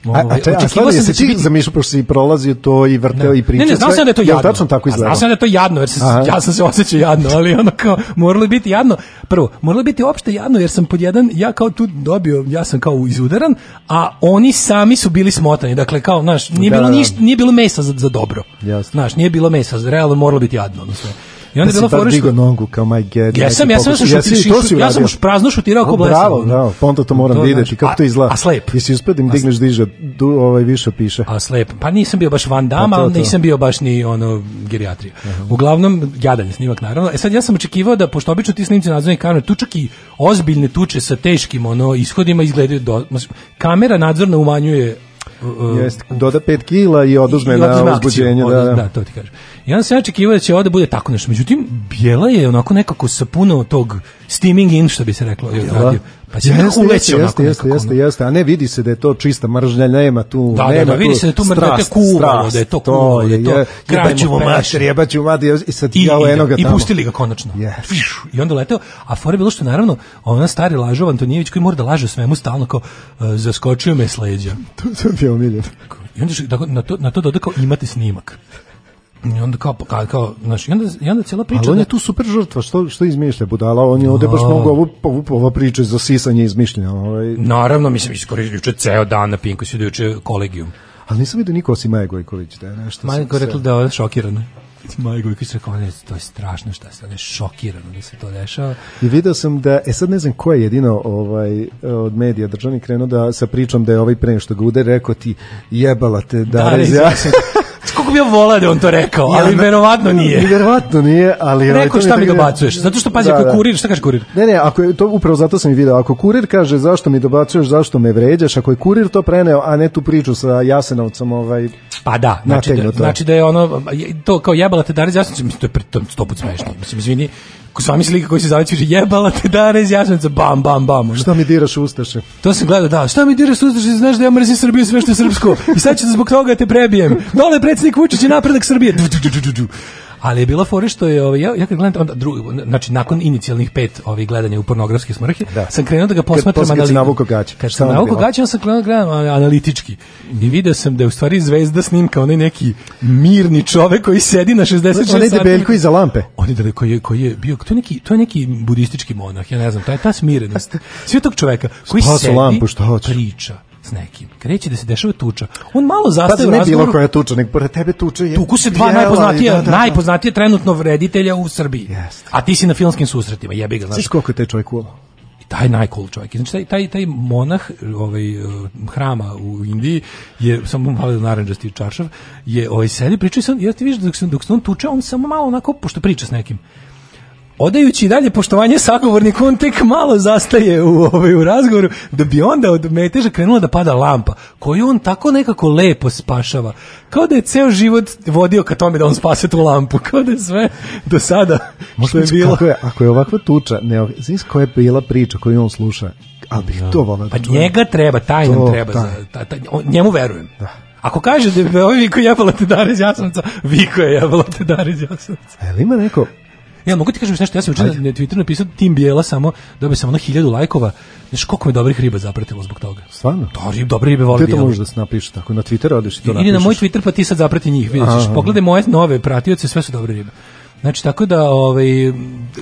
A, a, ovaj, a stvarno, sam jesi da ti biti- zamišljao, pošto si prolazio to i vrteo i pričao ne, ne, znao sam da je to jadno. tačno tako A izgleda? Znao sam da je to jadno, jer se, ja sam se osjećao jadno, ali ono kao, moralo je biti jadno. Prvo, moralo je biti opšte jadno, jer sam pod jedan, ja kao tu dobio, ja sam kao izudaran, a oni sami su bili smotani. Dakle, kao, znaš, nije Da, bilo da. ništa, nije bilo mesa za, za dobro. Jasno. Znaš, nije bilo mesa, realno moralo biti jadno. Ono sve. I onda je si bilo fora što- nogu kao my god. Jesam, ja sam, ja sam, šutirao, to si ja sam prazno šutirao kao O, blesav. Bravo, bravo, pa onda to moram videti. Kako to izgleda? a slep. Jesi uspio da im digneš diže, ovaj, više piše? A slep. Pa nisam bio baš Van Damme, Pa to, ali nisam bio baš ni ono gerijatrija. Uglavnom jadan snimak naravno. E sad ja sam očekivao da pošto obično ti snimci nadzornih kamera tu čak i ozbiljne tuče sa teškim ono ishodima izgledaju do, kamera nadzorna umanjuje uh, Jeste, doda 5 kila i oduzme na uzbuđenje. Da, da. da, to ti kažem. I onda sam ja očekivao da će ovde bude tako nešto. Međutim, bijela je onako nekako sa puno tog steaming in, što bi se reklo. Da. radio. Pa će nekako uleći onako jeste, jeste, nekako, jeste, ono. jeste, a ne vidi se da je to čista mržnja, nema tu, Da, da, nema da, vidi se da je tu mržnja, da je kuvalo, da je to kuvalo, da je to jebajmo mašte. mater, jebaću mater, i sad I, jao i, eno da, ga i tamo. pustili ga konačno. Yes. I onda leteo, a fora je bilo što naravno ona stari lažov Antonijević koji mora da laže svemu stalno kao uh, zaskočio me s leđa. To, to je omiljeno. I onda što- da, na to na to doda kao imate snimak. I onda kao, kao, kao znaš, i onda, i onda cijela priča... Ali on da- je tu super žrtva, što, što izmišlja budala, on je ovde baš Da. mogu ovu, ovu, ova priča za sisanje izmišljena, ovaj, Naravno, mislim, iskoristio juče ceo dan na Pinku, se juče kolegijum. ali nisam vidio niko osim Maje Gojković, da je nešto. Je se- rekla da je ona šokirana. Maja Gojković rekao, ne, to je strašno šta se, ona je šokirana da se to dešava. I video sam da, e sad ne znam ko je jedino ovaj, od medija državni krenuo da sa pričom da je ovaj pre što ga udari rekao ti jebala te da, Da, kako bi ja volao da on to rekao, ali Ja, verovatno nije. Verovatno nije, ali... ovaj, Rekao to šta mi dobacuješ, zato što pazi, ako je kurir, šta kaže kurir? Ne, ne, ako je to upravo zato sam i video. Ako kurir kaže zašto mi dobacuješ, zašto me vređaš, ako je kurir to preneo, a ne tu priču sa Jasenovcem, ovaj Pa da, znači da, znači da je ono, to kao jebala te Darez Jasnović, mislim, to je, pre- to je sto put smešno. Mislim, izvini, ko sva mi slika koji se zove kaže jebala te Darez Jasnović, bam, bam, bam. Šta mi diraš ustaše? To sam gledao, da. Šta mi diraš sustaš, znaš da ja mrzim Srbiju sve što je srpsko i sad ću zbog toga te prebijem. Dole predsjednik Vučić je napredak Srbije. Du, du, du, du, du. Ali je bila fora što je, ovaj, ja, ja kad gledam, onda, dru, znači nakon inicijalnih pet ovih gledanja u pornografske smrhe, sam krenuo da ga posmatram posle kad si anali- navukao gaće. Kad sam bilo? gaće, onda sam krenuo da gledam analitički. I video sam da je u stvari zvezda snimka onaj neki mirni čovek koji sedi na 66 Onaj debeljko iza lampe. On je da koji je, koji je bio, to je neki, to je neki budistički monah, ja ne znam, taj ta smirenost. Sve tog čoveka koji Spasu sedi, lampu, šta hoće? priča s nekim. Kreće da se dešava tuča. On malo zastaje u ne bilo razgovoru. koja tuča, nego pored tebe tuča je... Tuku se dva bijela i najpoznatije, da, da, da. najpoznatije trenutno vreditelja u Srbiji. A ti si na filmskim susretima, jebi ga, znaš. Znaš koliko je taj čovjek cool? taj najcool čovjek. Znači taj taj taj monah ovaj eh, hrama u Indiji je samo malo naranđasti čaršav je ovaj sedi priča i sam ja ti vidiš dok se dok se on tuče on samo malo onako pošto priča s nekim Odajući dalje poštovanje sagovorniku, on tek malo zastaje u, ovaj, u razgovoru, da bi onda od meteža krenula da pada lampa, koju on tako nekako lepo spašava. Kao da je ceo život vodio ka tome da on spase tu lampu. Kao da je sve do sada što je bilo. Kako je, ako je ovakva tuča, ne, znaš koja je bila priča koju on sluša, ali bih to volao. Pa da čujem. njega treba, taj nam To, treba. taj. Za, ta, ta, on- njemu verujem. Ako kaže da je ovaj Viko jebala te dare iz Jasenovca, Viko je jebala te dare iz Jasenovca. A jel ima neko, Ja mogu ti kažem nešto, ja sam učinio na Twitteru napisao Tim Bijela samo, dobio sam ono hiljadu lajkova, znaš koliko me dobrih riba zapratilo zbog toga. stvarno? To, rib, dobre ribe vole Gde to možeš da se napišeš tako? Na Twitter odeš i to Idi na moj napišeš? Twitter pa ti sad zaprati njih. Aha. Pogledaj moje nove pratioce, sve su dobre ribe. Znači, tako da, ovaj,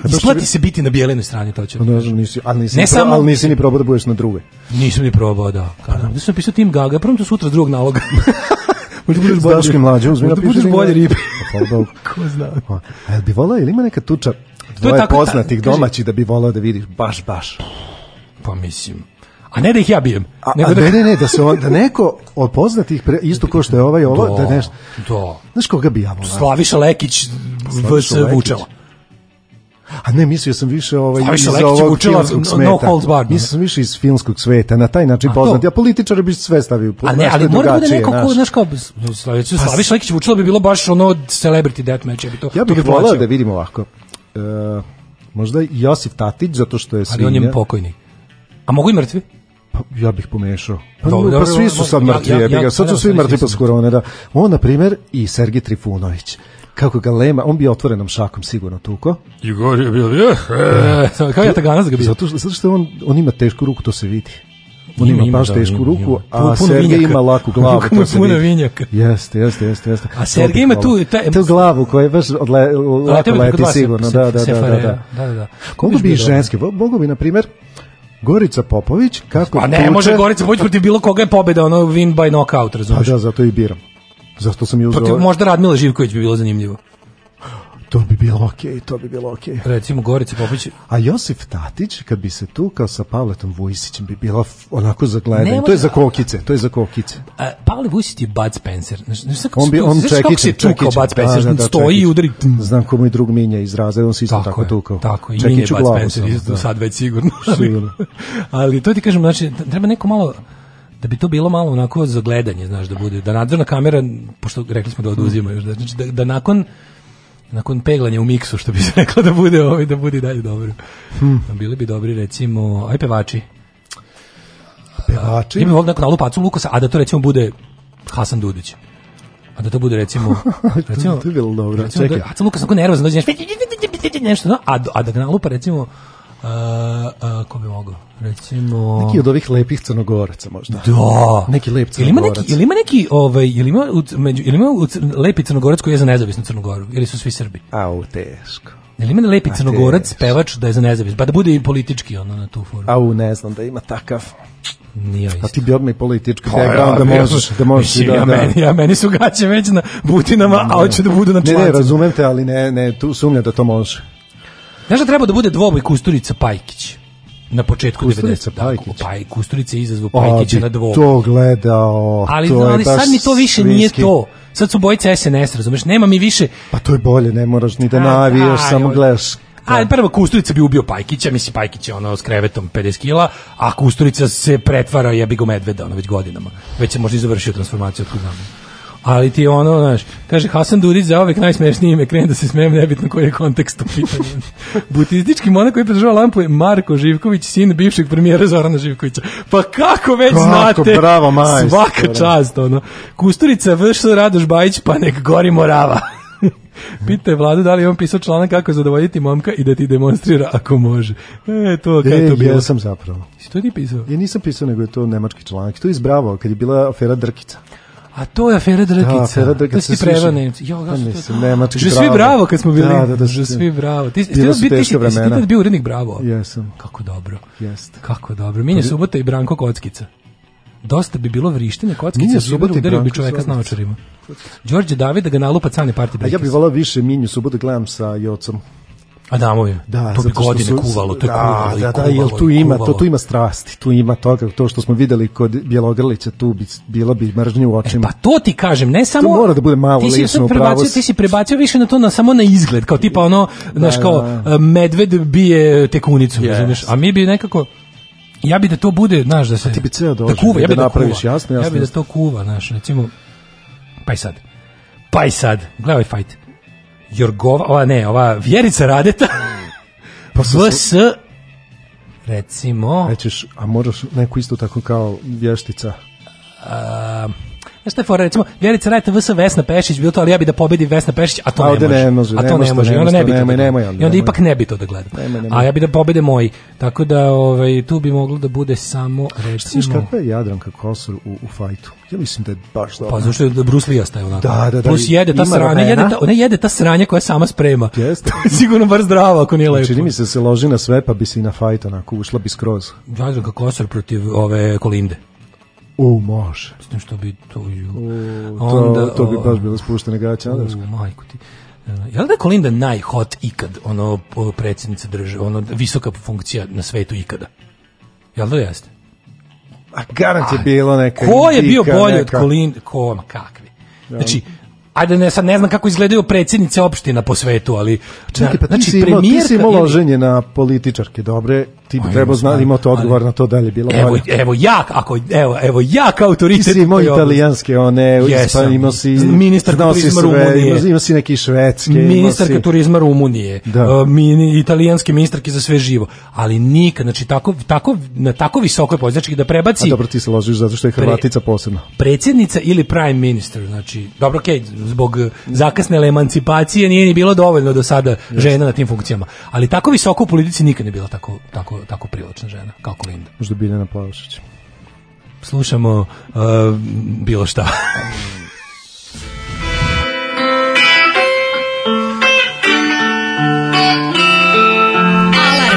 isplati se biti na bijelenoj strani, to ću. Pa Ne znam, nisi, ali nisi, Ne samo- ali nisi ni probao da budeš na drugoj. Nisam ni probao, da. Kada da sam napisao Tim Gaga, prvo to sutra drugog naloga. Možda budeš bolje. Daškom mlađom, uzmi Možda budeš bolje ribe. Pa, Bogu. Ko zna. Pa, A jel bi volao, ili ima neka tuča je dvoje tako- poznatih ta- domaćih da bi volao da vidiš baš, baš. Pa mislim. A ne da ih ja bijem. A, nego a da... ne, ne, ne, da se on, da neko od poznatih, pre, isto kao što je ovaj ovo, da nešto, Da. znaš koga bi ja volao? Slaviša Lekić vs. Vučela. A ne, mislio sam više ovaj, Slaviša iz Lekić ovog učila filmskog no sveta. holds barred, Mislio sam više iz filmskog sveta, na taj način to? poznat. Ja političare bi sve stavio. A ne, ali to mora da bude neko ko, znaš. kao, Slaviša Slaviša Lekić Vučela bi bilo baš ono celebrity deathmatch. Ja bi to, Ja to bih bi volao da vidim ovako. E, možda Josif Tatić, zato što je Ali on je svinja. pokojni. A mogu i mrtvi? Pa, ja bih pomešao. Pa, Dobro, pa svi su sad ja- mrtvi, ja- ja- ga. Sad pa su svi mrtvi svi po su korone, da. On, na primjer, i Sergij Trifunović. Kako ga lema, on bi otvorenom šakom sigurno tuko. Igor je bio, je, e, kao ja tagana da ga bio. Zato što, zato što on, on ima tešku ruku, to se vidi. On Ima, ima, baš da, tešku ima, ruku, ima. a Sergej vinjaka. ima laku glavu, Puno- to se puno vinjaka. Jeste, jeste, jeste, jeste. A Sergej ima tu- taj- tu glavu koja je baš odle, lako leti sigurno, se- da, da, da, da, da. Da, da, da. Koliko Biš bi i ženski, mogu bi, na primjer, Gorica Popović, kako A ne, tuče- može Gorica Popović protiv bilo koga je pobeda, ono win by knockout, Pa razumiješ? da, zato i biram. Zato sam i uzeo. Protiv možda Radmila Živković bi bilo zanimljivo. To bi bilo okej, to bi bilo okej. Recimo Gorica Popović. A Josif Tatić, kad bi se tukao sa Pavletom Vujsićem, bi bila f- onako za gledanje. To je za kokice, to je za kokice. A, Pavle Vusić je Bud Spencer. Znaš, znaš kako On bi on znaš kako se čekiće, tukao čekiće. Bud Spencer, Da, da, da, stoji i čekić. udari. Znam ko moj drug Minja iz razreda, on se isto tako, je, tukao. Tako, i Čekić nije u Bud Spencer, isto da. sad već sigurno. Sigurno. Ali to ti kažem, znači, treba neko malo, da bi to bilo malo onako za gledanje, znaš, da bude, da nadzorna kamera, pošto rekli smo da oduzima još, da, znači, da, da nakon nakon peglanja u miksu, što bi se reklo da bude ovaj, da bude dalje dobro. Hmm. Bili bi dobri, recimo, aj pevači. Pevači? Ja bih volio neko nalupa Acu Lukasa, a da to recimo bude Hasan Dudić. A da to bude recimo... recimo to je bilo dobro. Recimo Čekaj. da Aca Lukas onako nervozan dođe nešto, nešto no, a, a da ga nalupa recimo Uh, uh, ko bi mogao? Recimo... Neki od ovih lepih crnogoraca možda. Da. Neki lep Jel ima crnogorac. neki, jel ima neki, ovaj, jel ima, u, među, jel ima u, lepi crnogorac koji je za nezavisnu Crnogoru? Ili su svi Srbi? Au, teško. Jel ima lepi A, crnogorac, pevač da je za nezavisnu? Pa da bude i politički ono na tu foru. Au, ne znam da ima takav. Nije A isto. ti bi odmah i politički Pa, background da ja, možeš, da možeš mislim, da, ja, da. Meni, ja, meni su gaće već na butinama, a hoće da budu na Ne, člancima. ne, razumem te, ali ne, ne, tu sumnja da to može. Znaš da treba da bude dvoboj Kusturica Pajkić? Na početku Kusturica 90. Da, Pajkić. pa, Kusturica O, Pajkića na dvoru. to gledao. Ali, to ali sad mi to više nije svinjski. to. Sad su bojice SNS, razumeš? Nema mi više... Pa to je bolje, ne moraš ni da navijaš, samo gledaš. A prvo Kusturica bi ubio Pajkića, misli Pajkić je ono s krevetom 50 kila, a Kusturica se pretvara jebi ga u medveda, ono već godinama. Već se možda i završio transformaciju od znamo. Ali ti ono, znaš, kaže Hasan Dudić za uvek najsmešnije ime, krene da se smijem, nebitno koji je kontekst u pitanju. Butistički monak koji podržava lampu je Marko Živković, sin bivšeg premijera Zorana Živkovića. Pa kako već Kako, znate? bravo, majstore. Svaka čast, ono. Kusturica, VŠ, Radoš Bajić, pa nek gori morava. Pita je vladu da li je on pisao članak kako zadovoljiti momka i da ti demonstrira ako može. E, to, kada je E, to bilo? jesam zapravo. Si to ti pisao? Ja nisam pisao, nego je to nemački članak. To je izbravo, kad je bila afera Drkica. A to je afera Drkica. Da, afera Drkica. To si ti svi preveo su- Nemci. Jo, Pa ga što mislim, nemački Že svi bravo. kad smo bili. Da, da, da. Že svi bravo. Ti, ti, ti, su ti, ti, ti, bio urednik bravo. Jesam. Kako dobro. Jeste. Kako dobro. Minje Subota i Branko Kockica. Dosta bi bilo vrištenja kockice, Minja Subota Subota i udario bi čoveka s naočarima. Đorđe Davida ga nalupa cane party A ja bih volao više Minju subotu gledam sa Jocom. Adamovim. Da, to bi godine su- kuvalo, to je da, kuvalo da, da, kuvalo jel tu ima, to kuvalo. tu ima strasti, tu ima toga, to što smo videli kod Bjelogrlića, tu bi bilo bi mržnje u očima. Pa to ti kažem, ne samo... mora da bude malo ti si prebacio, ti si prebacio više na to, na, samo na izgled, kao tipa ono, znaš, kao da. medved bije tekunicu, razumeš? A mi bi nekako... Ja bi da to bude, znaš, da se... ti bi ceo da doživljaj kuva, ja da bi da, napraviš, kuva. jasno, Ja jasno, bi da jasno. to kuva, znaš, recimo... Pa i sad. Pa i sad. Gledaj ovaj fajt. Jorgova, ova ne, ova Vjerica Radeta, Pa VS, recimo... Rećeš, a moraš neku isto tako kao vještica. A, Znaš šta je fora, recimo, Vjerica Radeta vs. Vesna Pešić, bilo to, ali ja bi da pobedi Vesna Pešić, a to A ne može. ne može, a to ne može, i onda ne bi to da onda, I onda ipak ne bi to da nemoj. A ja bi da pobede moji. Tako da ovaj, tu bi moglo da bude samo, recimo... kakva je Jadranka Kosor u, u fajtu? Ja mislim da je baš dobro. Pa zašto je da Bruce Lee ostaje onako? Da, da, da, Plus jede ta sranja, jede ta, ona jede ta sranja koja sama sprema. Jeste. Sigurno bar zdravo ako nije lepo. Čini mi se da se loži na sve, pa bi se i na fajt onako ušla bi skroz. Jadranka Kosor protiv ove Kolinde. U, može. S tim što bi to... U, to, to bi baš bilo spuštene gaće. U, majku ti. E, Je li da je Kolinda najhot ikad, ono, predsjednica države, ono, visoka funkcija na svetu ikada? Jel da jeste? A garant je bilo neka Ko je bio bolji od Kolinde? Ko, ma kakvi? Znači, ajde ne, sad ne znam kako izgledaju predsjednice opština po svetu, ali... Čekaj, pa ti znači, si imao, ti si imao loženje na političarke, dobre, ti bi Aj, trebao znati, imao to odgovor ali- na to da li je bilo Evo, bolje. evo ja, ako, evo, evo ja kao Ti autoritet. si imao italijanske, one, Jesam. ispa, imao si... Si turizma Rumunije. Imao, si neki ministarka si- turizma Rumunije, Da. uh, mini, italijanske ministarke za sve živo, ali nikad, znači tako, tako, na tako visokoj poziciji, znači da A prebaci dobro, ti se ložiš zato što je Hrvatica posebno. predsjednica ili prime minister, znači, dobro, okej, zbog zakasnele emancipacije nije ni bilo dovoljno do sada žena na tim funkcijama, ali tako visoko u politici nikad ne bila tako, tako, tako privlačna žena, kao Kolinda. Možda Biljana Plavšić. Slušamo uh, bilo šta.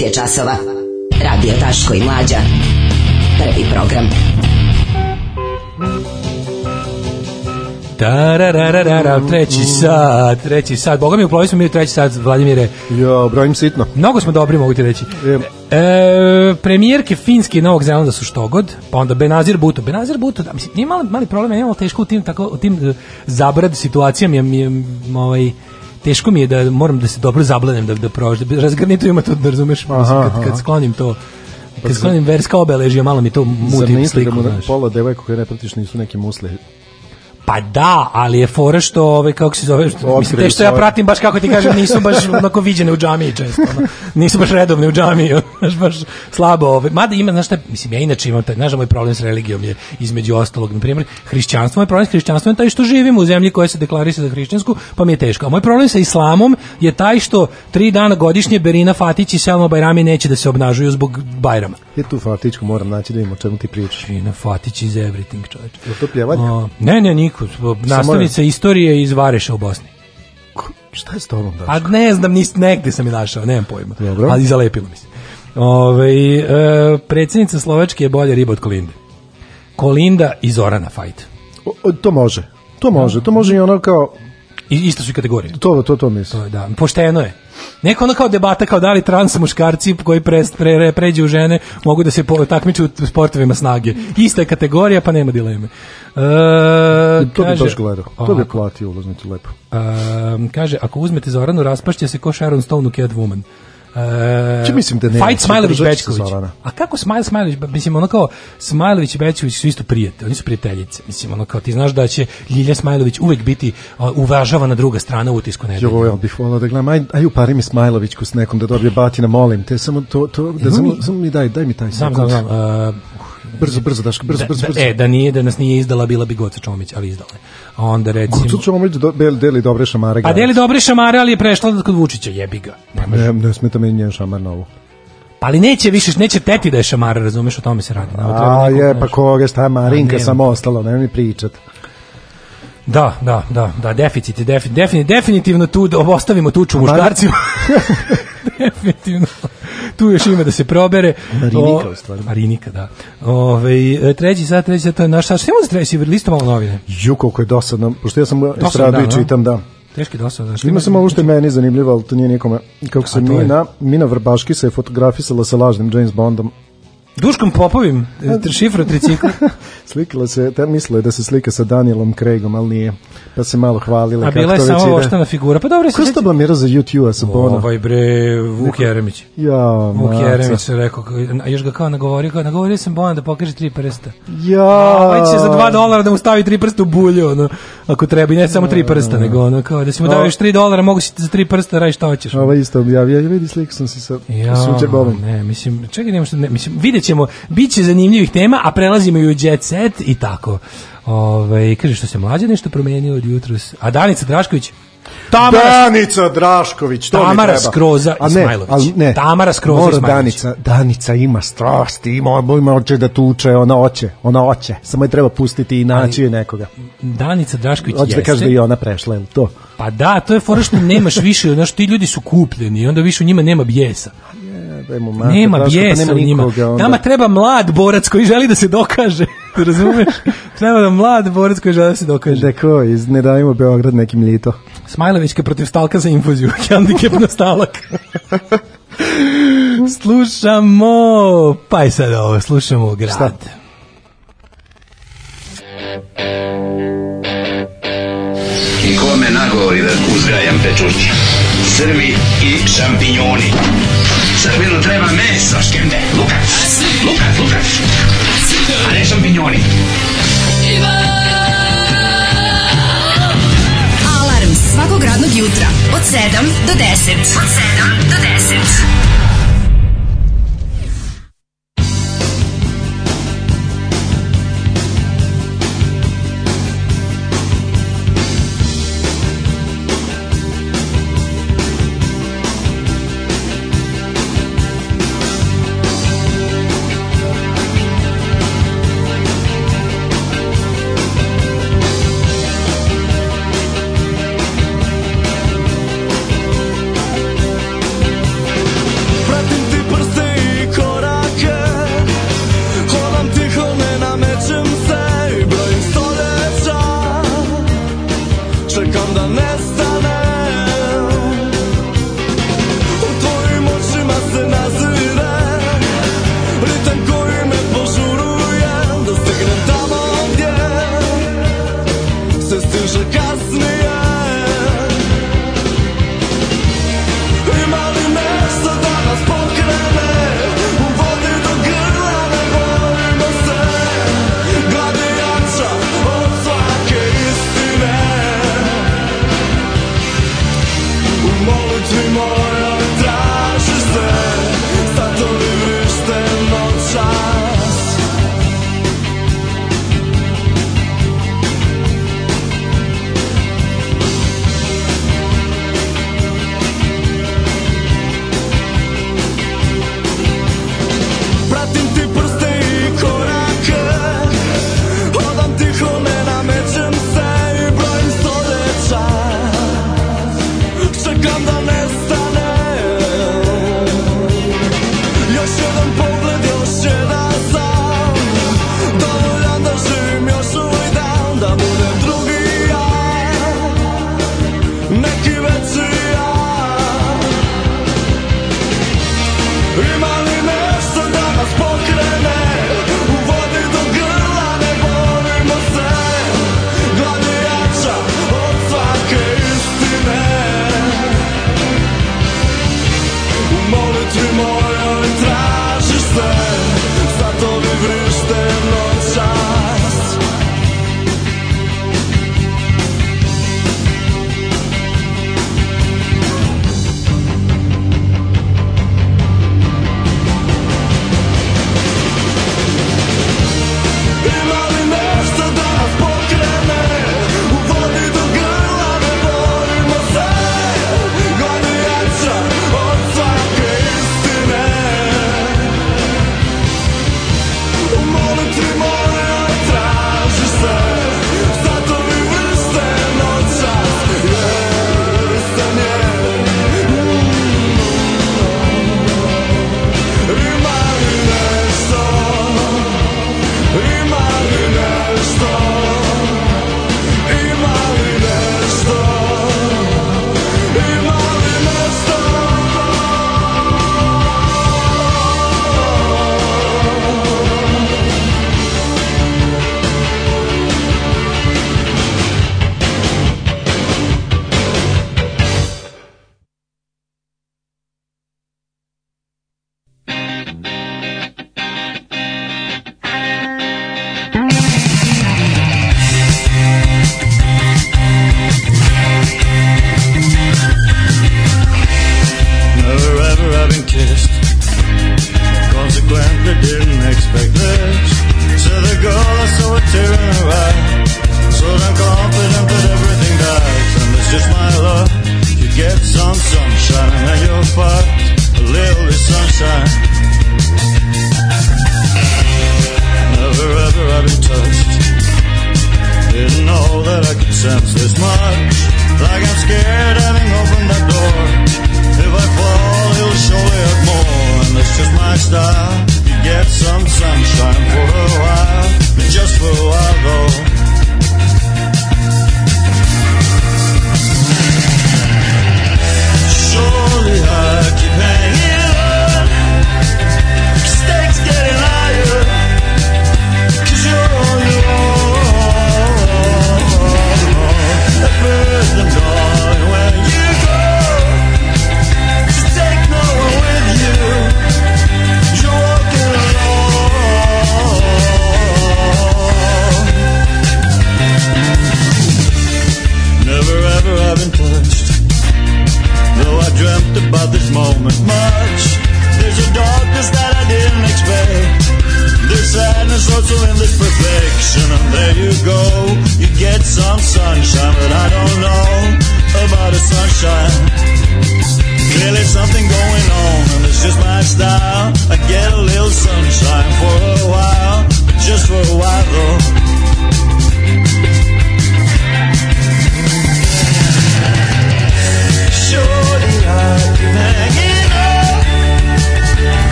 9 je časova. Radio Daško i Mlađa. Prvi program. Tarararara, treći sat, treći sat. Boga mi uplovi smo mi u treći sat, Vladimire. Ja, brojim sitno. Mnogo smo dobri, mogu ti reći. E, premijerke Finske i Novog Zelanda su što god, pa onda Benazir Buto. Benazir Buto, da, mislim, nije mali, mali problem, nije malo teško u tim, tako, u tim uh, zabrad situacijama, je, mi je, ovaj, teško mi je da moram da se dobro zablanem da da prođe. Razgrnitu ima to, da razumeš, mislim, Aha, kad, kad sklonim to Pa kad sklonim verska obeležja, malo mi to Zar muti sliku, Instagramu znaš. pola devojka koje ne pratiš nisu neki musli? Pa da, ali je fora što, ovaj, kako se zove, što, mislim, te što ja svoje. pratim, baš kako ti kažem, nisu baš onako viđene u džamiji često. ono. Nisu baš redovne u džamiji, znaš, baš slabo. Ovaj. Mada ima, znaš šta, mislim, ja inače imam taj, znaš, da moj problem s religijom je između ostalog, na primjer, hrišćanstvo, moj problem s hrišćanstvom je taj što živim u zemlji koja se deklarisa za hrišćansku, pa mi je teško. A moj problem sa islamom je taj što tri dana godišnje Berina Fatić i Selma Bajrami neće da se obnažuju zbog Bajrama. Je tu Fatičku, moram naći da vidimo o čemu ti pričaš. Berina Fatić is everything, čovječ. Je to pjevaljka? Ne, ne, niko. Nastavnica istorije iz Vareša u Bosni. Šta je s tobom da? Pa ne znam, nis, negde sam je našao, nemam pojma. Dobro. Ali zalepilo mi se. Ove, e, predsjednica Slovačke je bolja riba od Kolinde. Kolinda i Zorana fight. O, to može. To može. To može i ono kao... I, isto su i kategorije. To, to, to mislim. To je, da, pošteno je. Neko ono kao debata kao da li trans muškarci koji pre, pre, pređu u žene mogu da se po, takmiču u sportovima snage. Ista je kategorija pa nema dileme. E, to bi kaže- baš gledao. To bi platio ulaznicu lepo. Um, kaže, ako uzmete Zoranu, raspašće se ko Sharon Stone u Catwoman. E, Či mislim da ne, Fight će Smajlović Bečković. A kako Smajl Smajlović, mislim ono kao Smajlović i Bečković su isto prijatelji, oni su prijateljice. Mislim ono kao ti znaš da će Ljilja Smajlović uvek biti a, uvažavana druga strana u utisku nedelje. Jo, ja bih volao da gledam. Aj, aj upari mi Smajlovićku s nekom da dobije batina, molim te. Samo to, to, da samo, mi- samo mi daj, daj mi taj Znam, sekund. znam, znam. Uh, Brzo, brzo, Daško, brzo, da, brzo, da- brzo. e, da nije, da nas nije izdala, bila bi Goca Čomić, ali izdala je. A onda recimo... Gocu Čomić do, deli dobre šamare. Pa granice. deli dobre šamare, ali je prešla kod Vučića, jebi ga. Ne, ne smeta meni njen šamar na ovo. Pa ali neće više, neće teti da je šamara, razumeš, o tome se radi. Treba A je, pa koga, šta Marinka A, ne. samo ostalo, ne mi pričat. Da, da, da, da, deficit je defi, defini- definitivno tu da ostavimo tuču muškarcima. definitivno. Tu još ima da se probere. Marinika, O, u stvari. Marinika, da. Ove, treći sat, treći sat, to je naš sat. Šta imamo za treći, listo malo novine? Ju, koliko je dosadno, pošto ja sam estradu da, i da. čitam, da. Teški dosta. Znaš, Ima samo ovo što je meni zanimljivo, ali to nije nikome. Kako se? Mina, Mina Vrbaški se je fotografisala sa lažnim James Bondom. Duškom Popovim, šifra tricikla. Slikala se, te mislila je da se slika sa Danielom Craigom, ali nije. Pa se malo hvalila. A bila je samo ide. oštana figura. Pa dobro, Ko se to blamira za YouTube-a sa Bona? Ovaj bre, Vuk Jeremić. Ja, Vuk maca. Jeremić se rekao, a još ga kao nagovorio, kao nagovorio sam Bona da pokaže tri prsta. Ja. A ovaj će za dva dolara da mu stavi tri prsta u bulju, ono, ako treba, i ne samo tri prsta, nego ono, kao da si mu dao još tri dolara, mogu si za tri prsta radi šta hoćeš. Ova isto objavio, ja vidi sliku sam se sa Ja, Suđe Bobom. ne, mislim, čekaj, nema što, ne, mislim, vidjet ćemo, bit će zanimljivih tema, a prelazimo i u jet set i tako. Ove, kaže, što se mlađe nešto promenio od jutros. A Danica Drašković, Tamara, Danica Drašković, to mi Tamara treba. Skroza A ne, Ismailović. ali ne. Tamara Skroza Mora Ismailović. Danica, Danica ima strasti, ima, ima oče da tuče, ona oće, ona oće. Samo je treba pustiti i naći je nekoga. Danica Drašković Hoće da jeste. kaže da i ona prešla, je to? Pa da, to je fora što nemaš više, znaš, ti ljudi su kupljeni i onda više u njima nema bijesa. Mater, nema pa bijesa nema u njima. nikoga onda. Nama treba mlad borac koji želi da se dokaže. Razumeš? treba nam mlad borac koji želi da se dokaže. Da ko, iz Ne dajmo Beograd nekim lito. Smajlovićka protiv stalka za infuziju. Handicap na stalak. slušamo, pa i sad ovo, slušamo grad. Šta? I kome nagovori da uzgajam pečurke? Srbi i šampinjoni. Srbinu treba meso, škembe, lukac, lukac, lukac. A ne šampinjoni. Alarm svakog radnog jutra od 7 do 10. Od 7 do 10. Se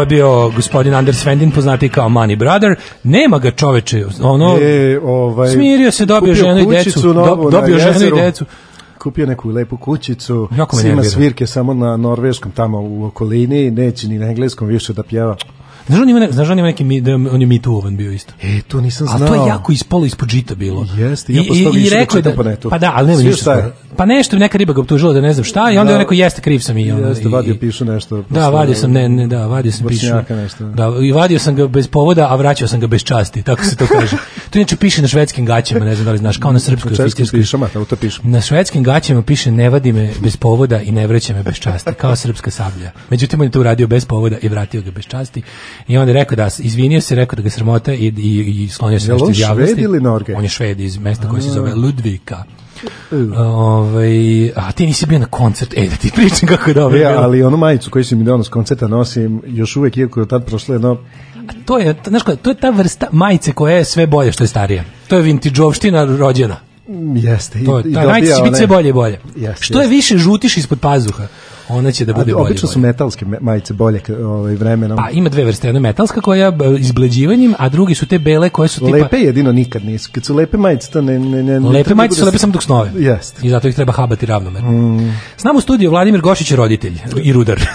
Ovo je bio gospodin Anders Vendin, poznati kao Money Brother. Nema ga čoveče, ono, E, ovaj, smirio se, dobio ženu i decu. novu dobio ženu i decu. Kupio neku lepu kućicu, nervira. svirke samo na norveškom tamo u okolini, neće ni na engleskom više da pjeva. Znaš, on ima, ne, znaš, on ima neki, mi- da, on je Me Too-ovan bio isto. E, to nisam Ali znao. to je jako ispolo ispod žita bilo. Jeste, ja posle više da čitam po netu. Pa da, ali nema ništa. skoro. Pa nešto, neka riba ga optužila da ne znam šta i onda Da. je on rekao jeste kriv sam i onda. Jeste, i- vadio pišu nešto. Da, vadio sam, ne, ne, da, vadio sam pišu. Nešto. Da, i vadio sam ga bez povoda, a vraćao sam ga bez časti, tako se to kaže. To inače piše na švedskim gaćama, ne znam da li znaš, kao na srpskoj oficirskoj. pišama, to piše. Na švedskim gaćama piše ne vadi me bez povoda i ne vraća me bez časti, kao srpska sablja. Međutim, on je to uradio bez povoda i vratio ga bez časti. I onda je rekao da, izvinio se, rekao da ga sramota i, i, i sklonio se nešto iz javnosti. On je šved iz mesta koje se A. zove Ludvika. Ovaj, a ti nisi bio na koncert, e da ti pričam kako je dobro. E, ali onu majicu koju si mi donao s koncerta nosim još uvek, iako je tad prošlo jedno to je, znaš kako, to je ta vrsta majice koja je sve bolje što je starija. To je vintageovština rođena. Mm, Jeste. i- To, i ta majica će biti sve bolje i bolje. Jeste, što je jeste. više žutiš ispod pazuha, ona će da bude A, bolje. i Obično su bolje. metalske me- majice bolje ovaj, vremenom. Pa ima dve vrste, jedna je metalska koja izbleđivanjem, a drugi su te bele koje su tipa... Lepe jedino nikad nisu. Kad su lepe majice, to ne... ne, ne Lepe majice su bude- lepe samo dok snove. Jeste. I zato ih treba habati ravnomerno. Mm. S nama u studiju Vladimir Gošić je roditelj i rudar.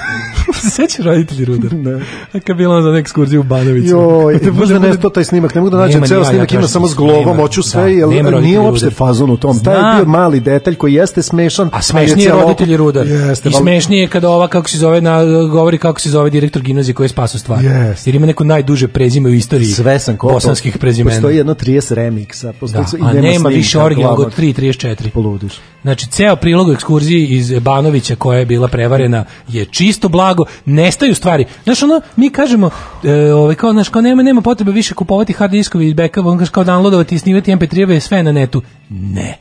Se sećaš roditelj i rudar? Ne. A kad bila za ekskurziju u Banovicu. Joj, Da bude- možda ne to taj snimak, ne mogu da nađem ceo ja, ja snimak, ima tražim samo s Nema, hoću da, sve, jer nema roditelji nije uopšte fazon u tom. Taj je bio mali detalj koji jeste smešan. A smešnije je ali roditelj i rudar. Jeste, I smešnije je kada ova kako se zove na govori kako se zove direktor gimnazije koji je spasao stvar. Jeste. Jer ima neko najduže prezime u istoriji Sve sam kopao. bosanskih prezimena. Postoji jedno 30 remiksa. Postoji Da, i nema, više originalnog od 3.34. Poludiš. Znači, ceo prilog ekskurziji iz Banovića koja je bila prevarena je čisto blago, nestaju stvari. Znaš, ono, mi kažemo, e, ovaj, kao, znaš, kao nema, nema potrebe više kupovati hard diskovi i backova, on kaže kao downloadovati i snimati MP3-eve, sve na netu. Ne,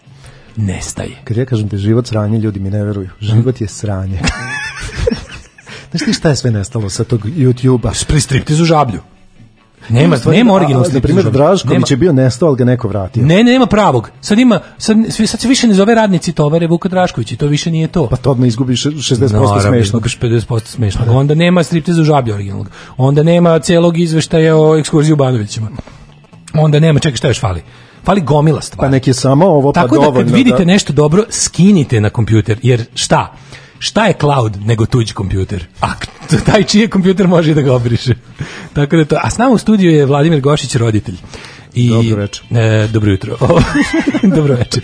nestaje. Kad ja kažem da je život sranje, ljudi mi ne veruju. Život je sranje. Znaš ti šta je sve nestalo sa tog YouTube-a? Pri striptizu žablju. Nema, nema originalnog Na primjer. Drašković je bio nestao, ali ga neko vratio. Ne, ne, nema pravog. Sad ima, sad, sad se više ne zove radnici tovare Vuka Drašković i to više nije to. Pa to odmah izgubiš 60% Naravno, smešno. izgubiš 50% smešnog. Onda nema striptiza žablja originalnog. Onda nema celog izveštaja o ekskurziji u Banovićima. Onda nema, čekaj, šta još fali? Fali gomila stvari. Pa neki samo ovo, pa Tako da dovoljno. kad vidite nešto dobro, skinite na kompjuter, jer šta? Šta je cloud nego tuđ kompjuter? A taj čiji kompjuter može i da ga obriše. Tako da to, a s nama u studiju je Vladimir Gošić, roditelj. I, Dobro večer. E, dobro jutro. dobro večer.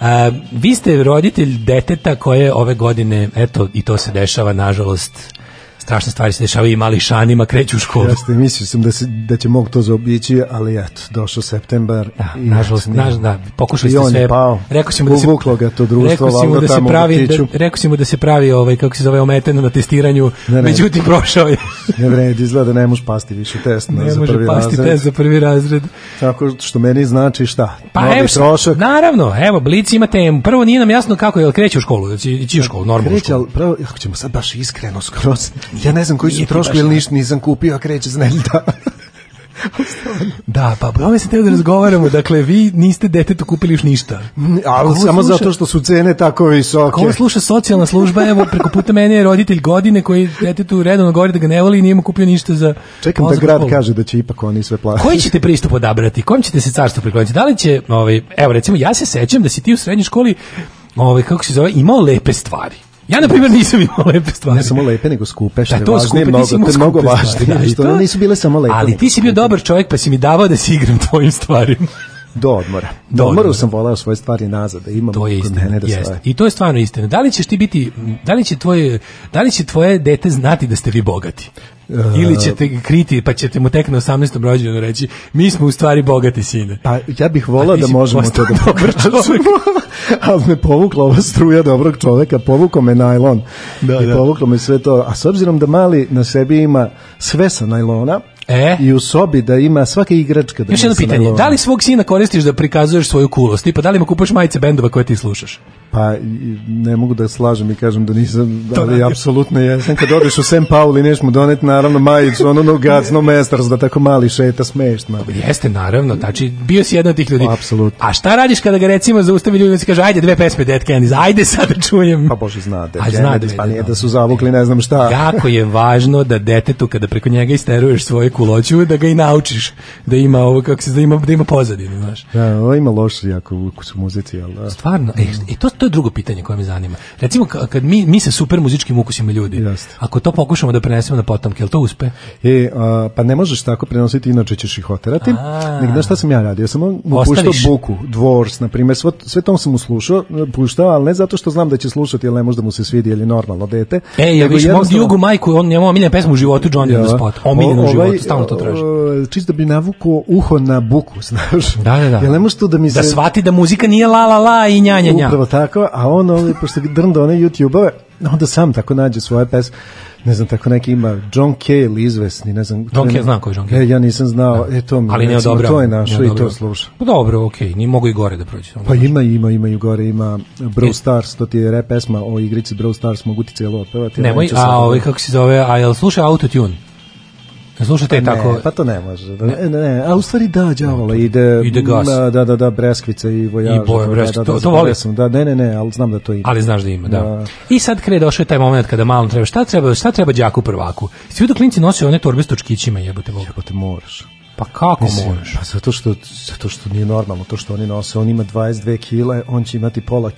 A, vi ste roditelj deteta koje ove godine, eto, i to se dešava, nažalost, strašne stvari se dešavaju i mališanima kreću u školu. Jeste, mislio sam da, se, da će mogu to zaobići, ali eto, došao septembar. Da, i nažalost, naž, da, pokušali ste sve. pao. Rekao si mu da se ga to društvo, rekao mu valjda da se u pravi da, rekao si mu da se pravi ovaj kako se zove ometeno na testiranju, Ne, ne. međutim prošao je. Ne vredi, izgleda da ne može pasti više test na, ne za može prvi pasti razred. test za prvi razred. Tako što meni znači šta? Pa Novi evo, trošak. naravno, evo, Blic ima temu. Prvo nije nam jasno kako je, kreće u školu, ići u školu, normalno u Kreće, školu. ali pravo, ako ćemo sad baš iskreno skroz, ja ne znam koji su troškovi, jer ništa nisam kupio, a kreće za nedelju dana. Da, pa o se teo da razgovaramo. Dakle, vi niste detetu kupili još ništa. Ali Ko samo sluša- zato što su cene tako visoke. Ko sluša socijalna služba, evo, preko puta mene je roditelj godine koji detetu redovno govori da ga ne voli i nije mu kupio ništa za... Čekam da grad kaže da će ipak oni sve platiti. Koji ćete pristup odabrati? Kojim ćete se carstvo prikloniti? Da li će, ovaj, evo recimo, ja se sećam da si ti u srednjoj školi, ovaj, kako se zove, imao lepe stvari. Ja, na primjer, nisam imao lepe stvari. Ne samo lepe, nego skupe, što Da, je to skupe, ti mnogo, si to je mnogo i što nisu bile samo lepe. Ali ti si bio dobar čovjek, pa si mi davao da se igram tvojim stvarima. Do odmora. Do Do odmora sam volao svoje stvari nazad, da imam To je kod istina, mene da jeste. stoje. I to je stvarno istina. Da li ćeš ti biti, da li će tvoje, da li će tvoje dete znati da ste vi bogati? Ili ćete kriti, pa ćete mu tek na 18. rođendanu reći, mi smo u stvari bogati sine. Pa ja bih volao da možemo to da ali me povukla ova struja dobrog čoveka, povukao me najlon Da, i da. povuklo me sve to. A s obzirom da mali na sebi ima sve sa najlona E? i u sobi da ima svaka igračka da Još jedno pitanje, da li svog sina koristiš da prikazuješ svoju kulost? Tipa, da li mu kupuješ majice bendova koje ti slušaš? Pa ne mogu da slažem i kažem da nisam, To ali apsolutno jesam. Kad odeš u St. Pauli, neš mu doneti naravno majicu, ono no gads, no masters, da tako mali šeta smešt. Jeste, naravno, znači bio si jedan od tih ljudi. Apsolutno. A šta radiš kada ga recimo zaustavi ljudi i se kaže, ajde dve pesme Dead Kennedys, ajde sad da čujem. Pa Bože zna, da zna Kennedys, da pa je, nije da. da su zavukli ne znam šta. Jako je važno da detetu kada preko njega isteruješ svoje kuloću, da ga i naučiš da ima ovo kako se da ima da ima pozadinu, znaš. Da, ovo ima loš jako ukus u muzici, ali da. Stvarno, e, i to, to je drugo pitanje koje me zanima. Recimo, ka- kad mi, mi se super muzičkim ukusima ljudi, ako to pokušamo da prenesemo na potomke, jel to uspe? E, a, pa ne možeš tako prenositi, inače ćeš ih oterati. A. Nego znaš šta sam ja radio? Ja sam mu puštao buku, Dvors, na primjer, sve, sve to sam mu slušao, puštao, ali ne zato što znam da će slušati, jer ne može da mu se svidi, je normalno dete. E, Nego viš mom Jugu majku, on njemu omiljena pesma u životu Johnny on the Ja. spot. Omiljena u ovaj, životu, stalno to traži. Čisto da bi navukao uho na buku, znaš. Da, da, da. Jel ne može tu da mi se... Da shvati da muzika nije la la la i nja nja nja. Upravo tako, a on ovdje, pošto drnda one YouTube-ove, onda sam tako nađe svoje pesme. Ne znam, tako neki ima John Cale izvesni, ne znam. John Cale, znam ko je John Cale. E, ja nisam znao, e, to mi, Ali ne recimo, to je našo i to sluša. Pa dobro, okej, ni mogu i gore da prođe. Pa ima, ima, ima i gore, ima Brawl Stars, to ti je rap pesma o igrici Brawl Stars, mogu ti cijelo otpevati. ali Nemoj, a da- ovaj kako se zove, a jel sluša autotune? Ne slušate Ne, tako? pa to ne može. Da, ne, ne, ne, a u stvari da, đavola, ide, Ide gas. Da, da, da, da, Breskvica i Vojaž. I Bojan da, Breskvica, da, to- da, to voli? zaboravio sam, Da, ne, ne, ne, ali znam da to ide. Ali znaš da ima, da. Da. I sad krije došao je taj moment kada malo treba, šta treba, šta treba đaku prvaku? Svi do klinci nose one torbe s točkićima, jebote Bog. Jebote, moraš. Pa kako Mislim, moraš? Pa zato što, zato što nije normalno to što oni nose. On ima 22 kile, on će imati pola,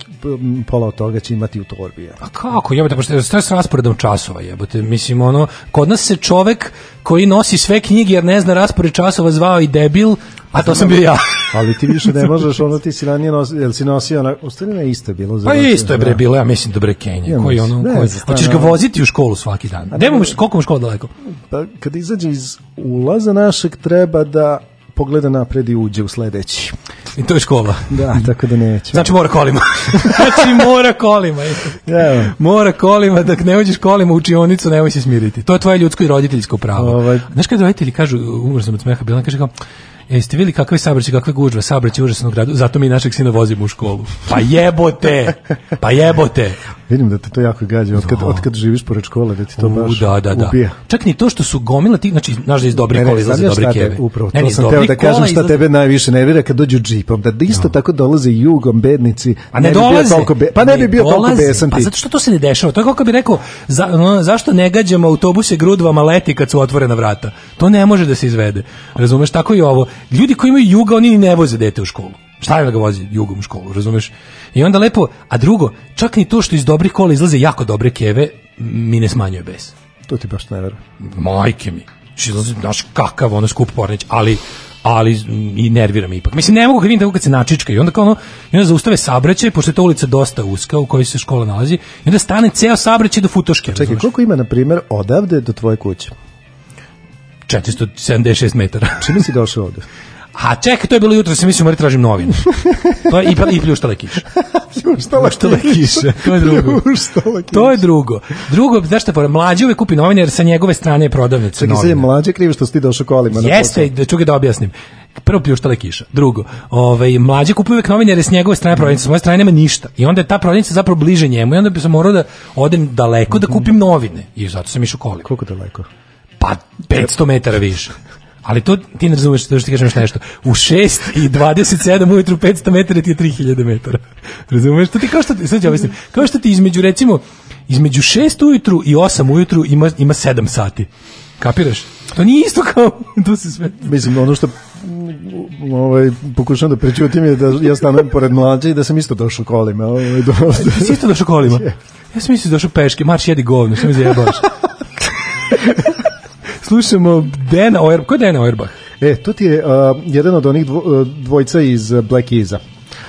pola od toga će imati u torbi. je. Pa kako, jebote, pošto je s rasporedom časova, jebote, mislim, ono, kod nas se čovek koji nosi sve knjige jer ne zna raspored časova zvao i debil, a to sam bio ja. Ali ti više ne možeš, ono ti si ranije nosio, jel si nosio, ona, u stvari ne isto je bilo. za Pa vas, isto je bre da. bilo, ja mislim dobre Kenje. Ja Koji ono, ne, koji, za hoćeš ga voziti u školu svaki dan. Gde mu, ne- koliko mu škola daleko? Pa kad izađe iz ulaza našeg treba da pogleda napred i uđe u sledeći. I to je škola. Da, tako da neće. Znači mora kolima. znači mora kolima. Ja. Mora kolima, da ne uđeš kolima u učionicu, nemoj se smiriti. To je tvoje ljudsko i roditeljsko pravo. Ovaj. Znaš kad roditelji kažu, umr sam od smeha, bila kaže kao, E, jeste vidjeli kakve saobraćaj, kakve gužve, saobraćaj u užasnom gradu, zato mi našeg sina vozimo u školu. Pa jebote! Pa jebote! Vidim da te to jako gađa, od kad, od kad živiš pored škole, da ti to U, baš da, da, da. ubija. Čak ni to što su gomila ti, znači, znaš da iz dobrih Ne, kola ne, izlaze dobre te- keve. Upravo, Ne, to ne, sam teo da kažem šta izlaze- tebe najviše nervira kad dođu džipom, da isto tako dolaze jugom bednici, A ne, bi bio dolaze. toliko be- pa ne bi bio toliko dolaze. besan Pa ti. zato što to se ne dešava. To je kako bi rekao, za, ono, zašto ne gađamo autobuse grudvama leti kad su otvorena vrata? To ne može da se izvede. Razumeš, tako i ovo. Ljudi koji imaju juga, oni ni ne voze dete u školu. Šta je da ga vozi jugom u školu, razumeš? I onda lepo, a drugo, čak ni to što iz dobrih kola izlaze jako dobre keve, mi ne smanjuje bes. To ti baš ne verujem. Majke mi. Što izlazi, znaš, kakav ono skup pornić, ali ali i nervira me ipak. Mislim, ne mogu kad vidim tako kad se načička i onda kao ono, i onda zaustave sabraćaj, pošto je to ulica dosta uska u kojoj se škola nalazi, i onda stane ceo sabraćaj do futoške. Čekaj, razumeš? koliko ima, na primjer, odavde do tvoje kuće? 476 metara. Čime si došao ovde? A čekaj, to je bilo jutro, sam mislio mora tražim novine. To je i, i pljuštale kiše. Pljuštale kiše, to je drugo. Pljuštale kiše. To je drugo. Drugo, znaš šta, pora, mlađi uvek kupi novine jer sa njegove strane je prodavnica Čekaj, sad je mlađe krivo što si ti došao kolima. na Jeste, da ću ga da objasnim. Prvo pljuštale kiša. Drugo, ovaj, mlađe kupuje uvek novine jer je s njegove strane prodavnica, s moje strane nema ništa. I onda je ta prodavnica zapravo bliže njemu i onda bi sam morao da odem daleko da kupim novine. I zato sam išao kolima. Koliko daleko? Pa 500 metara više. Ali to ti ne razumeš, to što ti kažem još nešto. U 6 i 27 ujutru 500 metara ti je 3000 metara. Razumeš? To ti kao što ti, sad ću objasnim, kao što ti između recimo, između 6 ujutru i 8 ujutru ima, ima 7 sati. Kapiraš? To nije isto kao, to se sve... Mislim, ono što ovaj, pokušam da prećutim je da ja stanujem pored mlađe i da sam isto došao kolima. Ovaj, do, Ti si isto došao kolima? Ja sam da došao peške, marš jedi govno, što mi zajebaš. Slušamo Dena Oerbach. Ko je Dena Oerbach? E, to ti je uh, jedan od onih dvo, uh, dvojca iz uh, Black. I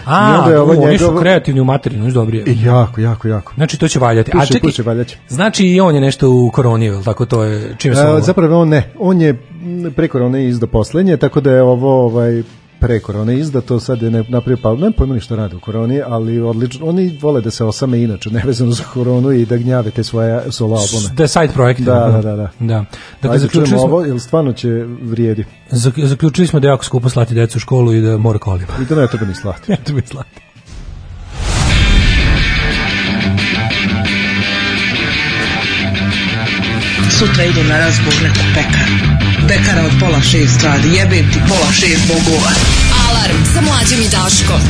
A, onda je ovo oni su kreativni u materinu, još dobri. I jako, jako, jako. Znači to će valjati. A Puše, čekaj, puše, valjać. znači i on je nešto u koroni, jel tako to je, čime se ovo? zapravo on ne, on je pre korone izda poslednje, tako da je ovo ovaj pre korone izdato, sad je napravio pa ne pojmo ništa rade u koroni, ali odlično, oni vole da se osame inače, nevezano za koronu i da gnjave te svoje solo albume. Da side projekt. Da, da, da. da. da. Dakle, Ajde, da smo, ovo, da stvarno će vrijedi. Zaključili smo da je jako skupo slati decu u školu i da mora kolima. I da ne treba ni slati. ne treba ni slati. Sutra idem na razgovor neku pekaru Pekara od pola šest radi, jebem ti pola šest bogova. Alarm sa mlađom i Daškom.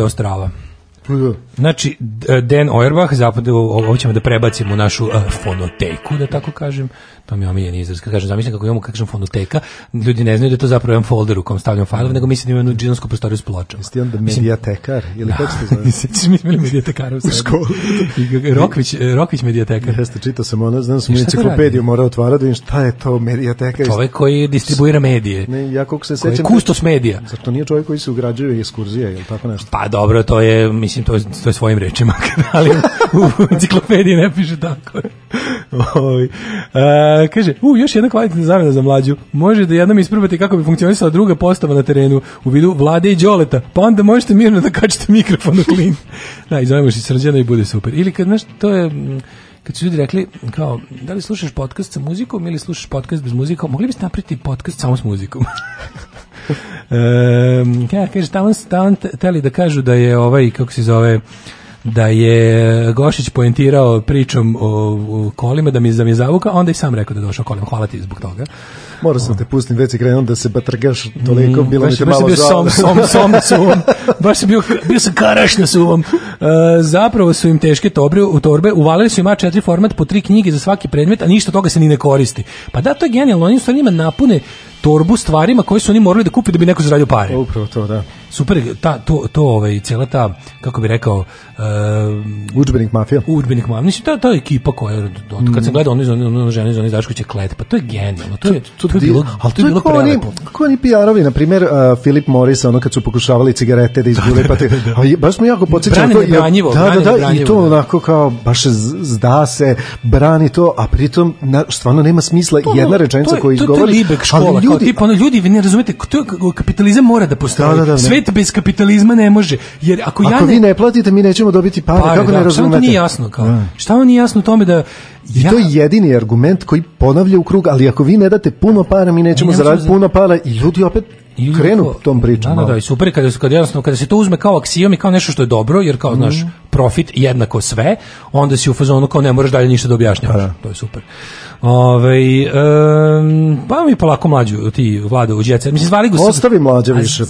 Ovo strava. Znači, D- Dan Auerbach, zapad, ovo ćemo da prebacimo u našu uh, fonoteku, da tako kažem. Mi je omiljen izraz. Kad kažem, zamišljam kako imamo kažem fonoteka, ljudi ne znaju da je to zapravo jedan folder u kom stavljam fajlove, nego mislim da imamo jednu džinovsku prostoriju s pločama. Jesi ti onda medijatekar? Ili kako se to zove? Sećaš mi smo medijatekara u, školi. Rokvić, Rokvić medijatekar. Jeste, čitao sam ono, znam sam šta to enciklopediju morao otvarati, da vidim šta je to medijateka. Čovek koji distribuira medije. Ne, ja koliko se sećam... kustos medija. Zar to nije čovjek koji se ugrađuje ekskurzije, ili tako nešto? Pa dobro, to je, mislim, to je, to je svojim rečima, ali u enciklopediji ne piše tako. E, kaže, u, još jedna kvalitetna zamena za mlađu. Može da jednom isprobate kako bi funkcionisala druga postava na terenu u vidu vlade i đoleta, pa onda možete mirno da kačete mikrofon u klin. Da, i zovemo se srđana i bude super. Ili kad, znaš, to je... kad su ljudi rekli, kao, da li slušaš podcast sa muzikom ili slušaš podcast bez muzika, mogli biste napraviti podcast samo s muzikom. Ja, kaže, tamo, tamo teli da kažu da je ovaj, kako se zove, da je Gošić poentirao pričom o, o kolima, da mi, da mi je zavuka, onda i sam rekao da je došao kolima. Hvala ti zbog toga. Morao sam te pustim, već si krenuo da se batrgaš toliko, bilo mi baš, te baš sam malo bio žao. som, som, suvom. Baš sam bio, bio sam karaš na suvom. E, zapravo su im teške tobre, u torbe, uvalili su im A4 format po tri knjige za svaki predmet, a ništa toga se ni ne koristi. Pa da, to je genijalno, oni u stvari njima napune torbu stvarima koje su oni morali da kupe da bi neko zaradio pare. Upravo to, da. Super, ta, to, to ovaj, cijela ta, kako bi rekao, uh, Udžbenik mafija. udžbenik mafija. Mislim, ta, ta ekipa koja, je- od, kad sam gledao ono iz ono, ono žene iz onih Daškovića klet, pa to je genijalno, to je, to, je bilo, ali to je bilo prelepo. ko oni PR-ovi, na primjer, uh, Philip Morris, ono kad su pokušavali cigarete da izgule, pa te, a je- baš smo jako podsjećali. Brane to, nebranjivo, da, da, da, i to da. onako kao, baš zda se, brani to, a pritom, na, stvarno nema smisla To- jedna rečenica koju to je izgovori, Libek škola, ljudi- tipa ono ljudi vi ne razumete to kapitalizam mora da postoji Da, da, da, ne. svet bez kapitalizma ne može jer ako, ja Ako ne vi ne platite, mi nećemo dobiti pare. Pare, Kako da, ne šta razumete? to nije jasno kao Da. šta vam nije jasno u tome da I to je jedini argument koji ponavlja u krug, ali ako vi ne date puno para, mi nećemo zaraditi za- puno para i ljudi opet I krenu onako- tom pričom. Da, da, da, i super kada, kada, jednostavno, kada se to uzme kao aksijom i kao nešto što je dobro, jer kao, znaš, Mhm. profit jednako sve, onda si u fazonu kao ne moraš dalje ništa da objašnjavaš. To je super. Ove, um, pa mi polako mlađu, ti, Vlado, u djeca. Mislim, zvali ga. Ostavi mlađa A, više.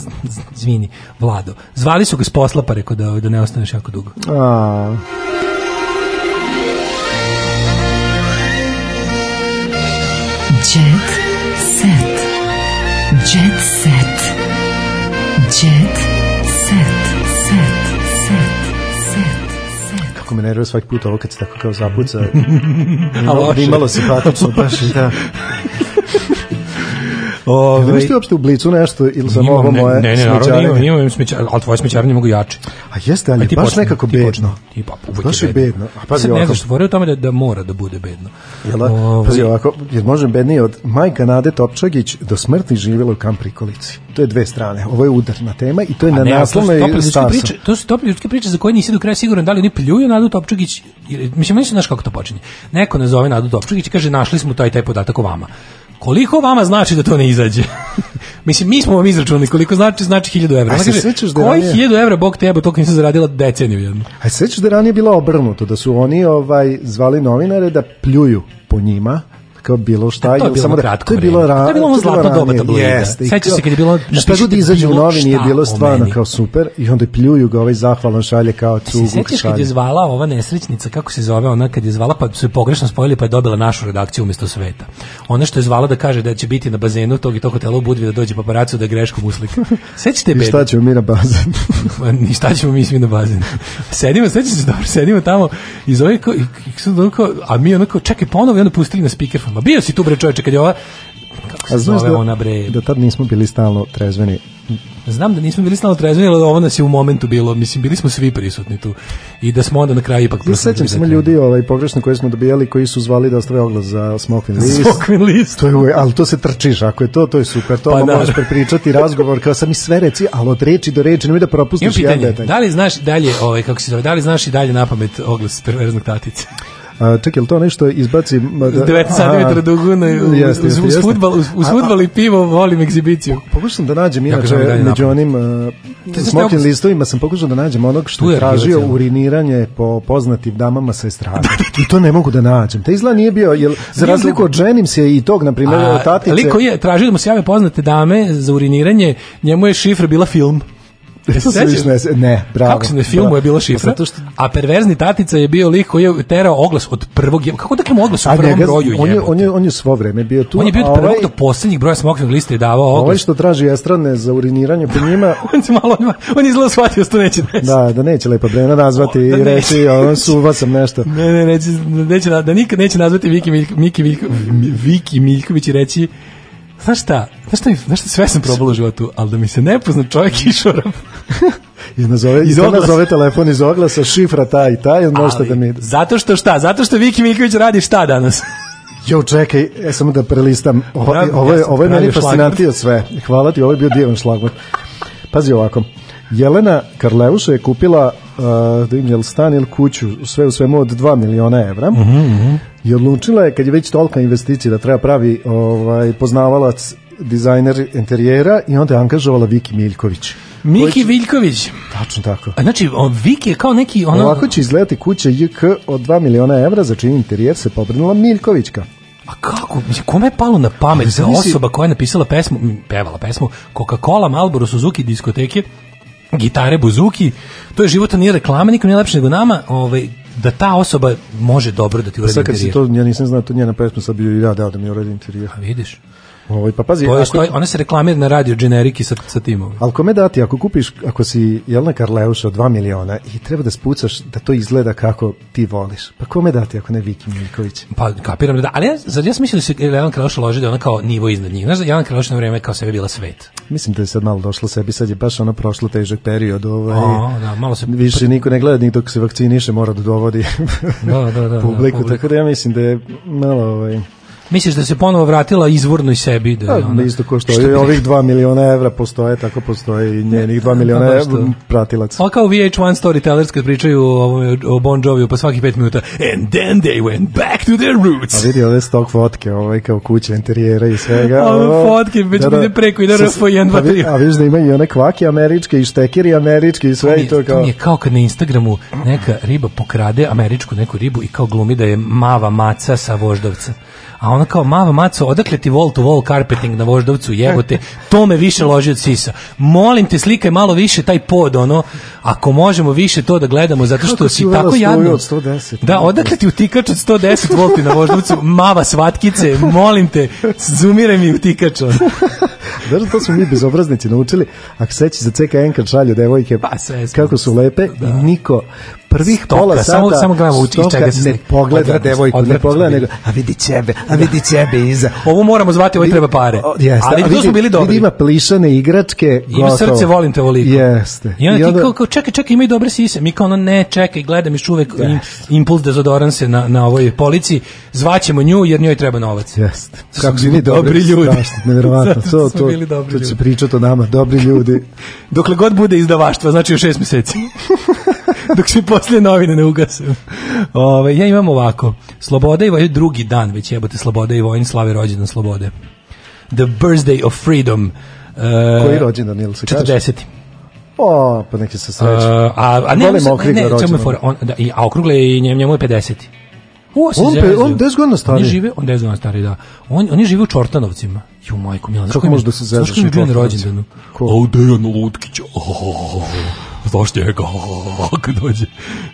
Izvini, Vlado. Zvali su ga s posla, pa rekao da, da ne ostaneš jako dugo. A, Jet set. Jet set. Me nervira svaki put ovo kad se tako kao zapuca. A loše. Imalo simpatično, baš da. Ove, Imaš ti uopšte u blicu nešto ili samo ovo ne, moje ne, ne, naravno smećarenje? imam, imam, imam smećar, ali tvoje smećarenje mogu jače. A jeste, ali A ti baš počni, nekako bedno. počni, Ti pa, uvek Baš je bedno. A pazi Sad ne znaš, je u tome da, da mora da bude bedno. Jel da? Ovaj, Pazi ovako, jer možem bednije od majka Nade Topčagić do smrti živjela u kamp prikolici. To je dve strane. Ovo je udarna tema i to je A na ne, naslovnoj stasa. priče, to su tople ljudske priče za koje nisi do kraja siguran da li oni pljuju Nadu Topčagić. Mislim, se znaš kako to počinje. Neko nazove Nadu Topčagić i kaže našli smo taj i taj podatak o vama. Koliko vama znači da to ne izađe? mislim, mi smo vam izračunali koliko znači, znači 1000 evra. A se sećaš da ranije- 1000 evra, bog te jebe, toliko nisam zaradila deceniju jednu. A sećaš da je ranije bilo obrnuto, da su oni ovaj zvali novinare da pljuju po njima, kao bilo šta. A to je bilo samo da, kratko to je bilo, ra, To je bilo ono zlatno doba tabloida. Jeste. Sećaš se kad je bilo, Šta god napišite izađe u novini je bilo stvarno kao super i onda pljuju ga ovaj zahvalan šalje kao Se cugu sećaš kad šalje. je zvala ova nesrećnica, kako se zove ona, kad je zvala, pa su je pogrešno spojili, pa je dobila našu redakciju umjesto sveta. Ona što je zvala da kaže da će biti na bazenu tog i tog hotela u Budvi da dođe paparacu da je greškom uslika. Sećate I bede? šta ćemo mi na bazen? Ni šta ćemo mi svi na bazen. Sedimo, sećate se dobro, sedimo tamo i zove kao, i, i, kao, a mi onako, čekaj ponovo i onda pustili na speakerfon. Ma bio si tu bre čoveče kad je ova, kako se A znaš zove da, ona bre, da tad nismo bili stalno trezveni. Znam da nismo bili stalno trezni, ali ovo nas je u momentu bilo, mislim, bili smo svi prisutni tu. I da smo onda na kraju ipak... Ja se sećam samo ljudi ovaj, pogrešno koje smo dobijali koji su zvali da ostave oglas za smokvin list. Smokvin list. To je, ali to se trčiš, ako je to, to je super. To Pa da. možeš prepričati razgovor, kao sam mi sve reci, ali od reči do reči, nemoj da propustiš jedan detalj. da li znaš dalje, ovaj, kako se zove, da li znaš i dalje na pamet oglas perverznog tatice? A, čekaj, to nešto izbaci... da- 9 Aha. cm duguna, uz, Jeste, uz, jeste, uz, futbal, uz, uz futbal i pivo volim egzibiciju. Pokušam da nađem, inače, dalje među onim uh, smokin da- listovima sam pokušao da nađem onog što je tražio uriniranje po poznatim damama sa estrade. I to ne mogu da nađem. Te izgleda nije bio, jel, za razliku od ženim se i tog, na primjer, tatice... liko je tražio da mu se jave poznate dame za uriniranje, njemu je šifra bila film. Se sećaš? ne ne, bravo, Kako se na filmu bravo. je bila šifra? Zato što- A perverzni tatica je bio lik koji je terao oglas od prvog je- Kako dakle mu oglas u prvom njega- broju on je, on, je, on je svo vreme bio tu. On je bio od prvog ovaj- do poslednjeg broja smokvinog lista je davao Ovaj oglas. što traži estradne za uriniranje po njima, on se malo, on je izgleda shvatio što neće desiti. da, da neće Lepa Brena nazvati Da i reći, ono, suva sam nešto. Ne, ne, neće, neće, da nikad neće nazvati Viki, Miljko, Miki Miljko, Viki Miljković i reći Znaš šta, znaš šta, mi- znaš šta sve sam probala u životu, ali da mi se nepozna čovjek išoram. I nazove, Iz iz nazove telefon iz oglasa, šifra ta i ta, i on možete da mi... Zato što šta? Zato što Viki Miljković radi šta danas? Jo, čekaj, e, samo da prelistam. Ovo, ovo, je, ja ovo je meni od sve. Hvala ti, ovo je bio divan šlagvort. Pazi ovako. Jelena Karleuša je kupila uh, da vidim, jel stan ili kuću, sve u svemu od 2 miliona evra. Mhm, I odlučila je, kad je već tolika investicija da treba pravi ovaj, poznavalac dizajner interijera i onda je angažovala Viki Miljković. Miki Viljković. Tačno tako. A Znači, on, Viki je kao neki... Ono, Ovako će izgledati kuća JK od 2 miliona evra, za čini interijer se pobrinula Miljkovićka. A kako? Mislim, kome je palo na pamet da osoba koja je napisala pesmu, pevala pesmu, Coca-Cola, Marlboro, Suzuki, diskoteke, gitare, buzuki, to je života nije reklama, nikom nije lepše nego nama, ovaj, da ta osoba može dobro da ti uradi Sad kad si interijer. to, ja nisam znao to njena pesma, sad bi i ja dao da mi uradi interijer. A vidiš? Ovaj, pa pazi, To je, ona se reklamira na radio generiki sa, sa timom. ali kome dati, ako kupiš, ako si Jelena Karleuša od 2 miliona i treba da spucaš da to izgleda kako ti voliš, pa kome dati ako ne Viki Miljković? Pa kapiram da, ali ja, zar ja sam mislio da se Jelena Kraloša loži da ona kao nivo iznad njih. Znaš da Jelena Kraloša na vreme kao sebe bila svet. Mislim da je sad malo došlo sebi, sad je baš ono prošlo težak period. Ovaj, A, da, malo se- Više niko ne gleda ni dok se vakciniše, mora da dovodi Da, da, da, da, publiku, publiku. tako da ja mislim da je malo ovaj, Misliš da se ponovo vratila izvornoj sebi? Da, je Da, ona- isto ko što Što i bi ovih 2 miliona evra postoje, tako postoje i njenih 2 miliona baš evra to. pratilaca. Ali kao VH1 storytellers kad pričaju o, o Bon Joviju po svakih pet minuta and then they went back to their roots. A vidi ove stok fotke, ovaj kao kuće, interijera i svega. Ove fotke, već ide preko, ide Sa- RF, jedan, dva, pa vi- tri. A vidiš da imaju i one kvake američke i štekeri američki i sve i je- to kao... mi je kao kad na Instagramu neka riba pokrade američku neku ribu i kao glumi da je mava maca sa voždovca. A ona kao mava maco, odakle ti wall to wall carpeting na voždovcu, jebote, to me više loži od sisa. Molim te, slikaj malo više taj pod, ono, ako možemo više to da gledamo, zato što Kako si tako jadno. od 110? Da, odakle ti utikač od 110 volti na voždovcu, mava svatkice, molim te, zumiraj mi utikač. ono. Znaš da to smo mi bezobraznici naučili, ako seći za CKN kad šalju devojke, Pa, sve kako su lepe i niko prvih Stoka, pola sata samo- samo gledamo u- iz stoka čega se ne pogleda devojku, ne pogleda nego, a vidi ćebe, a vidi ćebe iza. Ovo moramo zvati, ovo treba pare. O, jeste, Ali tu smo bili dobri. Vidi ima plišane igračke, Ima gotovo. srce, volim te ovoliko. Jeste. I onda ti kao, kao čekaj, čekaj, ima i dobre sise. Mi kao ono, ne, čekaj, gledam još uvek im, impuls dezodoranse na, na ovoj polici, zvaćemo nju jer njoj treba novac. Jeste. Kako su bili dobri, ljudi. strašno, nevjerovatno. To, to, bili dobri to će pričati o nama, dobri ljudi. Dokle god bude izdavaštva, znači još šest meseci. Dok se poslije novine ne ugase. Ove, ja imam ovako. Sloboda i vojn, drugi dan već jebote Sloboda i vojn, slave rođendan Slobode. The birthday of freedom. E, Koji rođendan, jel se kaže? 40. O, pa neki se Uh, sreće. a, a ne, Volim ne, okrigla ne, je rođendan. fora, on, da, i, a okrugle i njem, njemu je 50. O, On pe- on 10 godina stariji. On žive, on 10 godina stariji, da. On, oni žive u Čortanovcima. Ju, majko, znaš Kako može da se zezaš Znaš koji mi je u bio na Čortanovcima? rođendanu? Ko? A u Dejanu Lutkića. Oh, njega, kad dođe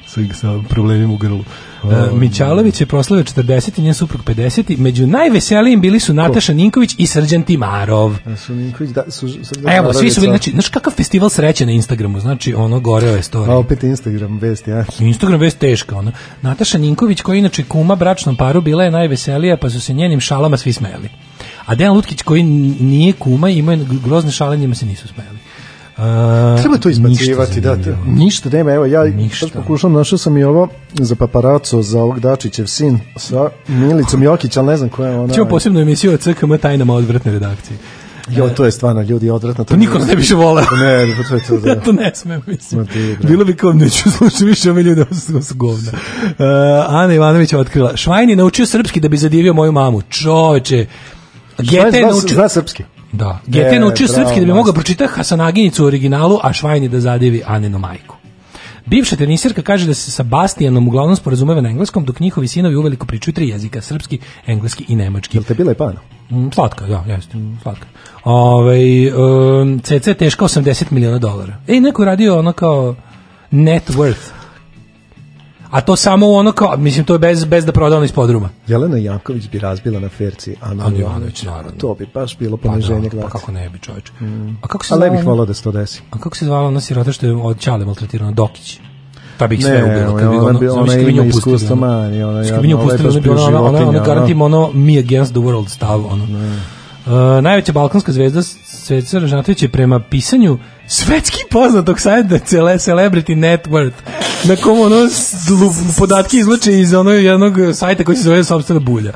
sa, sa problemima u grlu. Uh, Mićalović je proslavio 40 i njen suprug 50. Među najveselijim bili su Nataša Ninković i Srđan Timarov. Su Ninković, da, su, A evo, svi su bili, znači, znaš kakav festival sreće na Instagramu, znači, ono, goreo je story. A opet Instagram vest, ja. Instagram vest teška, ono. Nataša Ninković, koja inače kuma bračnom paru, bila je najveselija, pa su se njenim šalama svi smeli. A Dejan Lutkić, koji nije kuma, ima grozne šale, njima se nisu smeli. Uh, Treba to izbacivati, da. zanimljivo. Ništa nema, evo ja Ništa. sad pokušam, našao sam i ovo za paparaco, za ovog Dačićev sin sa Milicom Jokić, ali ne znam koja je ona. Ćemo posebnu emisiju o CKM tajnama odvratne redakcije. Jo, to je stvarno, ljudi, odvratno. To niko ne više voleo. Ne, pa to je to, da. Ja to ne smem, mislim. Bre. Bilo bi kao, neću slušati više ove ljude, ovo su, govna. Uh, Ana Ivanović je otkrila. Švajn je naučio srpski da bi zadivio moju mamu. Čoveče. Gete je naučio... zna srpski. Da. Je E, naučio bravo, srpski da bi mogao pročitati Hasanaginicu u originalu, a Švajni da zadivi Aninu majku. Bivša tenisirka kaže da se sa Bastijanom uglavnom sporazumeva na engleskom, dok njihovi sinovi uveliko pričaju tri jezika, srpski, engleski i nemački. Jel te bila i pana? Mm, slatka, da, jeste, slatka. Ove, um, CC je teška 80 miliona dolara. Ej, neko je radio ono kao net worth. A to samo ono kao, mislim, to je bez, bez da proda ono iz podruma. Jelena Janković bi razbila na ferci Ivanović. Ivanović, naravno. To bi baš bilo Pa, poniženje da, glasa. pa kako ne bi, čovječe. A kako se Ali ne bih ona- volao da se to desi. A kako se zvala ona sirota što je od Ćale maltretirana? Dokić. Ta bi ih sve Ne, ubila. Kad bi ona ono, bi- zamisli ona kad bi nju ima pustili, iskustva ono. manje, ona Kad jadna, bi nju ona je pustili, baš ona bi ona, bio ona, ona, životinja, ona garanti ono. ono me against the world stav. Ono. Uh, najveća balkanska zvezda Sveca Ražnatović je prema pisanju svetski poznatog sajta cele Celebrity Net Worth na kom ono podatke izlače iz onog jednog sajta koji se zove Sobstvena bulja.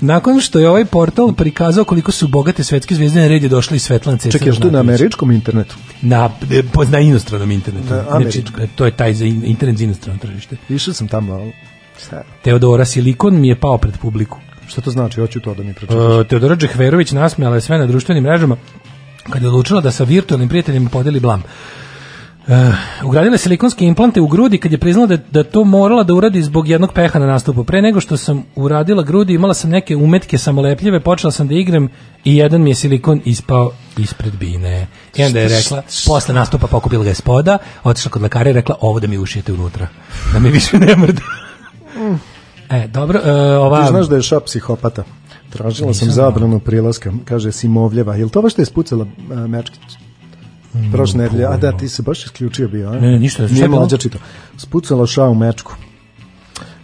Nakon što je ovaj portal prikazao koliko su bogate svetske zvezde, na red je došla i Svetlana Ceca Čekaj, što na američkom internetu? Na, e, na inostranom internetu. Na znači, američkom. to je taj za in- internet za inostrano tržište. Išao sam tamo, ali... Teodora Silikon mi je pao pred publiku. Šta to znači? Hoću to da mi pročitaš. Uh, Teodora Džehverović nasmejala je sve na društvenim mrežama kad je odlučila da sa virtualnim prijateljima podeli blam. Uh, ugradila je silikonske implante u grudi kad je priznala da, da to morala da uradi zbog jednog peha na nastupu. Pre nego što sam uradila grudi, imala sam neke umetke samolepljive, počela sam da igram i jedan mi je silikon ispao ispred bine. I onda je rekla, posle nastupa pokupila ga je spoda, otišla kod lekara i rekla, ovo da mi ušijete unutra, da mi više ne mrda. E, dobro, uh, ova... Ti znaš da je šap psihopata. Tražila sam Nisam zabranu prilaska, kaže Simovljeva. Jel to baš te je spucala uh, Mečkić? Prošle nedelje, a da, ti se baš isključio bio, a? Ne, ne, ništa, šta je Nije mlađa čito. Spucala šao Mečku.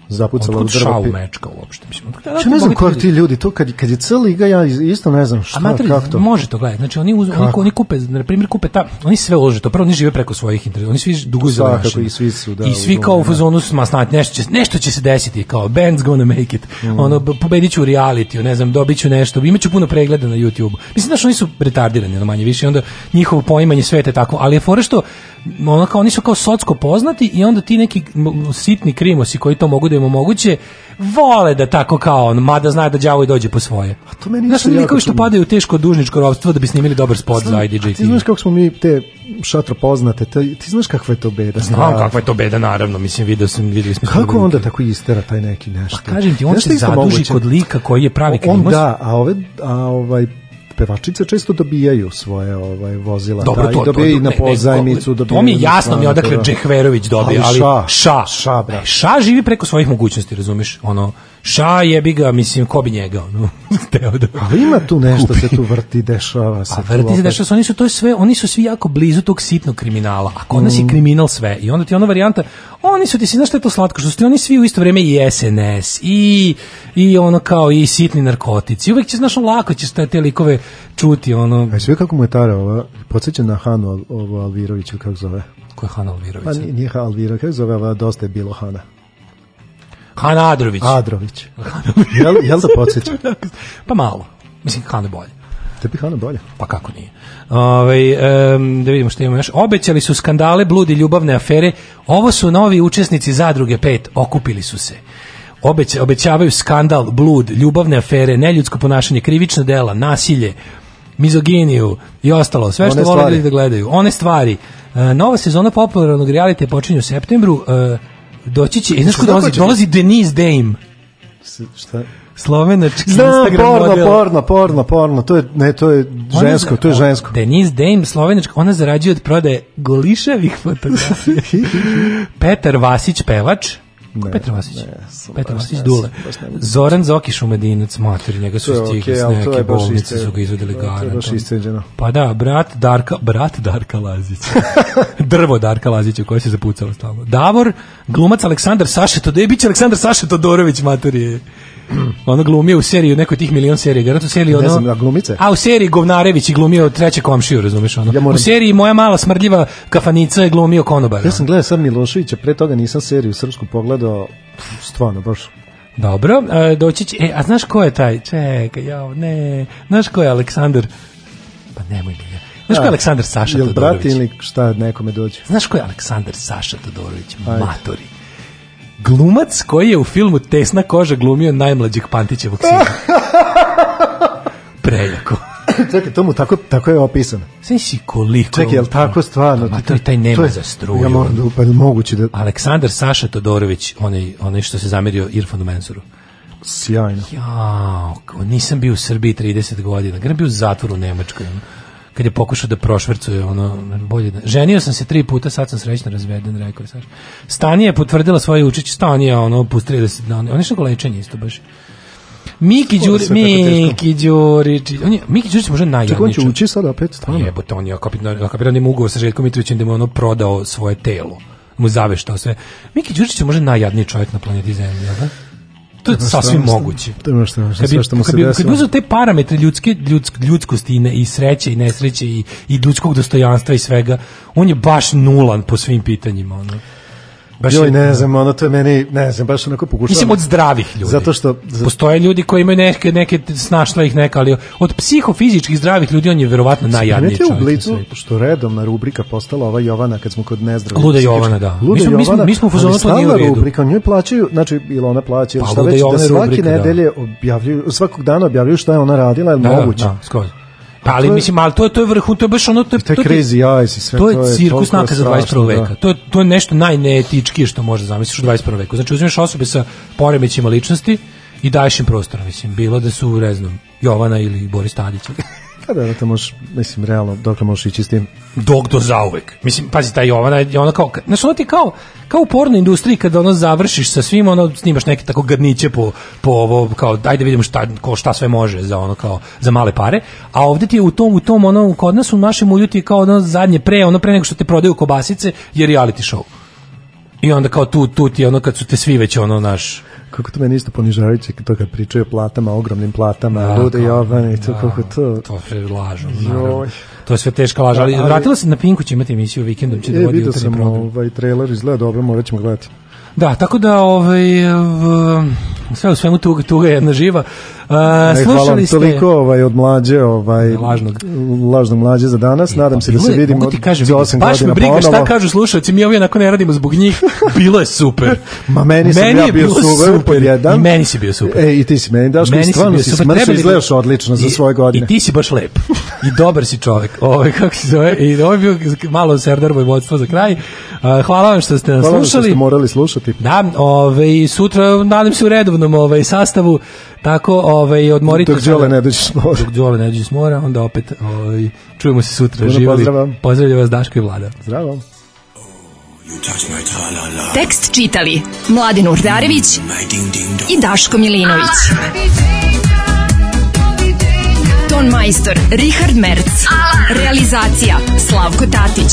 Zapucala u Otkud drvo. mečka uopšte? Mislim, otkud- Ja ne znam kako ti ljudi, to kad, kad je C liga, ja isto ne znam šta, mater, kako to. može to gledati. Znači oni uz, oni, oni kupe, na primjer kupe ta, oni sve ulože to. Prvo oni žive preko svojih interesa. Oni svi duguju za Svakako, mašine. i svi su, da, I svi u kao u da. fazonu su ma snad, nešto će nešto će se desiti kao band's gonna make it. Mm. Ono b- pobediću u realitiju, ne znam, dobiću nešto. Imaću puno pregleda na YouTubeu. Mislim da oni su retardirani, ono manje više, onda njihovo poimanje sveta je tako, ali je fora što ono kao oni su kao socsko poznati i onda ti neki sitni krimosi koji to mogu da im omoguće vole da tako kao on, mada zna da đavo i dođe po svoje. A to meni Znaš, oni likovi što čudno. padaju u teško dužničko ropstvo da bi snimili dobar spot za IDJ Ti znaš kako smo mi te šatro poznate, te, ti znaš kakva je to beda? Znam stvarno? kakva je to beda, naravno, mislim, video sam, videli smo. Kako onda tako istera taj neki nešto? Pa kažem ti, on se zaduži moguće? kod lika koji je pravi On krimos. da, a ove a ovaj pevačice često dobijaju svoje ovaj vozila Dobro, da, to, i dobijaju to, i na pozajmicu to, dobijaju to mi je jasno mi odakle da. Džehverović dobije, ali, Ali ša, ša, ša, ša živi preko svojih mogućnosti, razumeš? Ono, ša jebi ga, mislim, ko bi njega, ono, da... Ali ima tu nešto se tu vrti, dešava se. A tu vrti se da što oni su to sve, oni su svi jako blizu tog sitnog kriminala. A kod nas je Mm. kriminal sve. I onda ti ona varijanta, oni su ti si znaš šta je to slatko, što su ti oni svi u isto vrijeme i SNS i i ono kao i sitni narkotici. Uvek će znaš lako ćeš te, te likove čuti ono. A sve kako mu je Tara ova, podsjeća na Hanu ovo Alviroviću, kako zove? Ko je Hana Alvirović? Pa nije, nije Alvira, kako zove, ova dosta je bilo Hana. Hana Adrović. Adrović. jel, jel da podsjeća? Pa malo. Mislim, Hana bolje. Tebi Hana bolje. Pa kako nije? Ovaj em, da vidimo što imamo još. Obećali su skandale, bludi, ljubavne afere. Ovo su novi učesnici zadruge 5. Okupili su se. Obeća, obećavaju skandal, blud, ljubavne afere, neljudsko ponašanje, krivična dela, nasilje, mizoginiju i ostalo. Sve što vole da gledaju. One stvari. E, nova sezona popularnog reality počinje u septembru. E, doći će, znaš ko dolazi? Dolazi Denise Dame. Šta? Slovenački Znam, Instagram porno, model. porno, porno, porno, to je, ne, to je žensko, to je žensko. Denise Dame, slovenačka, ona zarađuje od prodaje goliševih fotografija. Petar Vasić, pevač. Ko Petar Vasić? Petar Vasić, ne, Dule. ne. Zoran Zoki Šumadinac, mater, njega su stigli okej, s neke bolnice, su ga garantom. isceđeno. Pa da, brat Darka, brat Darka Lazića. Drvo Darka Lazića koje se zapucalo stalno. Davor, glumac Aleksandar Saša Todorović, biće Aleksandar Saša Todorović, mater je. Ono glumio u seriji, nekoj tih milion serija, garant u seriji ono... Ne znam, glumice? A u seriji Govnarević je glumio treće komšiju, razumeš ono. Ja moram- U seriji Moja mala smrdljiva kafanica je glumio konobara. Ja sam gledao sad Miloševića, pre toga nisam seriju srpsku pogledao, stvarno, baš. Dobro, e, doći će, e, a znaš ko je taj? Čekaj, jao, ne, znaš ko je Aleksandar? Pa nemoj mi ga. Znaš ko je A, Aleksandar Saša Jel Todorović? brat ili šta nekome dođe? Znaš ko je Aleksandar Saša Todorović? Ajde. Matori. Glumac koji je u filmu Tesna koža glumio najmlađeg Pantićevog sina. Prejako. Čekaj, to mu tako, tako je opisano. Sve si koliko... Čekaj, jel tako stvarno? Ma to je taj nema To je- za struju. Ja moram da upadem, moguće da... Aleksandar Saša Todorović, onaj, onaj što se zamerio Irfanu Mensuru. Sjajno. Jao, nisam bio u Srbiji 30 godina. Grem bio u zatvoru u Nemačkoj. Kad je pokušao da prošvercuje, ono, bolje da... Ženio sam se tri puta, sad sam srećno razveden, rekao je Saša. Stanija je potvrdila svoje učeće, Stanija, ono, pustili da se... Da, on je što lečenje isto baš. Miki Ovo je Đuri, sve tako teško. Miki Đurić, on je, Miki Đurić je možda Čekaj, on će ući sad opet, stvarno. Jebote, on je kapitan, kapitan ima ugovor sa Željkom Mitrovićem da mu ono prodao svoje telo. Mu zaveštao sve. Miki Đurić je možda najjadniji čovjek na planeti Zemlji, da? To je sasvim moguće. To je što, Kad bi, sve što mu se kad bi, kad desilo. bi uzeo te parametre ljudske, ljudsk, ljudskosti i, ne, i sreće i nesreće i, i ljudskog dostojanstva i svega, on je baš nulan po svim pitanjima. Ono. Baš Joj, ne znam, ono to je meni, ne znam, baš onako pokušavam. Mislim od zdravih ljudi. Zato što... za- Postoje ljudi koji imaju neke, neke snašla ih neka, ali od psihofizičkih zdravih ljudi on je verovatno najjadniji čovjek u Blicu što redovna rubrika postala ova Jovana kad smo kod nezdravih. Luda Jovana, da. Luda Mi smo- mi smo- Jovana, mi smo u fazonu, ali to nije u redu. rubrika, njoj plaćaju, znači ili ona plaća, Pa, šta već, da svake rubrika, da. nedelje objavljuju, svakog dana objavljuju šta je ona radila, je li Da, da, moguće? Da, skroz. Pa ali je- mislim, ali to je to je vrhun, to je baš ono to je to je- crazy eyes i sve to to je je cirkus naka za strašno, 21. veka. da. To je to je nešto najneetičkije što može zamisliti u 21. veku. Znači uzmeš osobe sa poremećima ličnosti i daješ im prostor, mislim, bilo da su, ne znam, Jovana ili Boris Tadić. Pa da, da te možeš, mislim, realno, dokle možeš ići s tim? Dok do zauvek. Mislim, pazi, ta Jovana je ona kao, znaš, ono ti kao, kao u porno industriji kada ono završiš sa svim, ono snimaš neke tako gadniće po, po ovo, kao, daj da vidimo šta, ko, šta sve može za ono, kao, za male pare, a ovde ti je u tom, u tom, ono, kod nas u našem ulju ti je kao ono zadnje pre, ono pre nego što te prodaju kobasice, je reality show. I onda kao tu, tu ti ono kad su te svi već ono naš Kako to meni isto ponižavajuće to kad pričaju o platama, ogromnim platama, Da, lude to da, kako to... To sve lažu, Joj. naravno. To je sve teška laž, ali, Da, ali- vratila se na Pinku, će imati emisiju vikendom, će da E, vodi vidio jutarnji sam program. ovaj trailer, izgleda dobro, morat ćemo gledati. Da, tako da ovaj v- sve u svemu tuga, tuga je jedna živa. Uh, E, hvala vam slušali ste toliko ovaj, od mlađe, ovaj, Lažnog. lažnog mlađe za danas. Nadam se da se vidimo mogu ti kažem, za vidi, 8 baš me godina briga šta kažu slušalci, mi ovo onako ne radimo zbog njih. Bilo je super. Ma meni sam ja bio super, pod jedan. I meni si bio super. E, i ti si meni, Daško, Meni si stvarno si super. smršao, izgledaš odlično za I- svoje godine. I ti si baš lep. I dobar si čovek. Ovaj kako se zove? I ovo je bio malo Serdar Vojvodstvo za kraj. A, hvala vam što ste nas Hvala vam što slušali. ste morali slušati. Da, ovaj sutra nadam se u redovnom ovaj sastavu. Tako, ovaj odmorite Dok se. Đole ne dođe s mora. Dok Đole ne dođe s mora, onda opet ovaj čujemo se sutra. Pozdrava. Pozdravljam vas Daško i Vlada. Zdravo. Tekst čitali Mladin Urdarević i Daško Milinović. Ton majstor Richard Merc. Realizacija Slavko Tatić.